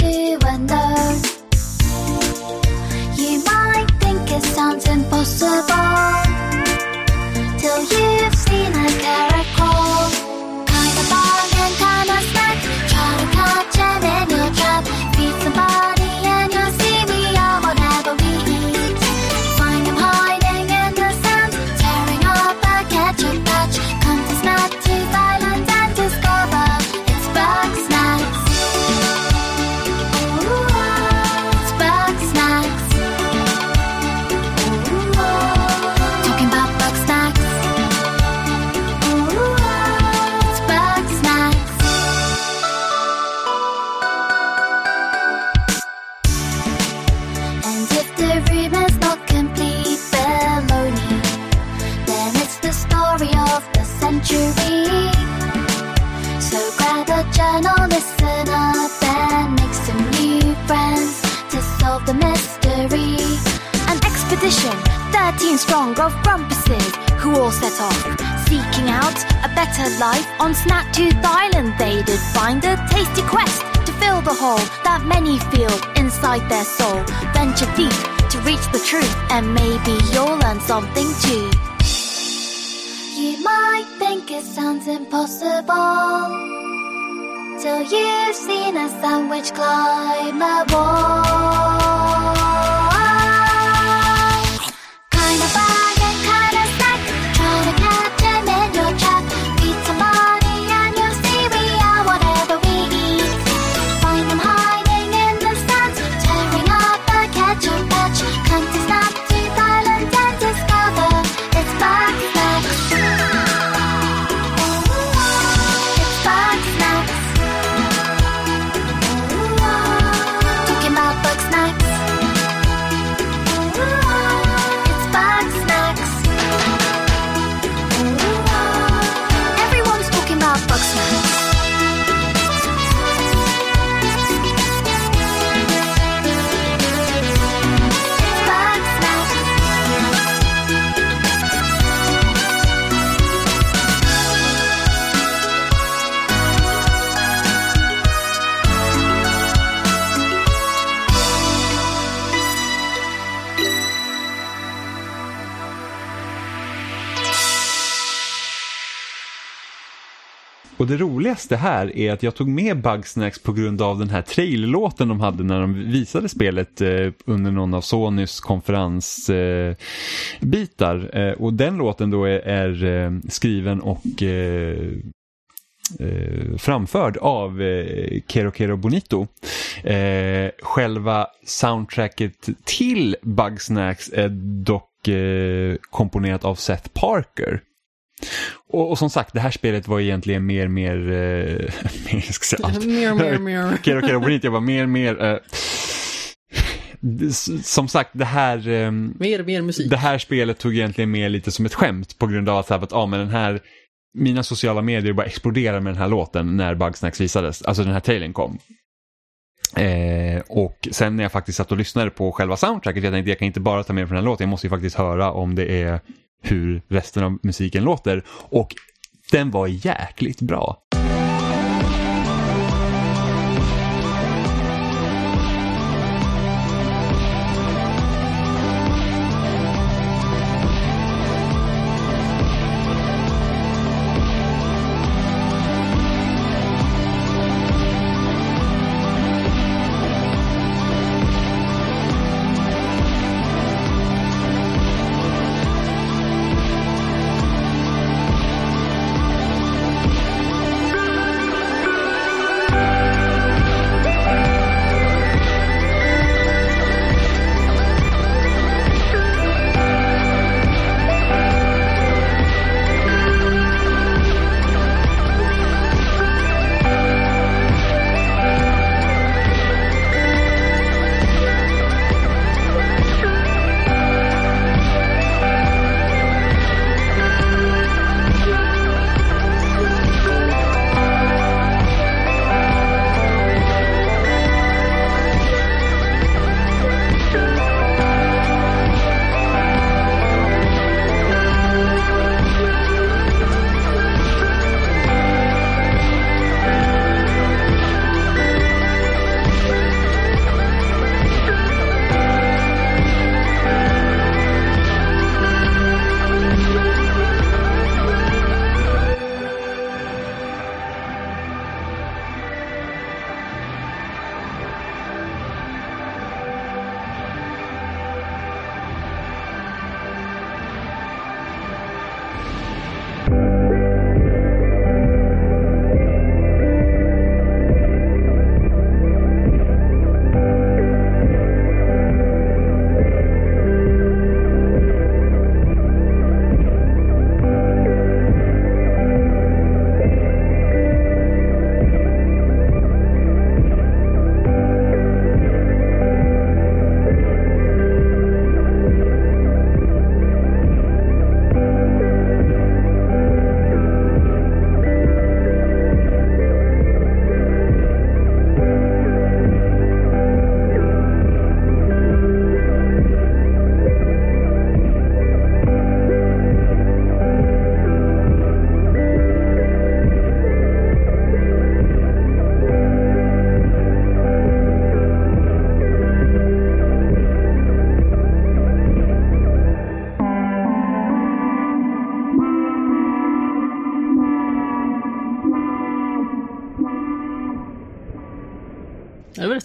Hitherto unknown. You might think it sounds impossible till you've 13 strong of grumpuses, who all set off, seeking out a better life on Snaktooth Island. They did find a tasty quest to fill the hole that many feel inside their soul. Venture deep to reach the truth, and maybe you'll learn something too. You might think it sounds impossible till you've seen a sandwich climb a wall. Kind of det roligaste här är att jag tog med Bugsnacks på grund av den här trailerlåten de hade när de visade spelet eh, under någon av Sonys konferensbitar. Eh, eh, och den låten då är, är eh, skriven och eh, eh, framförd av eh, Kero Kero Bonito. Eh, själva soundtracket till Bugsnacks är dock eh, komponerat av Seth Parker. Och, och som sagt, det här spelet var egentligen mer, mer, eh, mer jag ska säga allt. Mer, mer, mer. Okej, okej, okay, jag bara mer, mer. Eh, som sagt, det här, ehm, Mer, mer musik. det här spelet tog egentligen med lite som ett skämt på grund av att, att ah, men den här, mina sociala medier bara exploderade med den här låten när Bugsnax visades, alltså den här trailern kom. Eh, och sen när jag faktiskt satt och lyssnade på själva soundtracket, jag tänkte jag kan inte bara ta med den här låten, jag måste ju faktiskt höra om det är hur resten av musiken låter. Och den var jäkligt bra.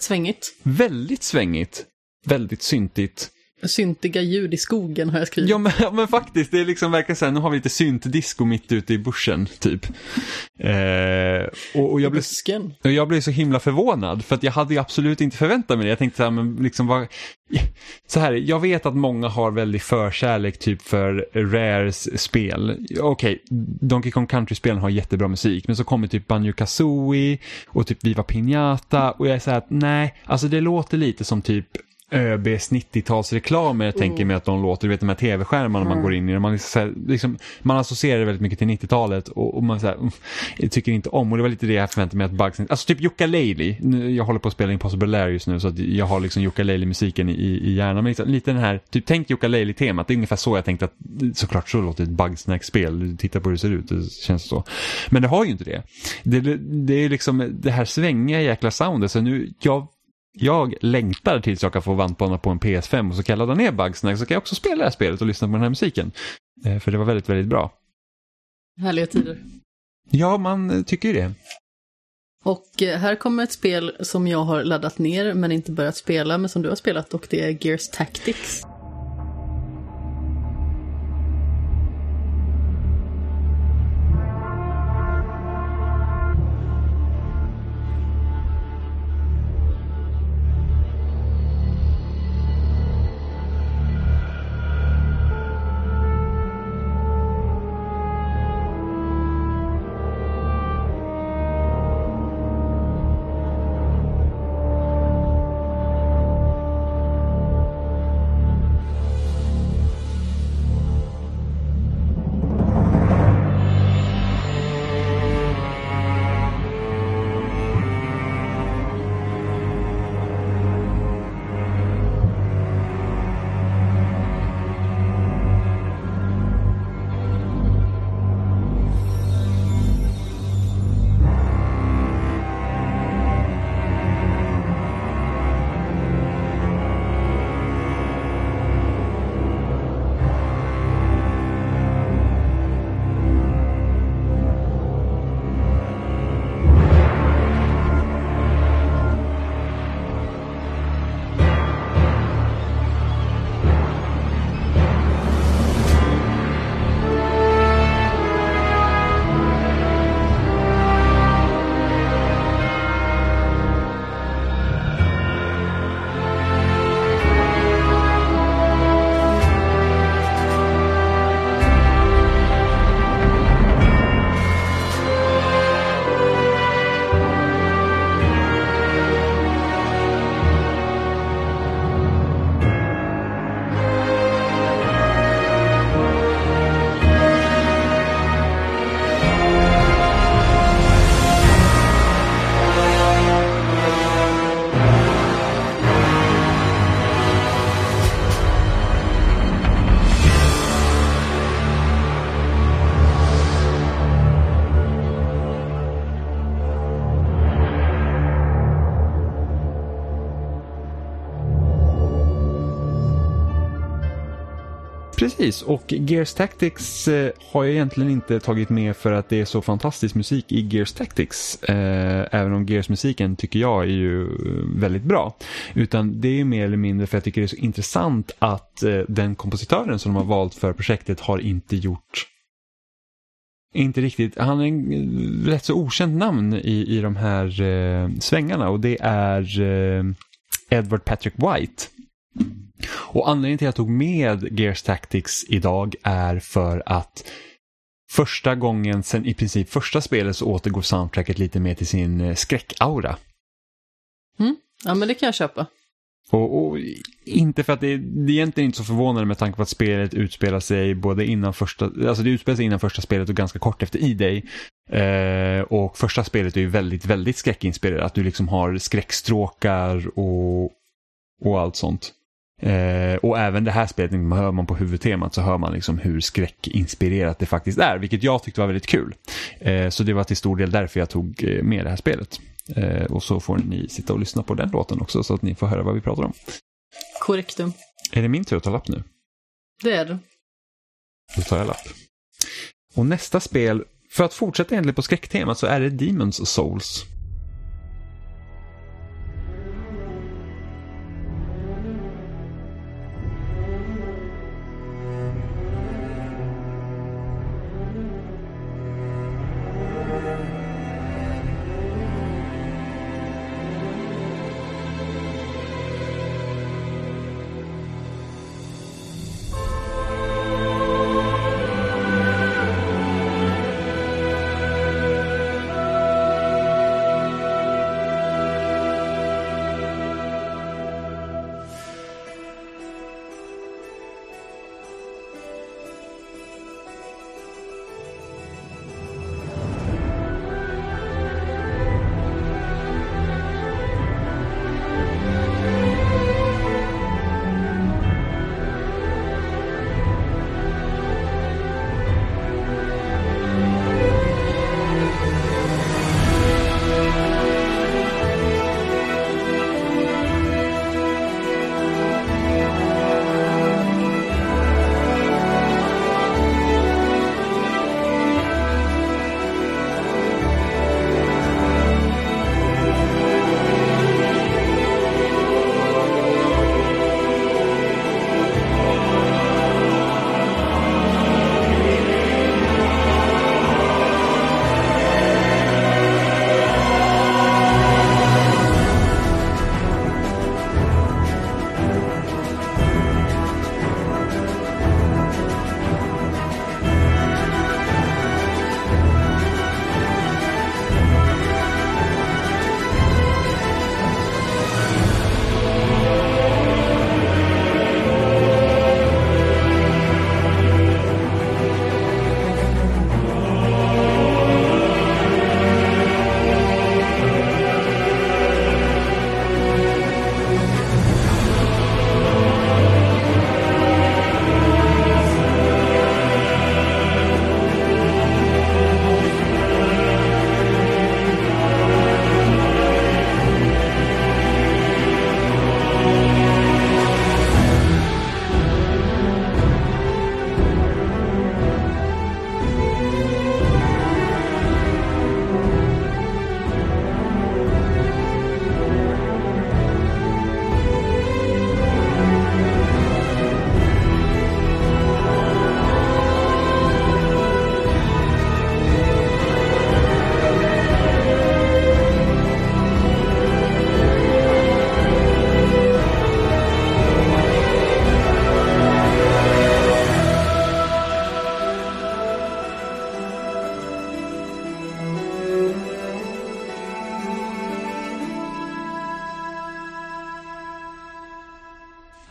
Svängigt. Väldigt svängigt, väldigt syntigt. Syntiga ljud i skogen har jag skrivit. Ja men, men faktiskt, det är liksom verkar så här, nu har vi lite syntdisco mitt ute i bushen, typ. Eh, och, och jag blev. Och jag blev så himla förvånad för att jag hade ju absolut inte förväntat mig det. Jag tänkte så här, men liksom vad... Så här, jag vet att många har väldigt förkärlek typ för Rares spel. Okej, Donkey Kong Country-spelen har jättebra musik, men så kommer typ Banjo Kazooie och typ Viva Piñata och jag är så här att nej, alltså det låter lite som typ ÖBs 90-talsreklamer jag tänker mig att de låter, du vet de här tv-skärmarna man går in i. Man, liksom, liksom, man associerar det väldigt mycket till 90-talet och, och man så här, mm, tycker inte om, och det var lite det jag förväntade mig att Bugs, alltså typ Yooka-Laylee, Nu- jag håller på att spela Impossible Lair just nu så att jag har liksom Yooka-Laylee-musiken i, i hjärnan, men liksom, lite den här, typ tänk Yooka-Laylee-temat, det är ungefär så jag tänkte att, såklart så låter ett Bugsnack-spel, titta på hur det ser ut, det känns så. Men det har ju inte det. Det, det, det är liksom det här svängiga jäkla soundet, så nu, jag jag längtar tills jag kan få vandbana på en PS5 och så kan jag ladda ner Bugsnack så kan jag också spela det här spelet och lyssna på den här musiken. Eh, För det var väldigt, väldigt bra. Härliga tider. Ja, man eh, tycker ju det. Och eh, här kommer ett spel som jag har laddat ner men inte börjat spela, men som du har spelat och det är Gears Tactics. Precis, och Gears Tactics eh, har jag egentligen inte tagit med för att det är så fantastisk musik i Gears Tactics. Eh, även om Gears-musiken tycker jag är ju eh, väldigt bra. Utan det är mer eller mindre för att jag tycker det är så intressant att eh, den kompositören som de har valt för projektet har inte gjort inte riktigt, han är en eh, rätt så okänt namn i, i de här eh, svängarna och det är eh, Edward Patrick White. Och anledningen till att jag tog med Gears Tactics idag är för att första gången sen i princip första spelet så återgår soundtracket lite mer till sin eh, skräckaura. Ja, men det kan jag köpa. Och, och inte för att det, det är egentligen inte så förvånande med tanke på att spelet utspelar sig både innan första, alltså det utspelar sig innan första spelet och ganska kort efter E-Day. Eh, och första spelet är ju väldigt, väldigt skräckinspirerat. Att du liksom har skräckstråkar och, och allt sånt. Eh, och även det här spelet, man hör man på huvudtemat så hör man liksom hur skräckinspirerat det faktiskt är, vilket jag tyckte var väldigt kul. Eh, så det var till stor del därför jag tog eh, med det här spelet. Eh, och så får ni sitta och lyssna på den låten också så att ni får höra vad vi pratar om. Korrektum. Är det min tur att ta lapp nu? Det är det. Då tar jag lapp. Och nästa spel, för att fortsätta egentligen på skräcktemat så är det Demons Souls.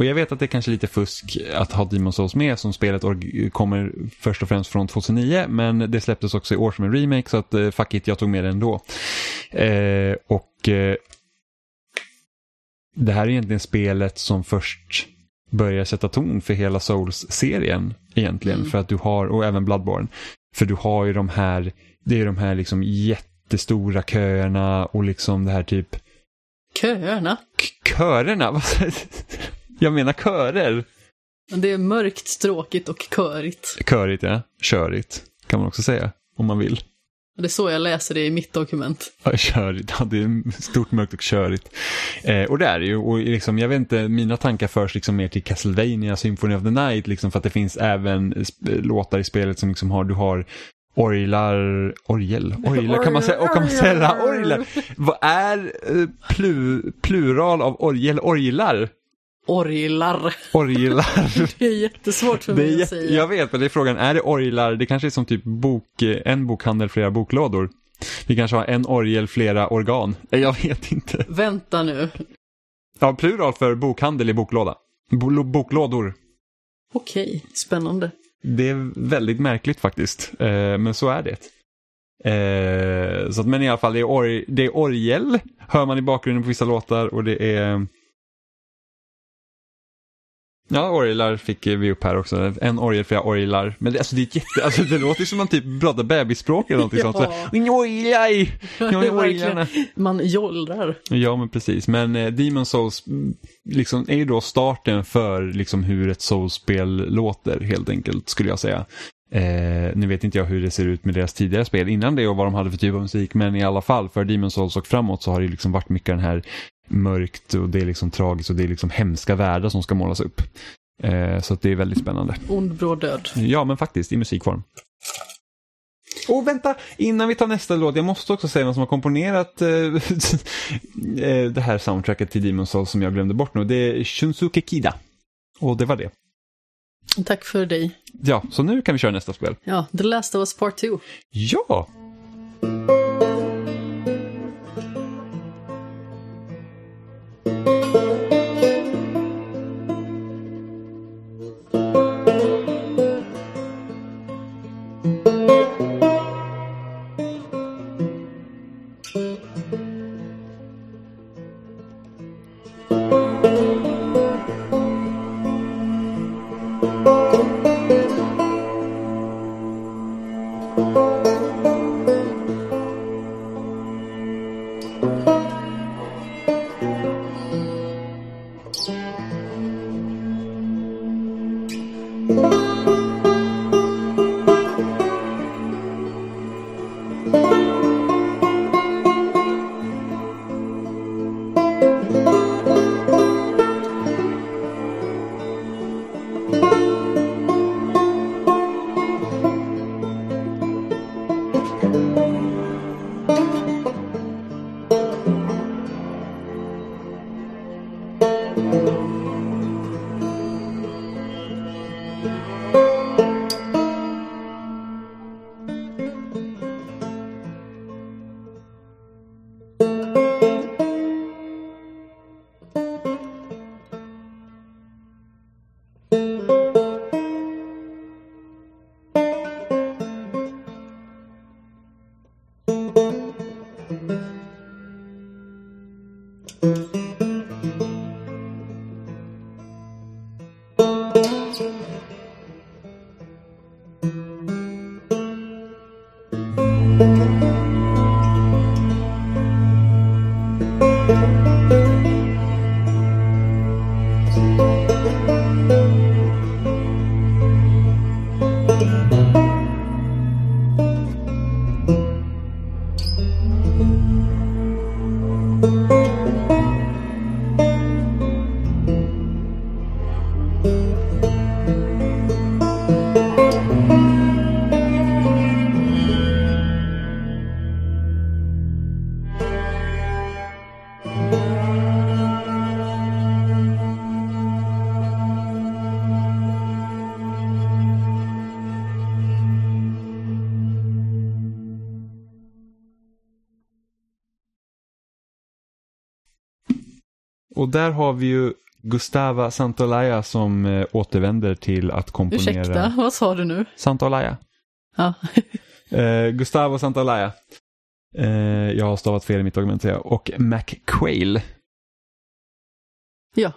Och jag vet att det är kanske lite fusk att ha Demon's Souls med som spelet kommer först och främst från 2009 men det släpptes också i år som en remake så att eh, fuck it, jag tog med det ändå. Eh, och eh, det här är egentligen spelet som först börjar sätta ton för hela Souls-serien egentligen. Mm. För att du har, och även Bloodborne, för du har ju de här, det är de här liksom jättestora köerna och liksom det här typ Köerna. K- körerna? Jag menar körer. Det är mörkt, tråkigt och körigt. Körigt, ja. Körigt, kan man också säga. Om man vill. Det är så jag läser det i mitt dokument. Ja, körigt. Ja, det är stort, mörkt och körigt. Eh, och det är det ju. Och liksom, jag vet inte, mina tankar förs liksom mer till Castlevania Symphony of the Night. Liksom, för att det finns även låtar i spelet som liksom har, du har orglar, orgel, orglar kan man säga, och kan man säga orglar? Vad är eh, plu, plural av orgel, orglar? Orglar. Orglar. Det är jättesvårt för mig att säga. jag vet, men det är frågan, är det orglar? Det kanske är som typ bok, en bokhandel, flera boklådor. Vi kanske har en orgel, flera organ. Eh, Jag vet inte. Vänta nu. Ja, plural för bokhandel i boklåda. Bo, boklådor. Okej, spännande. Det är väldigt märkligt faktiskt, eh, men så är det. Eh, så att, men i alla fall, det är, or, det är orgel, hör man i bakgrunden på vissa låtar och det är... Ja, orglar fick vi upp här också. En orgel, flera orglar. Men det, alltså, det, är jätte, alltså, det låter som man typ pratar bebisspråk eller någonting Ja. sånt. Så, Man jollrar. Ja, men precis. Men eh, Demon Souls mm, liksom, är ju då starten för liksom, hur ett Souls-spel låter, helt enkelt, skulle jag säga. Eh, nu vet inte jag hur det ser ut med deras tidigare spel innan det och vad de hade för typ av musik, men i alla fall för Demon Souls och framåt så har det liksom varit mycket den här mörkt och det är liksom tragiskt och det är liksom hemska världar som ska målas upp. Eh, så det är väldigt spännande. Ond, bråd död. Ja, men faktiskt i musikform. Och vänta, innan vi tar nästa låt, jag måste också säga vem som har komponerat eh, eh, det här soundtracket till Demon's Souls som jag glömde bort nu. Det är Shunsuke Kida. Och det var det. Tack för dig. Ja, så nu kan vi köra nästa spel. Ja, The Last of Us Part 2. Ja! Música Och där har vi ju Gustava Santolaya som eh, återvänder till att komponera. Ursäkta, vad sa du nu? Santolaya. Ja, Eh, Gustavo Santolaya. Eh, jag har stavat fel i mitt jag. Och Mac Quayle ja.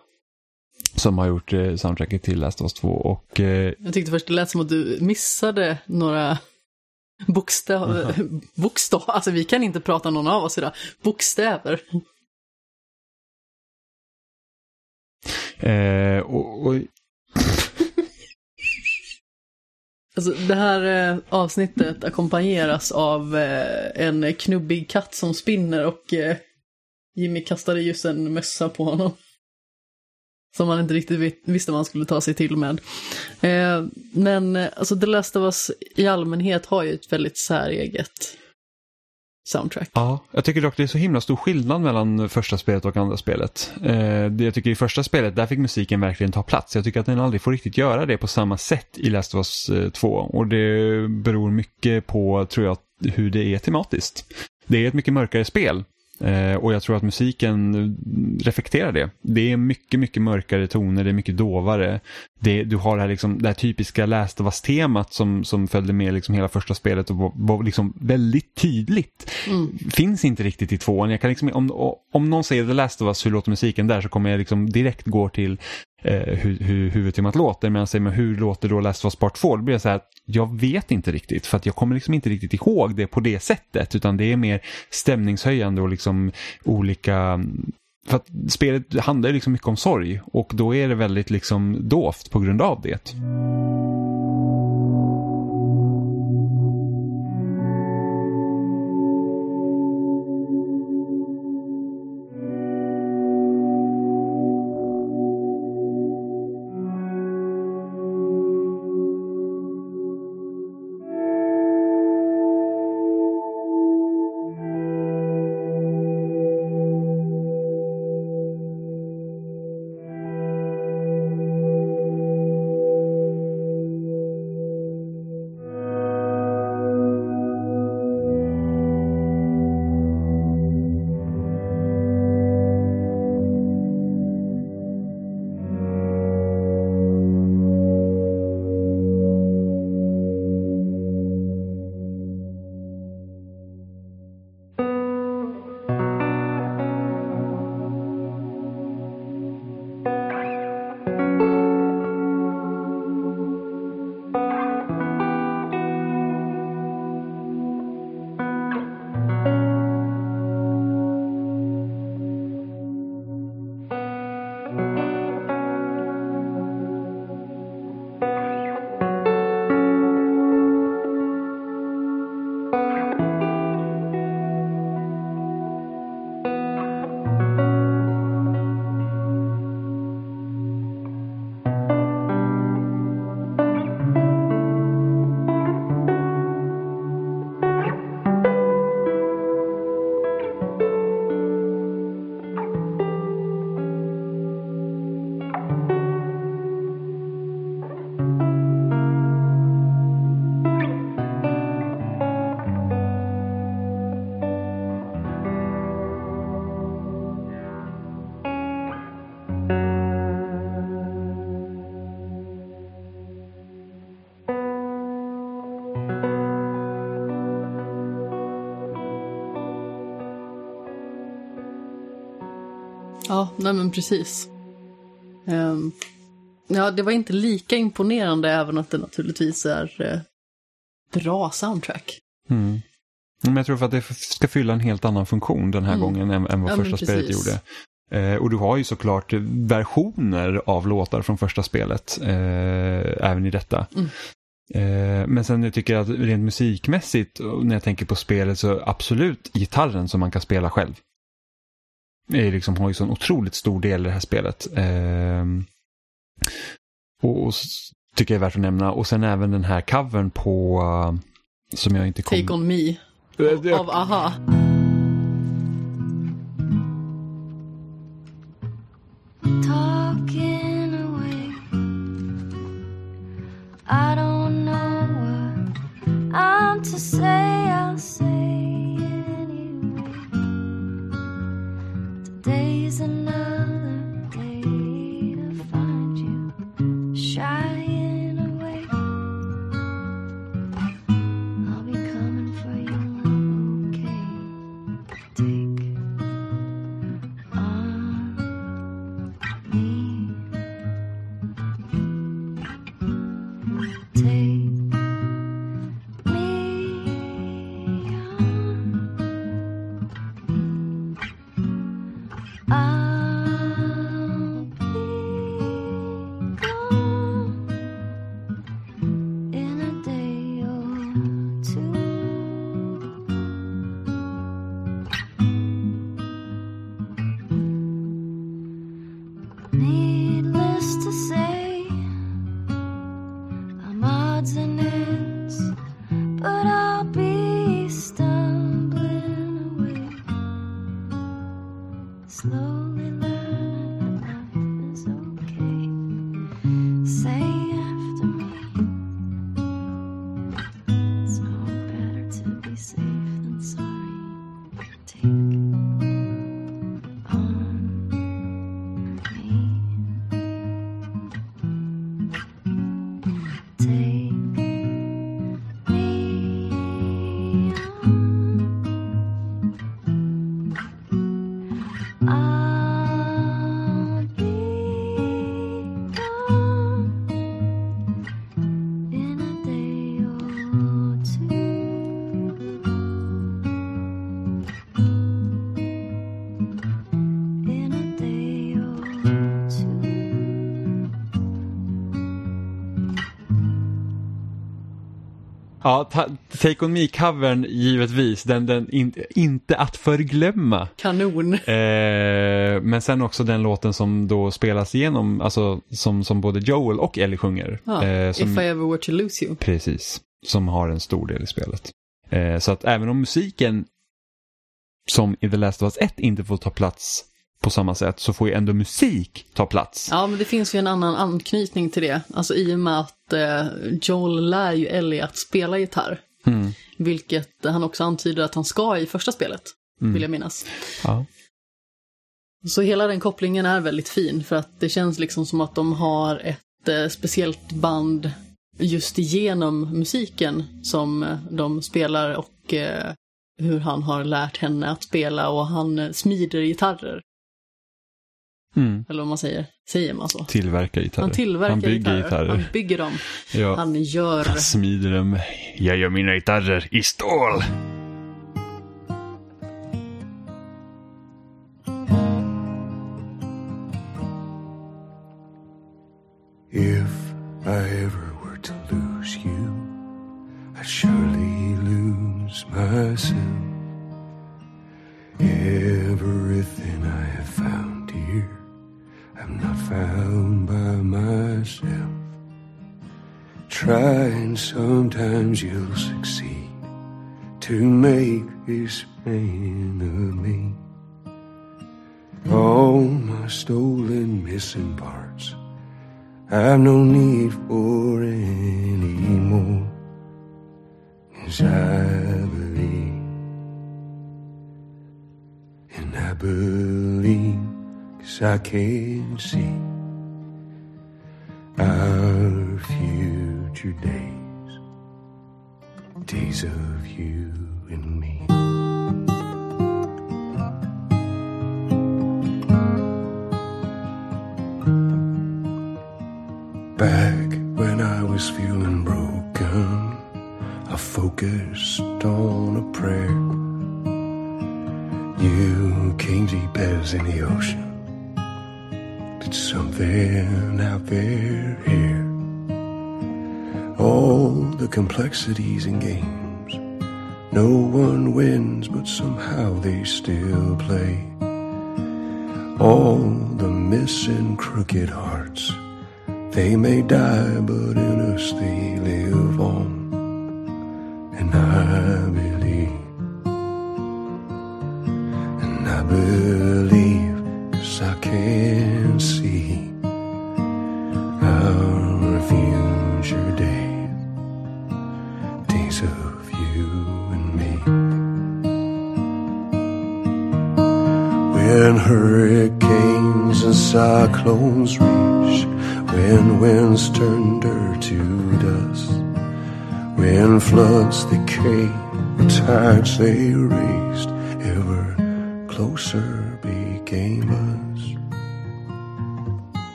som har gjort eh, soundtracket till Last of Us 2. Och eh, Jag tyckte först det lät som att du missade några bokstäver. Bokstav, alltså vi kan inte prata någon av oss idag. Bokstäver. Eh, och, och... Alltså, det här eh, avsnittet ackompanjeras av eh, en knubbig katt som spinner och eh, Jimmy kastade just en mössa på honom. Som han inte riktigt visste vad han skulle ta sig till med. Eh, men alltså The Last of Us i allmänhet har ju ett väldigt säreget soundtrack. Ja, jag tycker dock det är så himla stor skillnad mellan första spelet och andra spelet. Eh, jag tycker i första spelet, där fick musiken verkligen ta plats. Jag tycker att den aldrig får riktigt göra det på samma sätt i Last of Us eh, 2. Och det beror mycket på, tror jag, hur det är tematiskt. Det är ett mycket mörkare spel. Eh, och jag tror att musiken reflekterar det. Det är mycket, mycket mörkare toner, det är mycket dovare. Det, du har det här, liksom, det här typiska Last of Us-temat som, som följde med liksom hela första spelet och var, var liksom väldigt tydligt. Finns inte riktigt i tvåan. Jag kan liksom, om, om någon säger The Last of Us, hur låter musiken där? Så kommer jag liksom direkt gå till eh, Eh, hur, hur huvudtemat låter. Men jag säger, men hur låter då Last of Us Part 2? Då blir jag så här, jag vet inte riktigt. För att jag kommer liksom inte riktigt ihåg det på det sättet. Utan det är mer stämningshöjande och liksom olika för att spelet handlar ju liksom mycket om sorg och då är det väldigt liksom dovt på grund av det. Precis. Ehm, ja, det var inte lika imponerande även att det naturligtvis är eh, bra soundtrack. Mm. Men jag tror för att det ska fylla en helt annan funktion den här Mm. gången än, än vad Ja, första spelet gjorde. Eh, och du har ju såklart versioner av låtar från första spelet eh, även i detta. Mm. Eh, men sen jag tycker jag att rent musikmässigt, när jag tänker på spelet, så absolut gitarren som man kan spela själv. Är liksom, har ju en otroligt stor del i det här spelet. Eh, och, och tycker jag är värt att nämna. Och sen även den här covern på, eh, som jag inte kom... Take on me Eh, det- av Aha. Ja, ta, Take On Me-covern givetvis, den, den in, inte att förglömma. Kanon. Eh, men sen också den låten som då spelas igenom, alltså som, som både Joel och Ellie sjunger. Ja, Eh, If som, I ever were to lose you. Precis, som har en stor del i spelet. Eh, så att även om musiken som i The Last of Us 1 inte får ta plats på samma sätt så får ju ändå musik ta plats. Ja, men det finns ju en annan anknytning till det. Alltså i och med att eh, Joel lär ju Ellie att spela gitarr. Mm. Vilket han också antyder att han ska i första spelet, Mm. vill jag minnas. Ja. Så hela den kopplingen är väldigt fin för att det känns liksom som att de har ett eh, speciellt band just genom musiken som eh, de spelar och eh, hur han har lärt henne att spela och han eh, smider gitarrer. Mm. Eller vad man säger. Säger man så? Tillverkar gitarrer. Han tillverkar Han bygger gitarrer. gitarrer. Han bygger dem. Ja. Han gör... Jag smider dem. Jag gör mina gitarrer i stål. To make of me. All my stolen missing parts. I've no need for any more. Cause I believe, and I believe, cause I can see our future days, days of you and me. Back when I was feeling broken, I focused on a prayer. You came deep as in the ocean. Did something out there here. All the complexities and games. No one wins, but somehow they still play. All the missing crooked hearts. They may die, but in us they live on.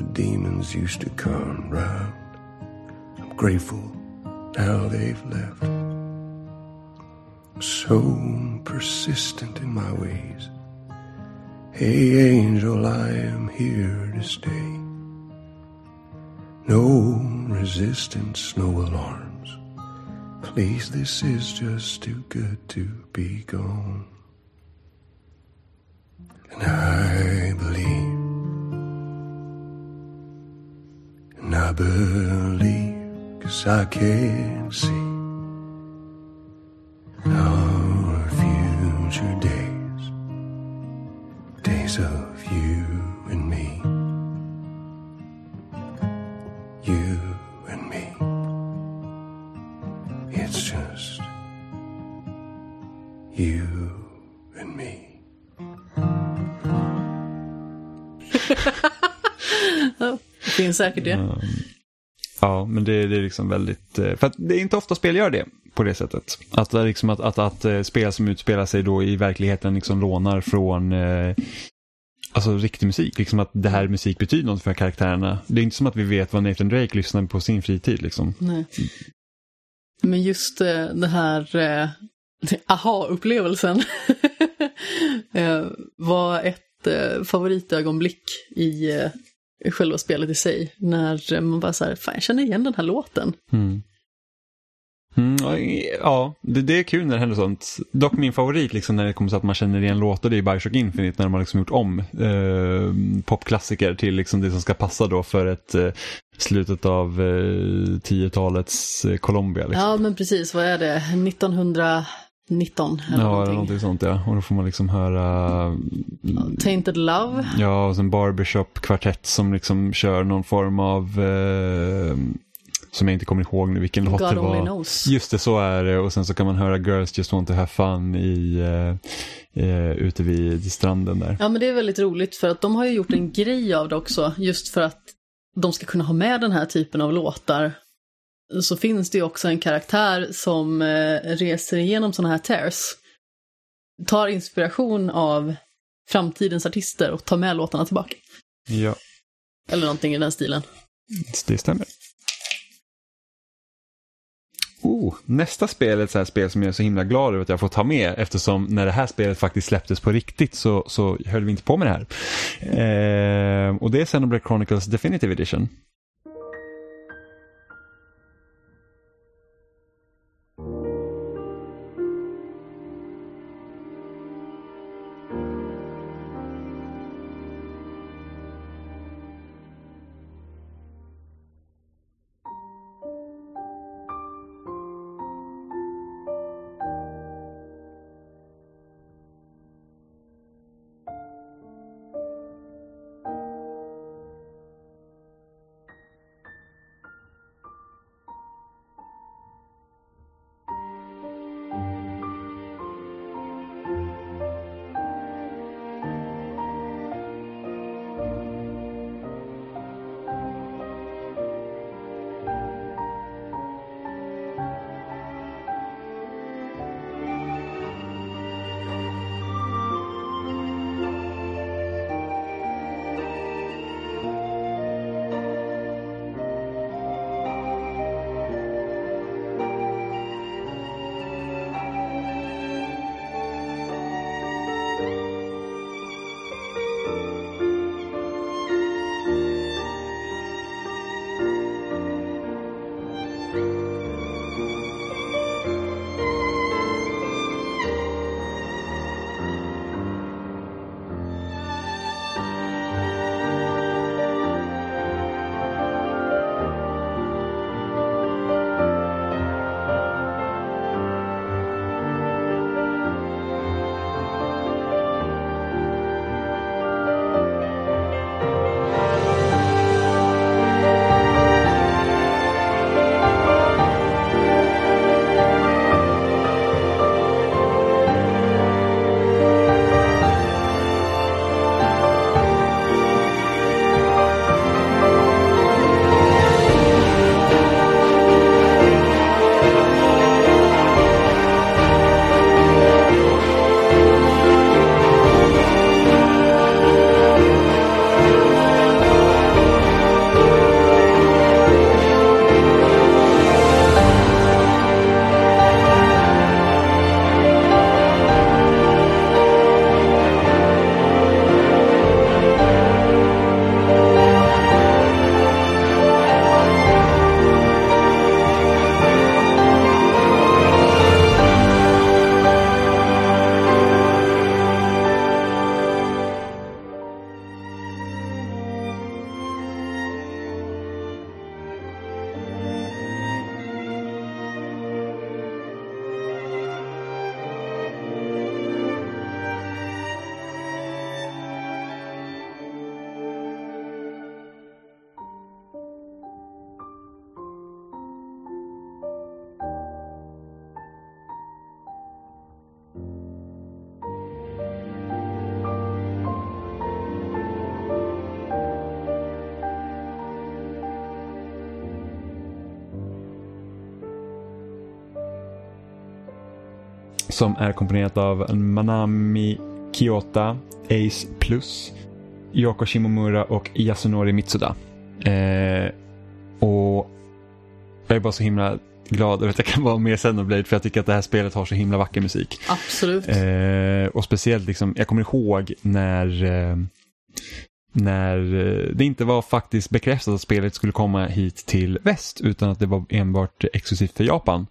The demons used to come round. I'm grateful now they've left. So persistent in my ways. Hey, angel, I am here to stay. No resistance, no alarms. Please, this is just too good to be gone. And I believe. And I believe, cause I can see our future days, days of you finns säkert det. Mm. Ja, men det, det är liksom väldigt... eh, För det är inte ofta spel gör det på det sättet. Att, är liksom att, att, att eh, spel som utspelar sig då i verkligheten liksom lånar från eh, alltså riktig musik. Liksom att det här musik betyder något för karaktärerna. Det är inte som att vi vet vad Nathan Drake lyssnar på sin fritid. Liksom. Nej. Men just eh, det här eh, aha-upplevelsen eh, var ett eh, favoritögonblick i eh, själva spelet i sig. När man bara så här, fan jag känner igen den här låten. Mm. Mm, ja, det, det är kul när det händer sånt. Dock min favorit liksom, när det kommer så att man känner igen låtar det är Bioshock Infinite när de har liksom gjort om eh, popklassiker till liksom det som ska passa då för ett eh, slutet av eh, 10-talets eh, Colombia. Liksom. Ja men precis, vad är det? 1919 eller Ja, eller någonting. någonting sånt ja. Och då får man liksom höra Tainted Love. Ja, och sen Barbershop kvartett som liksom kör någon form av eh, som jag inte kommer ihåg nu vilken låt det var. knows. Just det, så är det. Och sen så kan man höra Girls Just Want To Have Fun i, eh, eh, ute vid stranden där. Ja men det är väldigt roligt för att de har ju gjort en grej av det också just för att de ska kunna ha med den här typen av låtar. Så finns det ju också en karaktär som eh, reser igenom sådana här tears. Tar inspiration av framtidens artister och tar med låtarna tillbaka. Ja, Eller någonting i den stilen. det stämmer. Oh, nästa spel är ett så spel som jag är så himla glad över att jag får ta med eftersom när det här spelet faktiskt släpptes på riktigt så, så höll vi inte på med det här. Eh, och det är Xenoblade Chronicles Definitive Edition. Som är komponerat av Manami Kiyota, Ace Plus, Yoko Shimomura och Yasunori Mitsuda. Eh, och jag är bara så himla glad över att jag kan vara med i Xenoblade för jag tycker att det här spelet har så himla vacker musik. Absolut. Eh, och speciellt, liksom, jag kommer ihåg när, eh, när eh, det inte var faktiskt bekräftat att spelet skulle komma hit till väst utan att det var enbart exklusivt för Japan.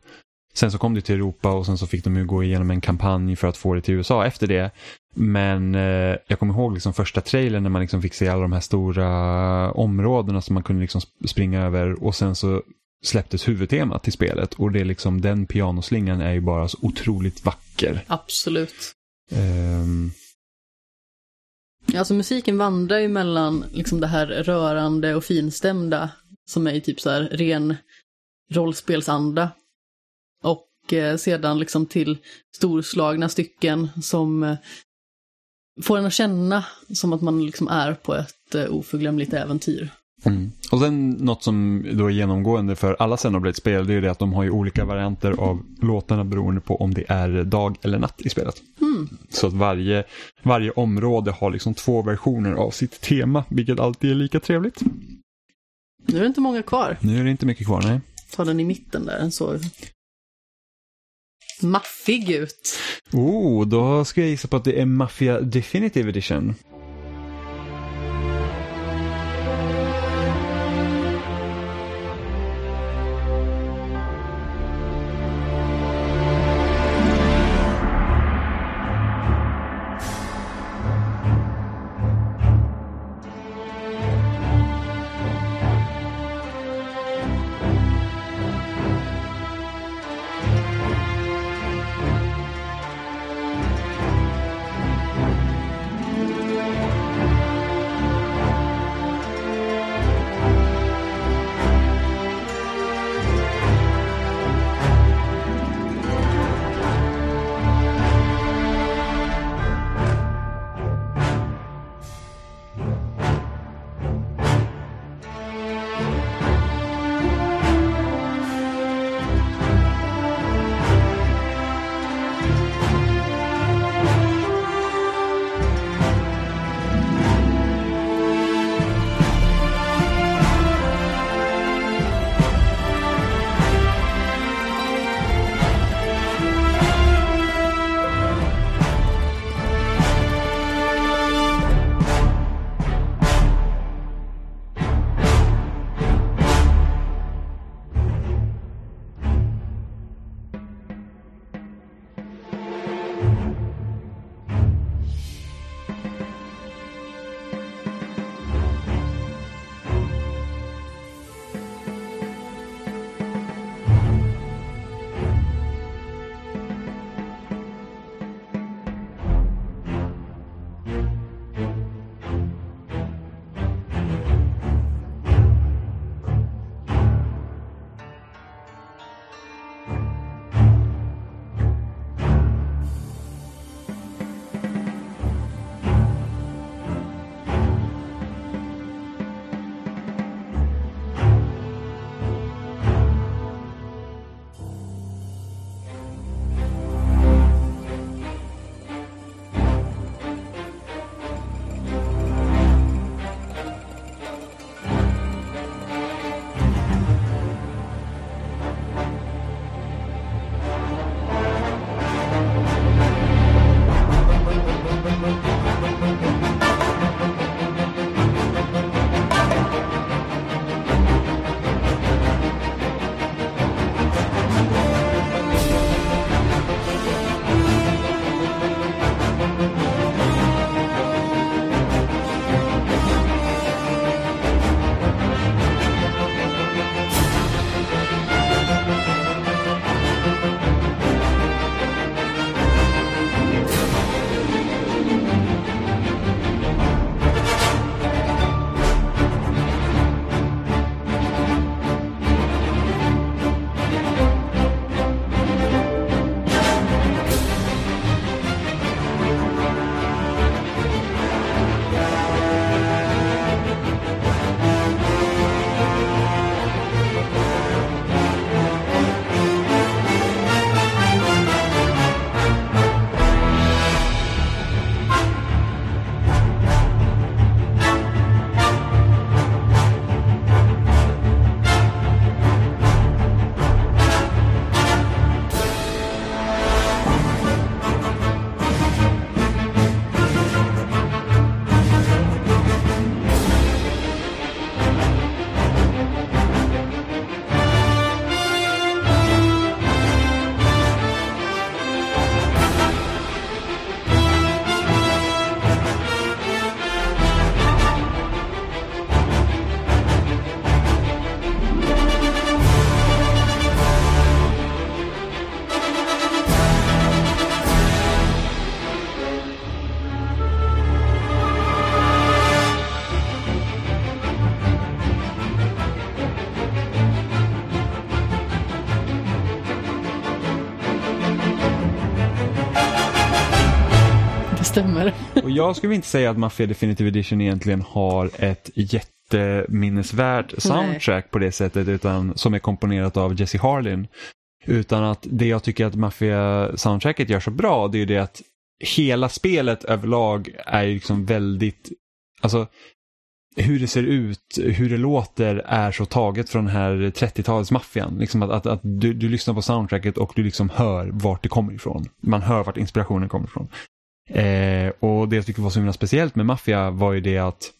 Sen så kom det till Europa och sen så fick de ju gå igenom en kampanj för att få det till USA efter det. Men eh, jag kommer ihåg liksom första trailern när man liksom fick se alla de här stora områdena som man kunde liksom sp- springa över och sen så släpptes huvudtemat till spelet och det är liksom den pianoslingan är ju bara så otroligt vacker. Absolut. Ehm, Alltså musiken vandrar ju mellan liksom det här rörande och finstämda som är i typ så här ren rollspelsanda. Och eh, sedan liksom till storslagna stycken som eh, får en att känna som att man liksom är på ett eh, oförglömligt äventyr. Mm. Och sen något som då är genomgående för alla Xenoblade-spel det är ju det att de har ju olika varianter av låtarna beroende på om det är dag eller natt i spelet. Så att varje, varje område har liksom två versioner av sitt tema, vilket alltid är lika trevligt. Nu är det inte många kvar. Nu är det inte mycket kvar, nej. Ta den i mitten där, såg maffig ut. Oh, då ska jag gissa på att det är Mafia Definitive Edition. Jag skulle inte säga att Mafia Definitive Edition egentligen har ett jätteminnesvärt soundtrack på det sättet utan som är komponerat av Jesse Harlin. Utan att det jag tycker att Mafia-soundtracket gör så bra det är ju det att hela spelet överlag är liksom väldigt, alltså hur det ser ut, hur det låter är så taget från den här 30-talets maffian. Liksom att, att, att du, du lyssnar på soundtracket och du liksom hör vart det kommer ifrån. Man hör vart inspirationen kommer ifrån. Eh, och det jag tycker var så himla speciellt med Mafia var ju det att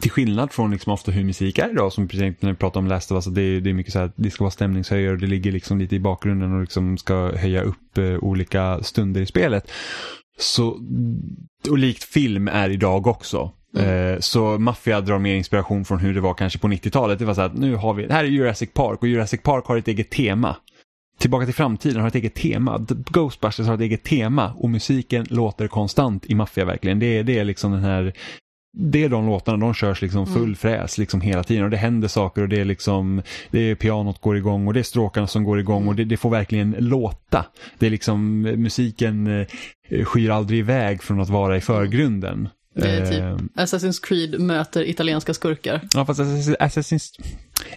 till skillnad från liksom ofta hur musik är idag, som precis när vi pratar om Last of Us, att det, är- det är mycket så här, det ska vara stämningshöjare och det ligger liksom lite i bakgrunden och liksom ska höja upp eh, olika stunder i spelet. Så, och likt film är idag också. Eh, så Mafia drar mer inspiration från hur det var kanske på 90-talet. Det var så att nu har vi, det här är Jurassic Park och Jurassic Park har ett eget tema. Tillbaka till framtiden har ett eget tema. Ghostbusters har ett eget tema och musiken låter konstant i Mafia verkligen. Det är, det är liksom den här det är de låtarna, de körs liksom full fräs liksom hela tiden och det händer saker och det är liksom det är pianot går igång och det är stråkarna som går igång och det, det får verkligen låta. Det är liksom musiken eh, skyr aldrig iväg från att vara i förgrunden. Det är Eh, typ Assassin's Creed möter italienska skurkar. Ja, fast Assassin's, Assassin's,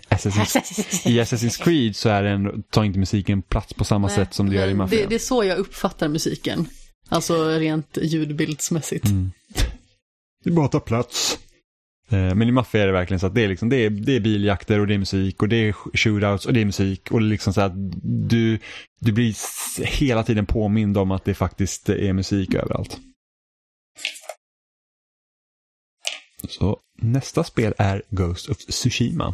Assassin's, i Assassin's Creed så är det en, tar inte musiken plats på samma sätt som det gör i Mafia. det, det är så jag uppfattar musiken. Alltså rent ljudbildsmässigt. Mm. Det bara tar plats. Eh, Men i Mafia är det verkligen så att det är, liksom, det, är, det är biljakter och det är musik och det är shootouts och det är musik och det är liksom så att du, du blir hela tiden påmind om att det faktiskt är musik överallt. Så nästa spel är Ghost of Tsushima.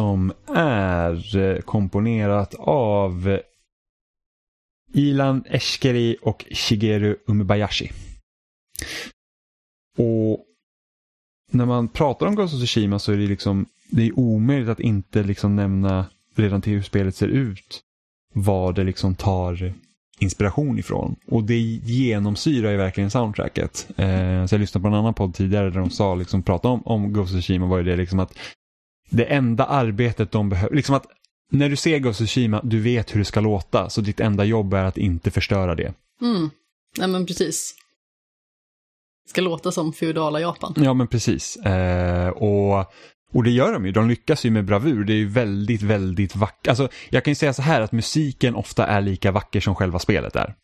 Som är eh, komponerat av Ilan Eshkeri och Shigeru Umebayashi. Och när man pratar om Ghost of Tsushima så är det liksom det är omöjligt att inte liksom nämna redan till hur spelet ser ut vad det liksom tar inspiration ifrån. Och det genomsyrar ju verkligen soundtracket. Eh, så jag lyssnade på en annan podd tidigare där de sa, liksom, pratade om, om Ghost of Tsushima var ju det liksom att det enda arbetet de behöver, liksom att när du ser Ghost of Tsushima, du vet hur det ska låta, så ditt enda jobb är att inte förstöra det. Mm. Nej men precis. Ska låta som feodala Japan. Ja men precis. Eh, och, och det gör de ju, de lyckas ju med bravur. Det är ju väldigt, väldigt vackert. Alltså, jag kan ju säga så här att musiken ofta är lika vacker som själva spelet är.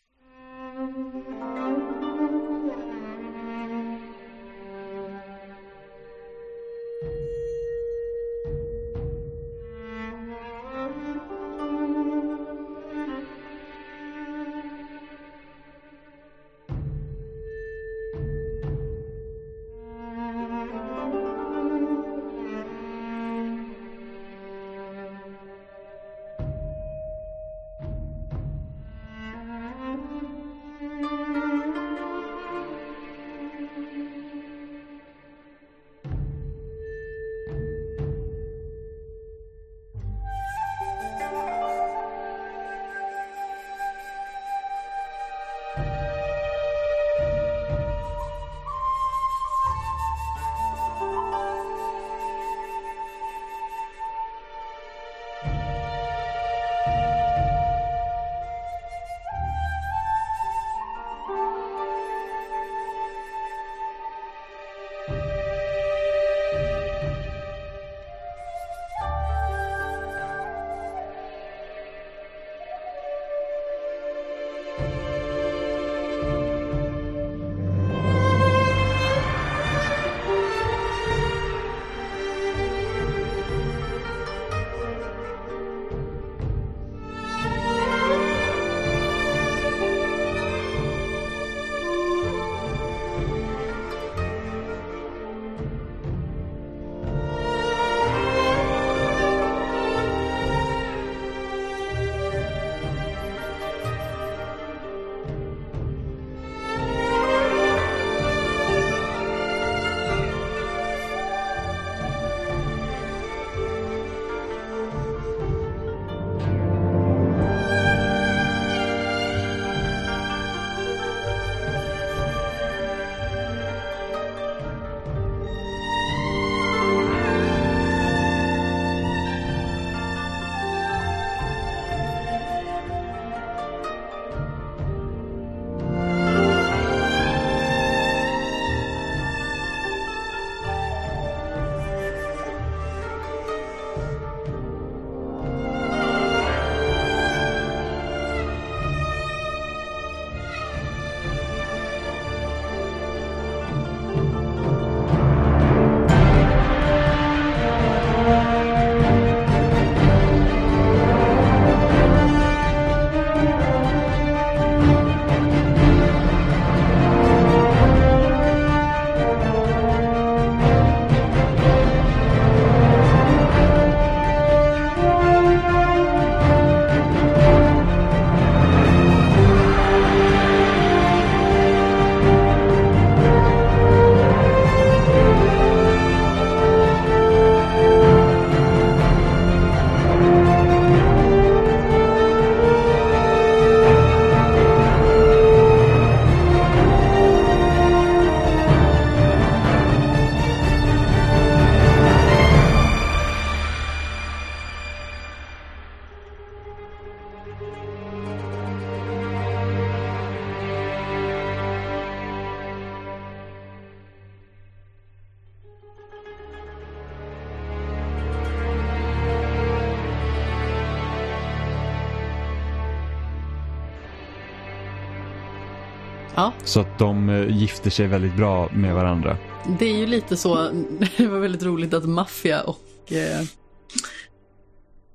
Så att de eh, gifter sig väldigt bra med varandra. det är ju lite så, det var väldigt roligt att Mafia och eh,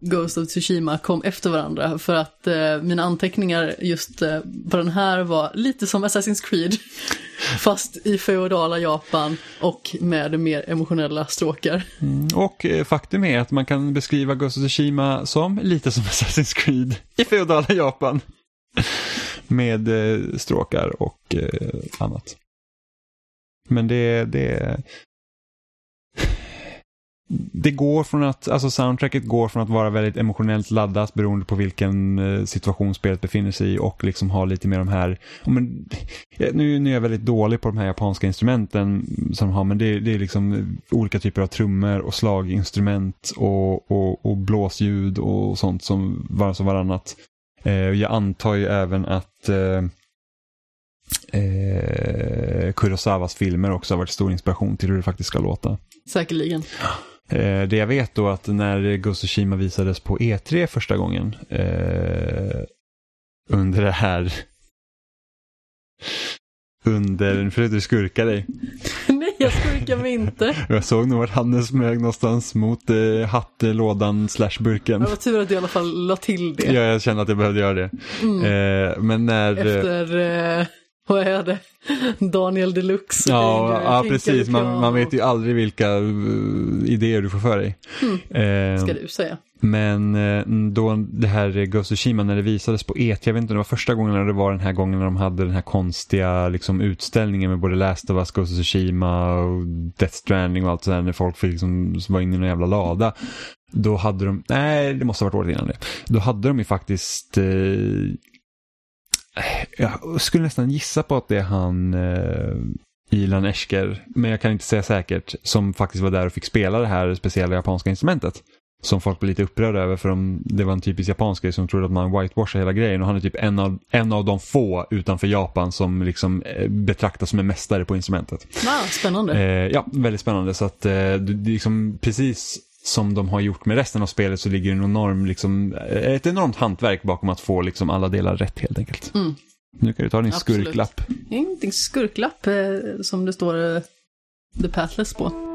Ghost of Tsushima kom efter varandra för att eh, mina anteckningar just eh, på den här var lite som Assassin's Creed. Fast i feodala Japan och med mer emotionella stråkar. Och eh, faktum är att man kan beskriva Ghost of Tsushima som lite som Assassin's Creed i feodala Japan. Med eh, stråkar och eh, annat. Men det, det... det går från att, alltså soundtracket går från att vara väldigt emotionellt laddat beroende på vilken eh, situation spelet befinner sig i och liksom ha lite mer de här, men, nu, nu är jag väldigt dålig på de här japanska instrumenten som de har, men det, det är liksom olika typer av trummor och slaginstrument och, och, och blåsljud och sånt som var som varannat. Eh, jag antar ju även att eh, eh, Kurosawas filmer också har varit stor inspiration till hur det faktiskt ska låta. Säkerligen. Eh, det jag vet då att när Ghost of Tsushima visades på E3 första gången eh, under det här under, nu försökte du skurka dig. Nej, jag skurkar mig inte. Jag såg nog vart handen smög någonstans mot eh, hattlådan slash burken. Det var tur att du i alla fall la till det. Ja, jag kände att jag behövde göra det. Eh, men när... eh, Efter, eh, vad är det? Daniel Deluxe. Ja, ja precis. Man, man vet ju aldrig vilka eh, idéer du får för dig. Eh, Ska du säga. Men eh, då det här Ghost of Shima, när det visades på E3, jag vet inte om det var första gången eller det var den här gången när de hade den här konstiga liksom, utställningen med både Last of Us, Ghost of Tsushima och Death Stranding och allt sådär när folk fick liksom vara inne i någon jävla lada. Då hade de, nej det måste ha varit året innan det. Då hade de ju faktiskt eh, jag skulle nästan gissa på att det är han eh, Ilan Esker, men jag kan inte säga säkert, som faktiskt var där och fick spela det här speciella japanska instrumentet. Som folk blev lite upprörda över för de, det var en typisk japansk grej som trodde att man whitewashar hela grejen och han är typ en av, en av de få utanför Japan som liksom eh, betraktas som en mästare på instrumentet. Ah, spännande. Eh, ja, väldigt spännande så att eh, det, det är liksom precis som de har gjort med resten av spelet så ligger en enorm, liksom, eh, ett enormt hantverk bakom att få liksom alla delar rätt helt enkelt. Mm. Nu kan du ta din Absolut. skurklapp. Ingenting skurklapp eh, som det står eh, The Pathless på.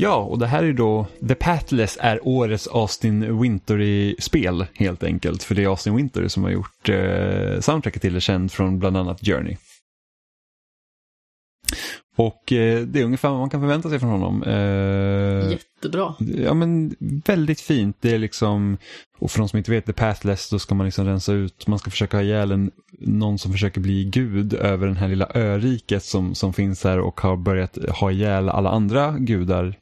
Ja, och det här är då The Pathless är årets Austin Wintory-spel helt enkelt. För det är Austin Wintory som har gjort eh, soundtracket till det, känd från bland annat Journey. Och eh, det är ungefär vad man kan förvänta sig från honom. Eh, Jättebra. Ja men väldigt fint. Det är liksom, och för de som inte vet The Pathless då ska man liksom rensa ut, man ska försöka ha ihjäl en, någon som försöker bli gud över den här lilla öriket som, som finns här och har börjat ha ihjäl alla andra gudar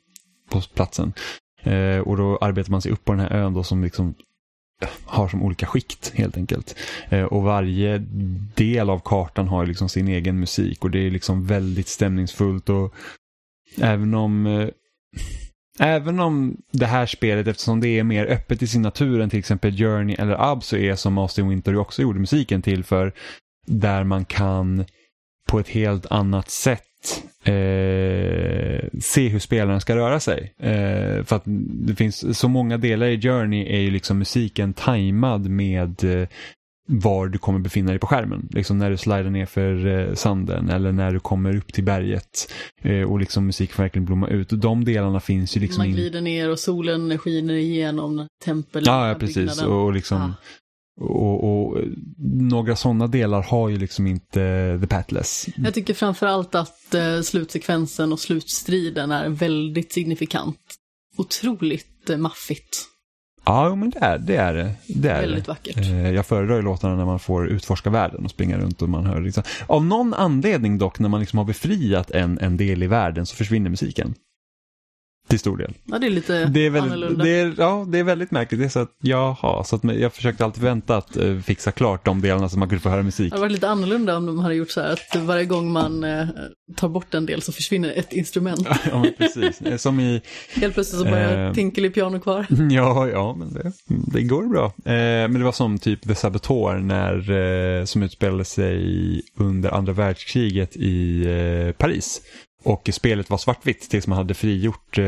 på platsen. Eh, och då arbetar man sig upp på den här ön då som liksom har som olika skikt helt enkelt. Eh, och varje del av kartan har liksom sin egen musik och det är liksom väldigt stämningsfullt och även om eh, Även om det här spelet, eftersom det är mer öppet i sin natur än till exempel Journey eller Ab så är som Austin Winter också gjorde musiken till för där man kan på ett helt annat sätt eh, se hur spelaren ska röra sig. Eh, för att det finns så många delar i Journey är ju liksom musiken tajmad med eh, var du kommer befinna dig på skärmen. Liksom när du slidar ner för eh, sanden eller när du kommer upp till berget eh, och liksom musik får verkligen blomma ut. Och de delarna finns ju liksom Man in- glider ner och solen skiner igenom tempel. Ja, ja precis. Och, och liksom Ah. Och, och några sådana delar har ju liksom inte The Pathless. Jag tycker framförallt att eh, slutsekvensen och slutstriden är väldigt signifikant. Otroligt eh, maffigt. Ja, men det är det. Är det. är Väldigt vackert. Eh, Jag föredrar ju låtarna när man får utforska världen och springa runt och man hör liksom. Av någon anledning dock, när man liksom har befriat en, en del i världen så försvinner musiken. Till stor del. Ja, det är lite Det är, väldigt, annorlunda. det är, ja, det är väldigt märkligt. Det är så att, jaha, så att jag försökte alltid vänta att eh, fixa klart de delarna så man kunde få höra musik. Det hade varit lite annorlunda om de hade gjort så här att varje gång man eh, tar bort en del så försvinner ett instrument. ja, men precis. Som i Helt plötsligt så bara Eh. Tinkeli piano kvar. Ja, ja, men det, det går bra. Eh, men det var som typ The Saboteur när, eh, som utspelade sig under andra världskriget i eh, Paris. Och spelet var svartvitt tills man hade frigjort eh,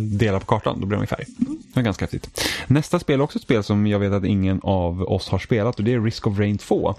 delar på kartan. Då blev de i färg. Det var ganska häftigt. Nästa spel är också ett spel som jag vet att ingen av oss har spelat och det är Risk of Rain 2.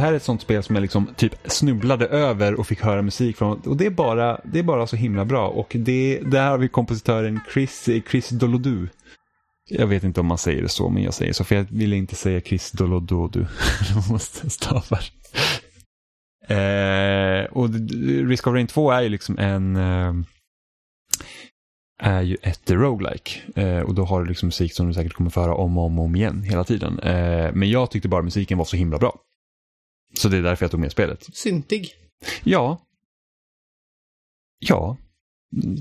Det här är ett sånt spel som jag liksom typ snubblade över och fick höra musik från. Och det är bara, det är bara så himla bra. Och det, där har vi kompositören Chris, Chris Dolodu. Jag vet inte om man säger det så, men jag säger så. För jag vill inte säga Chris Dolododu. Jag måste stava. Eh, och Risk of Rain 2 är ju liksom en... Eh, är ju ett roguelike. Eh, och då har du liksom musik som du säkert kommer föra om och om, och om igen hela tiden. Eh, men jag tyckte bara musiken var så himla bra. Så det är därför jag tog med spelet. Syntig. Ja. Ja,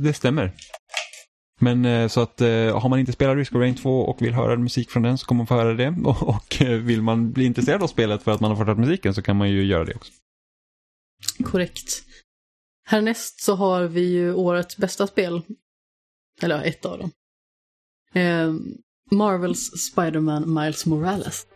det stämmer. Men eh, så att eh, har man inte spelat Risk of Rain 2 och vill höra musik från den så kommer man få höra det. Och, och eh, vill man bli intresserad av spelet för att man har fått höra musiken så kan man ju göra det också. Korrekt. Härnäst så har vi ju årets bästa spel. Eller ett av dem. Eh, Marvels Spider-Man Miles Morales.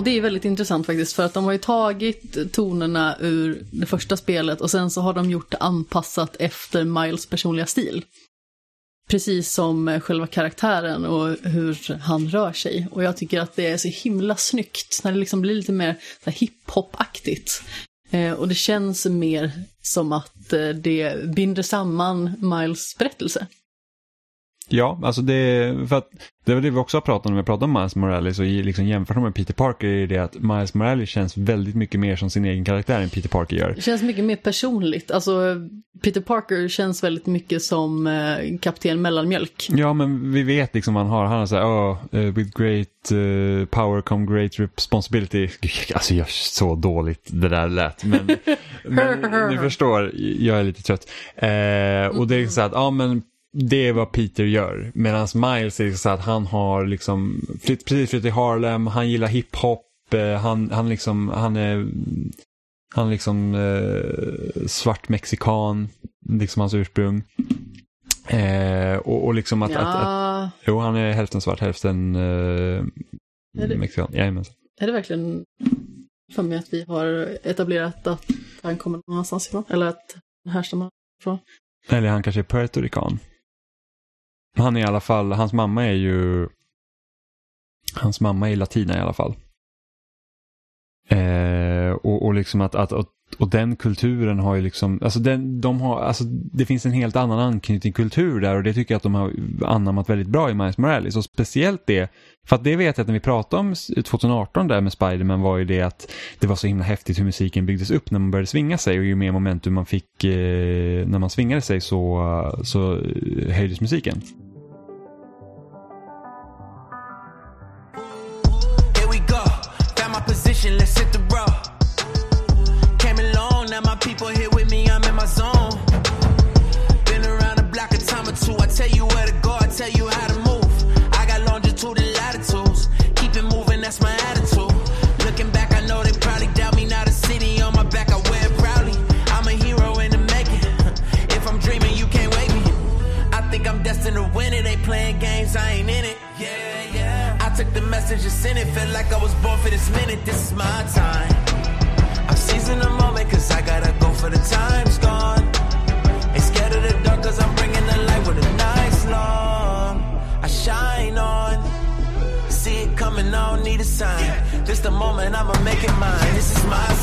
Och det är väldigt intressant faktiskt för att de har ju tagit tonerna ur det första spelet och sen så har de gjort det anpassat efter Miles personliga stil. Precis som själva karaktären och hur han rör sig. Och jag tycker att det är så himla snyggt när det liksom blir lite mer hiphop-aktigt. Eh, och det känns mer som att eh, det binder samman Miles berättelse. Ja, alltså det, för att, det var det vi också har pratat om när vi pratade om Miles Morales och liksom jämfört med Peter Parker är det att Miles Morales känns väldigt mycket mer som sin egen karaktär än Peter Parker gör. Det känns mycket mer personligt. Alltså, Peter Parker känns väldigt mycket som eh, kapten Mellanmjölk. Ja, men vi vet liksom vad han har. Han har såhär, oh, uh, with great uh, power come great responsibility. Gud, Alltså jag så dåligt det där lät. Men, men ni förstår, jag är lite trött. Eh, och det är så att, ja men det är vad Peter gör. Medan Miles är så att han har liksom flytt, precis flyttat till Harlem, han gillar hiphop, eh, han, han liksom, han är han liksom eh, svart mexikan, liksom hans ursprung. Eh, och, och liksom att, att, att, Ja, jo han är hälften svart, hälften eh, Är det- mexikan. Jajamensan. är det verkligen... för mig att vi har etablerat att han kommer någon annanstans ifrån. Eller att han härstammar ifrån. Eller han kanske är puertorican. Han är i alla fall, hans mamma är ju Hans mamma är latina i alla fall. Eh, och, och liksom att, att, att och den kulturen har ju liksom, alltså, den, de har, alltså det finns en helt annan anknytning kultur där och det tycker jag att de har anammat väldigt bra i Miles Morales. Och speciellt det, för att det vet jag att när vi pratade om 2018 där med Spiderman var ju det att det var så himla häftigt hur musiken byggdes upp när man började svinga sig och ju mer momentum man fick eh, när man svingade sig så, så eh, höjdes musiken. Here we go. Found my position, let's hit the and it. Felt like I was born for this minute. This is my time. I'm seizing the moment cause I gotta go for the time's gone. Ain't scared of the dark cause I'm bringing the light with a nice long. I shine on. See it coming, I don't need a sign. Just the moment, I'ma make it mine. This is. My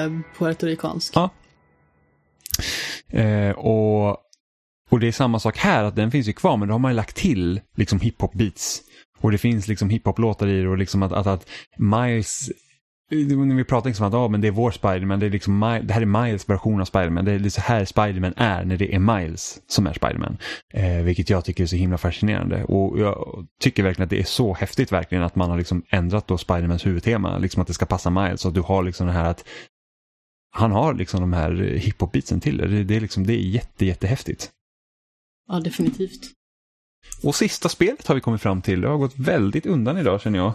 är eh, puertoricansk. Ja. Eh, och, och det är samma sak här, att den finns ju kvar men då har man ju lagt till liksom hiphop beats. Och det finns liksom hiphop-låtar i det och liksom att, att, att Miles eh, när vi pratar liksom att ah, men det är vår Spiderman, det, är liksom det här är Miles version av Spiderman. Det är så här Spiderman är när det är Miles som är Spiderman. Eh, vilket jag tycker är så himla fascinerande. Och jag tycker verkligen att det är så häftigt verkligen att man har liksom ändrat då Spidermans huvudtema. Liksom att det ska passa Miles. Och att du har liksom det här att han har liksom de här hiphop-beatsen till det. Det, är liksom, det är jätte, jättehäftigt. Ja, definitivt. Och sista spelet har vi kommit fram till. Det har gått väldigt undan idag känner jag.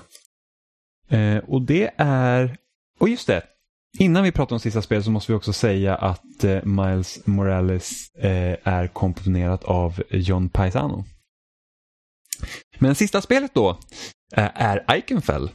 Eh, och det är... Och just det. Innan vi pratar om sista spelet så måste vi också säga att eh, Miles Morales eh, är komponerat av John Paisano. Men sista spelet då eh, är Iconfell.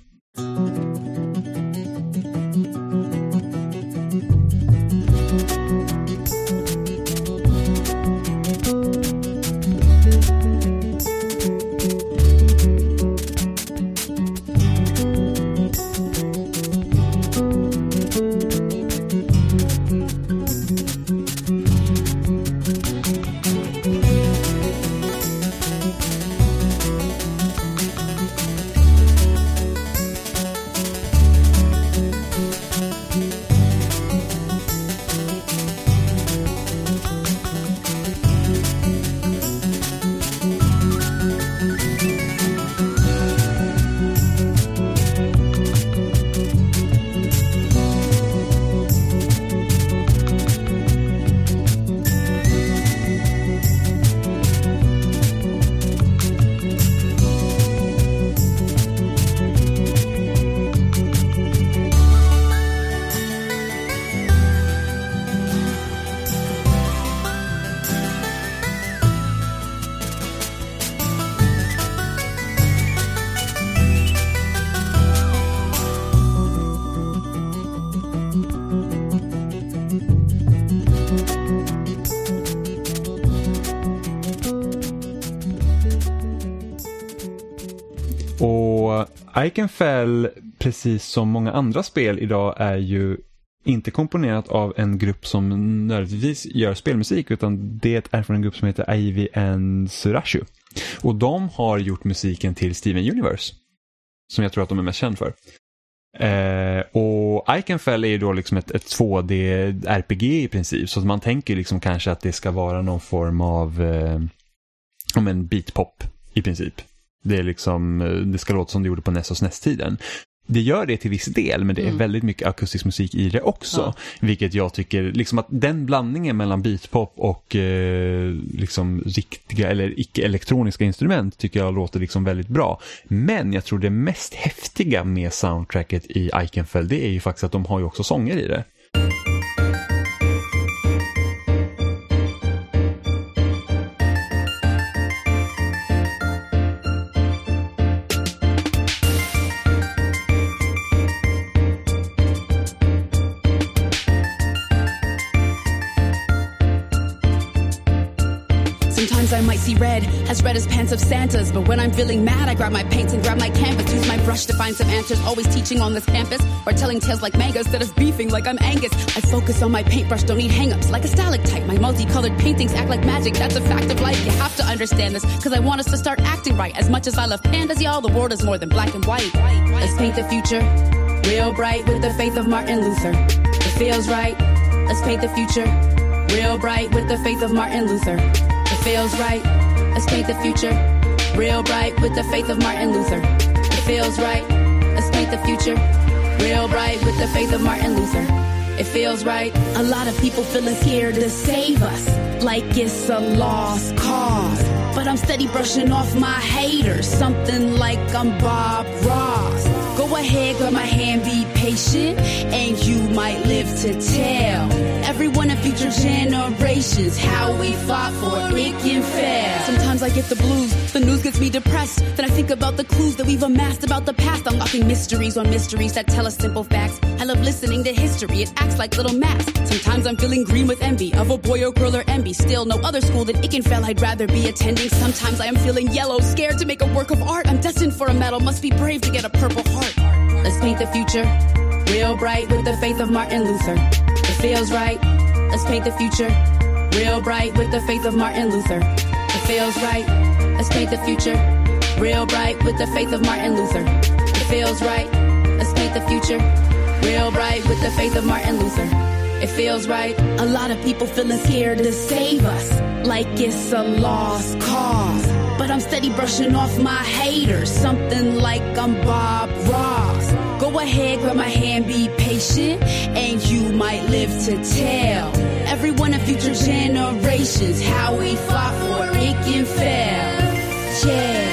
Iconfell, precis som många andra spel idag, är ju inte komponerat av en grupp som nödvändigtvis gör spelmusik utan det är från en grupp som heter Ivy and Surashu. Och de har gjort musiken till Steven Universe. Som jag tror att de är mest känd för. Eh, och Iconfell är ju då liksom ett, ett 2D-RPG i princip. Så man tänker liksom kanske att det ska vara någon form av eh, om en beatpop i princip. Det, är liksom, eh, det ska låta som det gjorde på NES och SNES-tiden. Det gör det till viss del, men det är Mm. väldigt mycket akustisk musik i det också. Ja. Vilket jag tycker, liksom att den blandningen mellan beatpop och eh, liksom riktiga eller icke-elektroniska instrument tycker jag låter liksom väldigt bra. Men jag tror det mest häftiga med soundtracket i Iconfell, det är ju faktiskt att de har ju också sånger i det. See red, as red as pants of Santa's. But when I'm feeling mad, I grab my paints and grab my canvas. Use my brush to find some answers. Always teaching on this campus or telling tales like mangas instead of beefing like I'm Angus. I focus on my paintbrush, don't need hang-ups like a stalactite. My multicolored paintings act like magic. That's a fact of life. You have to understand this because I want us to start acting right. As much as I love pandas, y'all, the world is more than black and white. Let's paint the future real bright with the faith of Martin Luther. It feels right. Let's paint the future real bright with the faith of Martin Luther. Feels right. Let's paint the future real bright with the faith of Martin Luther. It feels right. Let's paint the future real bright with the faith of Martin Luther. It feels right. A lot of people feeling scared to save us, like it's a lost cause. But I'm steady brushing off my haters, something like I'm Bob Ross. Go ahead, grab my hand, be patient, and you might live to tell everyone in future generations how we fought for it can fail. Sometimes I get the blues, the news gets me depressed. Then I think about the clues that we've amassed about the past, unlocking mysteries on mysteries that tell us simple facts. I love listening to history, it acts like little maps. Sometimes I'm feeling green with envy of a boy or girl or envy. Still, no other school than Ickenfell I'd rather be attending. Sometimes I am feeling yellow, scared to make a work of art. I'm destined for a medal, must be brave to get a purple heart. Let's paint the future real bright with the faith of Martin Luther. It feels right. Let's paint the future real bright with the faith of Martin Luther. It feels right. Let's paint the future real bright with the faith of Martin Luther. It feels right. Let's paint the future real bright with the faith of Martin Luther. It feels right. A lot of people feeling scared to save us, like it's a lost cause. But I'm steady brushing off my haters, something like I'm Bob Ross. Go ahead, grab my hand, be patient, and you might live to tell everyone in future generations how we fought for it can fail. Yeah,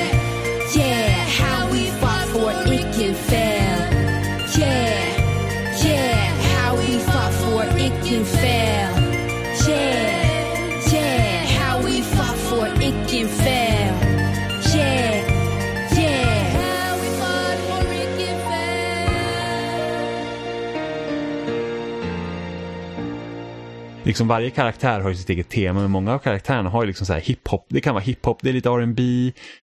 liksom varje karaktär har ju sitt eget tema, men många av karaktärerna har ju liksom så här hiphop. Det kan vara hiphop, det är lite R&B,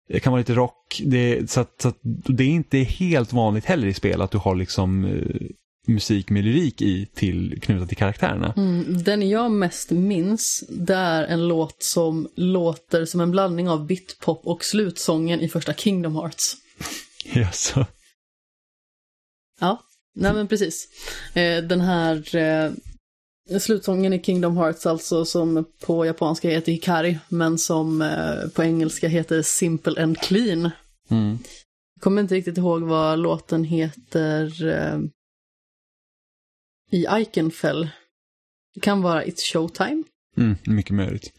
det kan vara lite rock. Det, så att, så att det är inte helt vanligt heller i spel att du har liksom eh, musik med lyrik i till, knutat till karaktärerna. Mm, den jag mest minns, det är en låt som låter som en blandning av bitpop och slutsången i första Kingdom Hearts. Jaså? Ja, nej men precis. Eh, den här eh, slutsången i Kingdom Hearts alltså som på japanska heter Hikari, men som eh, på engelska heter Simple and Clean. Mm. Kommer inte riktigt ihåg vad låten heter eh, i Iconfell. Det kan vara It's Showtime. Mm, mycket möjligt.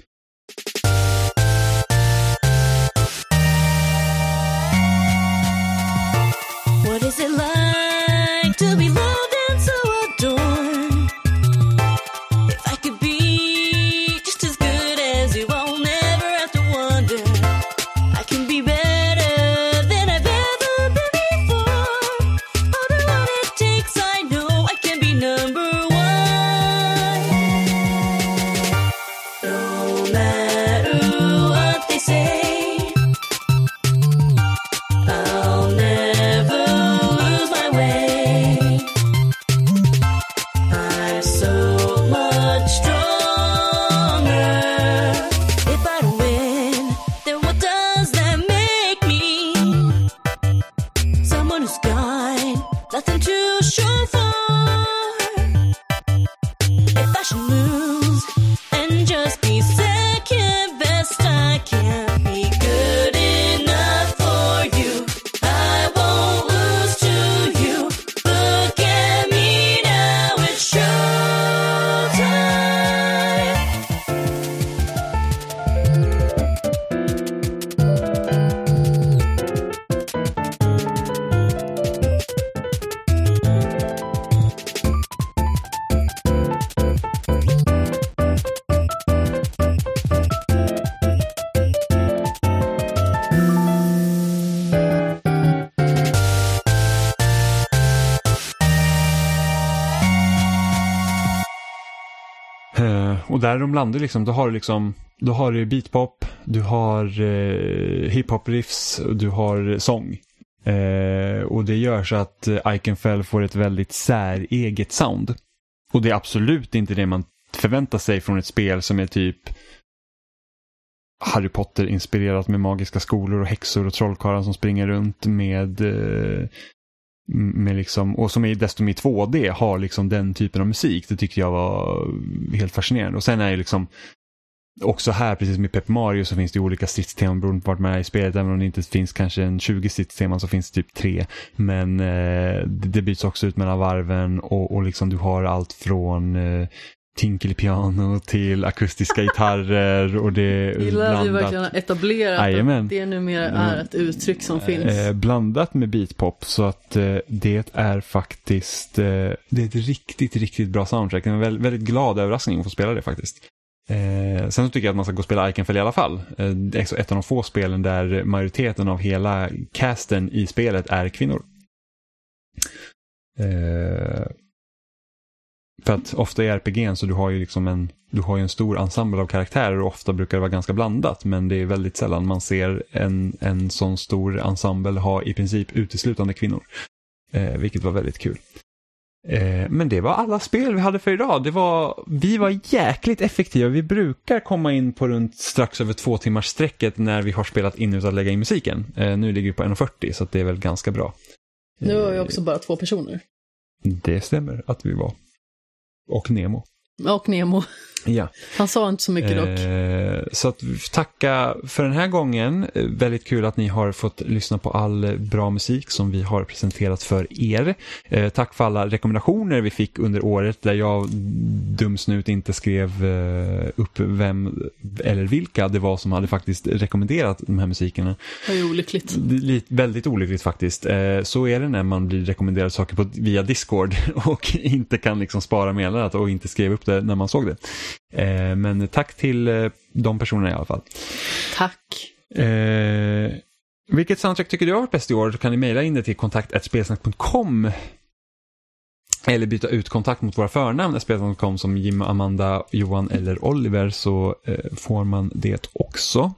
Där de landar, liksom, då har du liksom, då har du beatpop, du har eh, hiphop-riffs, och du har sång. Eh, och det gör så att eh, Iconfell får ett väldigt säreget sound. Och det är absolut inte det man förväntar sig från ett spel som är typ Harry Potter inspirerat med magiska skolor och häxor och trollkarlar som springer runt med eh, Mm, med liksom, och som är desto mer 2D har liksom den typen av musik. Det tyckte jag var helt fascinerande. Och sen är det liksom också här, precis som i Pep Mario, så finns det olika stridsteman beroende på vart man är i spelet. Även om det inte finns kanske en 20 stridsteman så finns det typ tre. Men eh, det, det byts också ut mellan varven och, och liksom du har allt från eh, tinkelipiano till akustiska gitarrer och det är Gillar att vi blandat. verkligen har etablerat Jajamän. att det numera är ett uttryck som finns. Eh, blandat med beatpop så att eh, det är faktiskt eh, det är ett riktigt, riktigt bra soundtrack. Det är en väldigt, väldigt glad överraskning att få spela det faktiskt. Eh, sen så tycker jag att man ska gå och spela Iconfell i alla fall. Eh, det är också ett av de få spelen där majoriteten av hela casten i spelet är kvinnor. Eh, för att ofta i RPG'n så du har ju liksom en, du har ju en stor ensemble av karaktärer och ofta brukar det vara ganska blandat men det är väldigt sällan man ser en, en sån stor ensemble ha i princip uteslutande kvinnor. Eh, vilket var väldigt kul. Eh, men det var alla spel vi hade för idag. Det var, vi var jäkligt effektiva. Vi brukar komma in på runt strax över två timmars sträcket när vi har spelat in utan att lägga in musiken. Eh, nu ligger vi på 1.40 så det är väl ganska bra. Nu var vi också bara två personer. Det stämmer att vi var. Och Nemo. Och Nemo. Ja. Han sa inte så mycket dock. Eh, så att tacka för den här gången. Eh, Väldigt kul att ni har fått lyssna på all bra musik som vi har presenterat för er. Eh, tack för alla rekommendationer vi fick under året där jag dumsnut inte skrev eh, upp vem eller vilka det var som hade faktiskt rekommenderat de här musikerna. Det ju olyckligt. Det är li- väldigt olyckligt faktiskt. Eh, Så är det när man blir rekommenderad saker på, via Discord och inte kan liksom spara meddelandet och inte skrev upp det när man såg det. Eh, Men tack till eh, de personerna i alla fall. Tack. Eh, vilket soundtrack tycker du har varit bäst i år? Så kan ni mejla in det till kontakt.spelsnack.com eller byta ut kontakt mot våra förnamn, spelsnack.com som Jim, Amanda, Johan eller Oliver så eh, får man det också.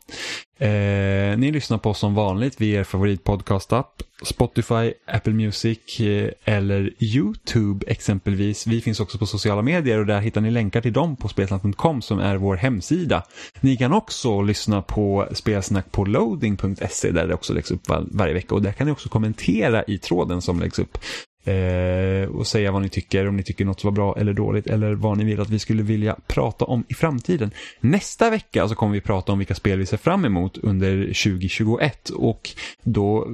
Eh, ni lyssnar på oss som vanligt via er favoritpodcast-app, Spotify, Apple Music eh, eller YouTube exempelvis. Vi finns också på sociala medier och där hittar ni länkar till dem på spelsnack.com som är vår hemsida. Ni kan också lyssna på spelsnack på loading.se där det också läggs upp var- varje vecka och där kan ni också kommentera i tråden som läggs upp. Eh, och säga vad ni tycker, om ni tycker något var bra eller dåligt eller vad ni vill att vi skulle vilja prata om i framtiden. Nästa vecka så kommer vi prata om vilka spel vi ser fram emot under 2021 och då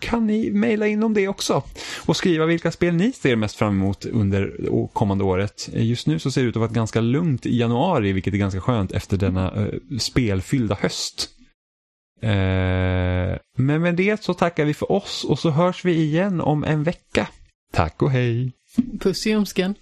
kan ni mejla in om det också och skriva vilka spel ni ser mest fram emot under kommande året. Just nu så ser det ut att vara ett ganska lugnt i januari vilket är ganska skönt efter denna eh, spelfyllda höst. Eh, men med det så tackar vi för oss och så hörs vi igen om en vecka. Tack och hej! Puss i ljumsken.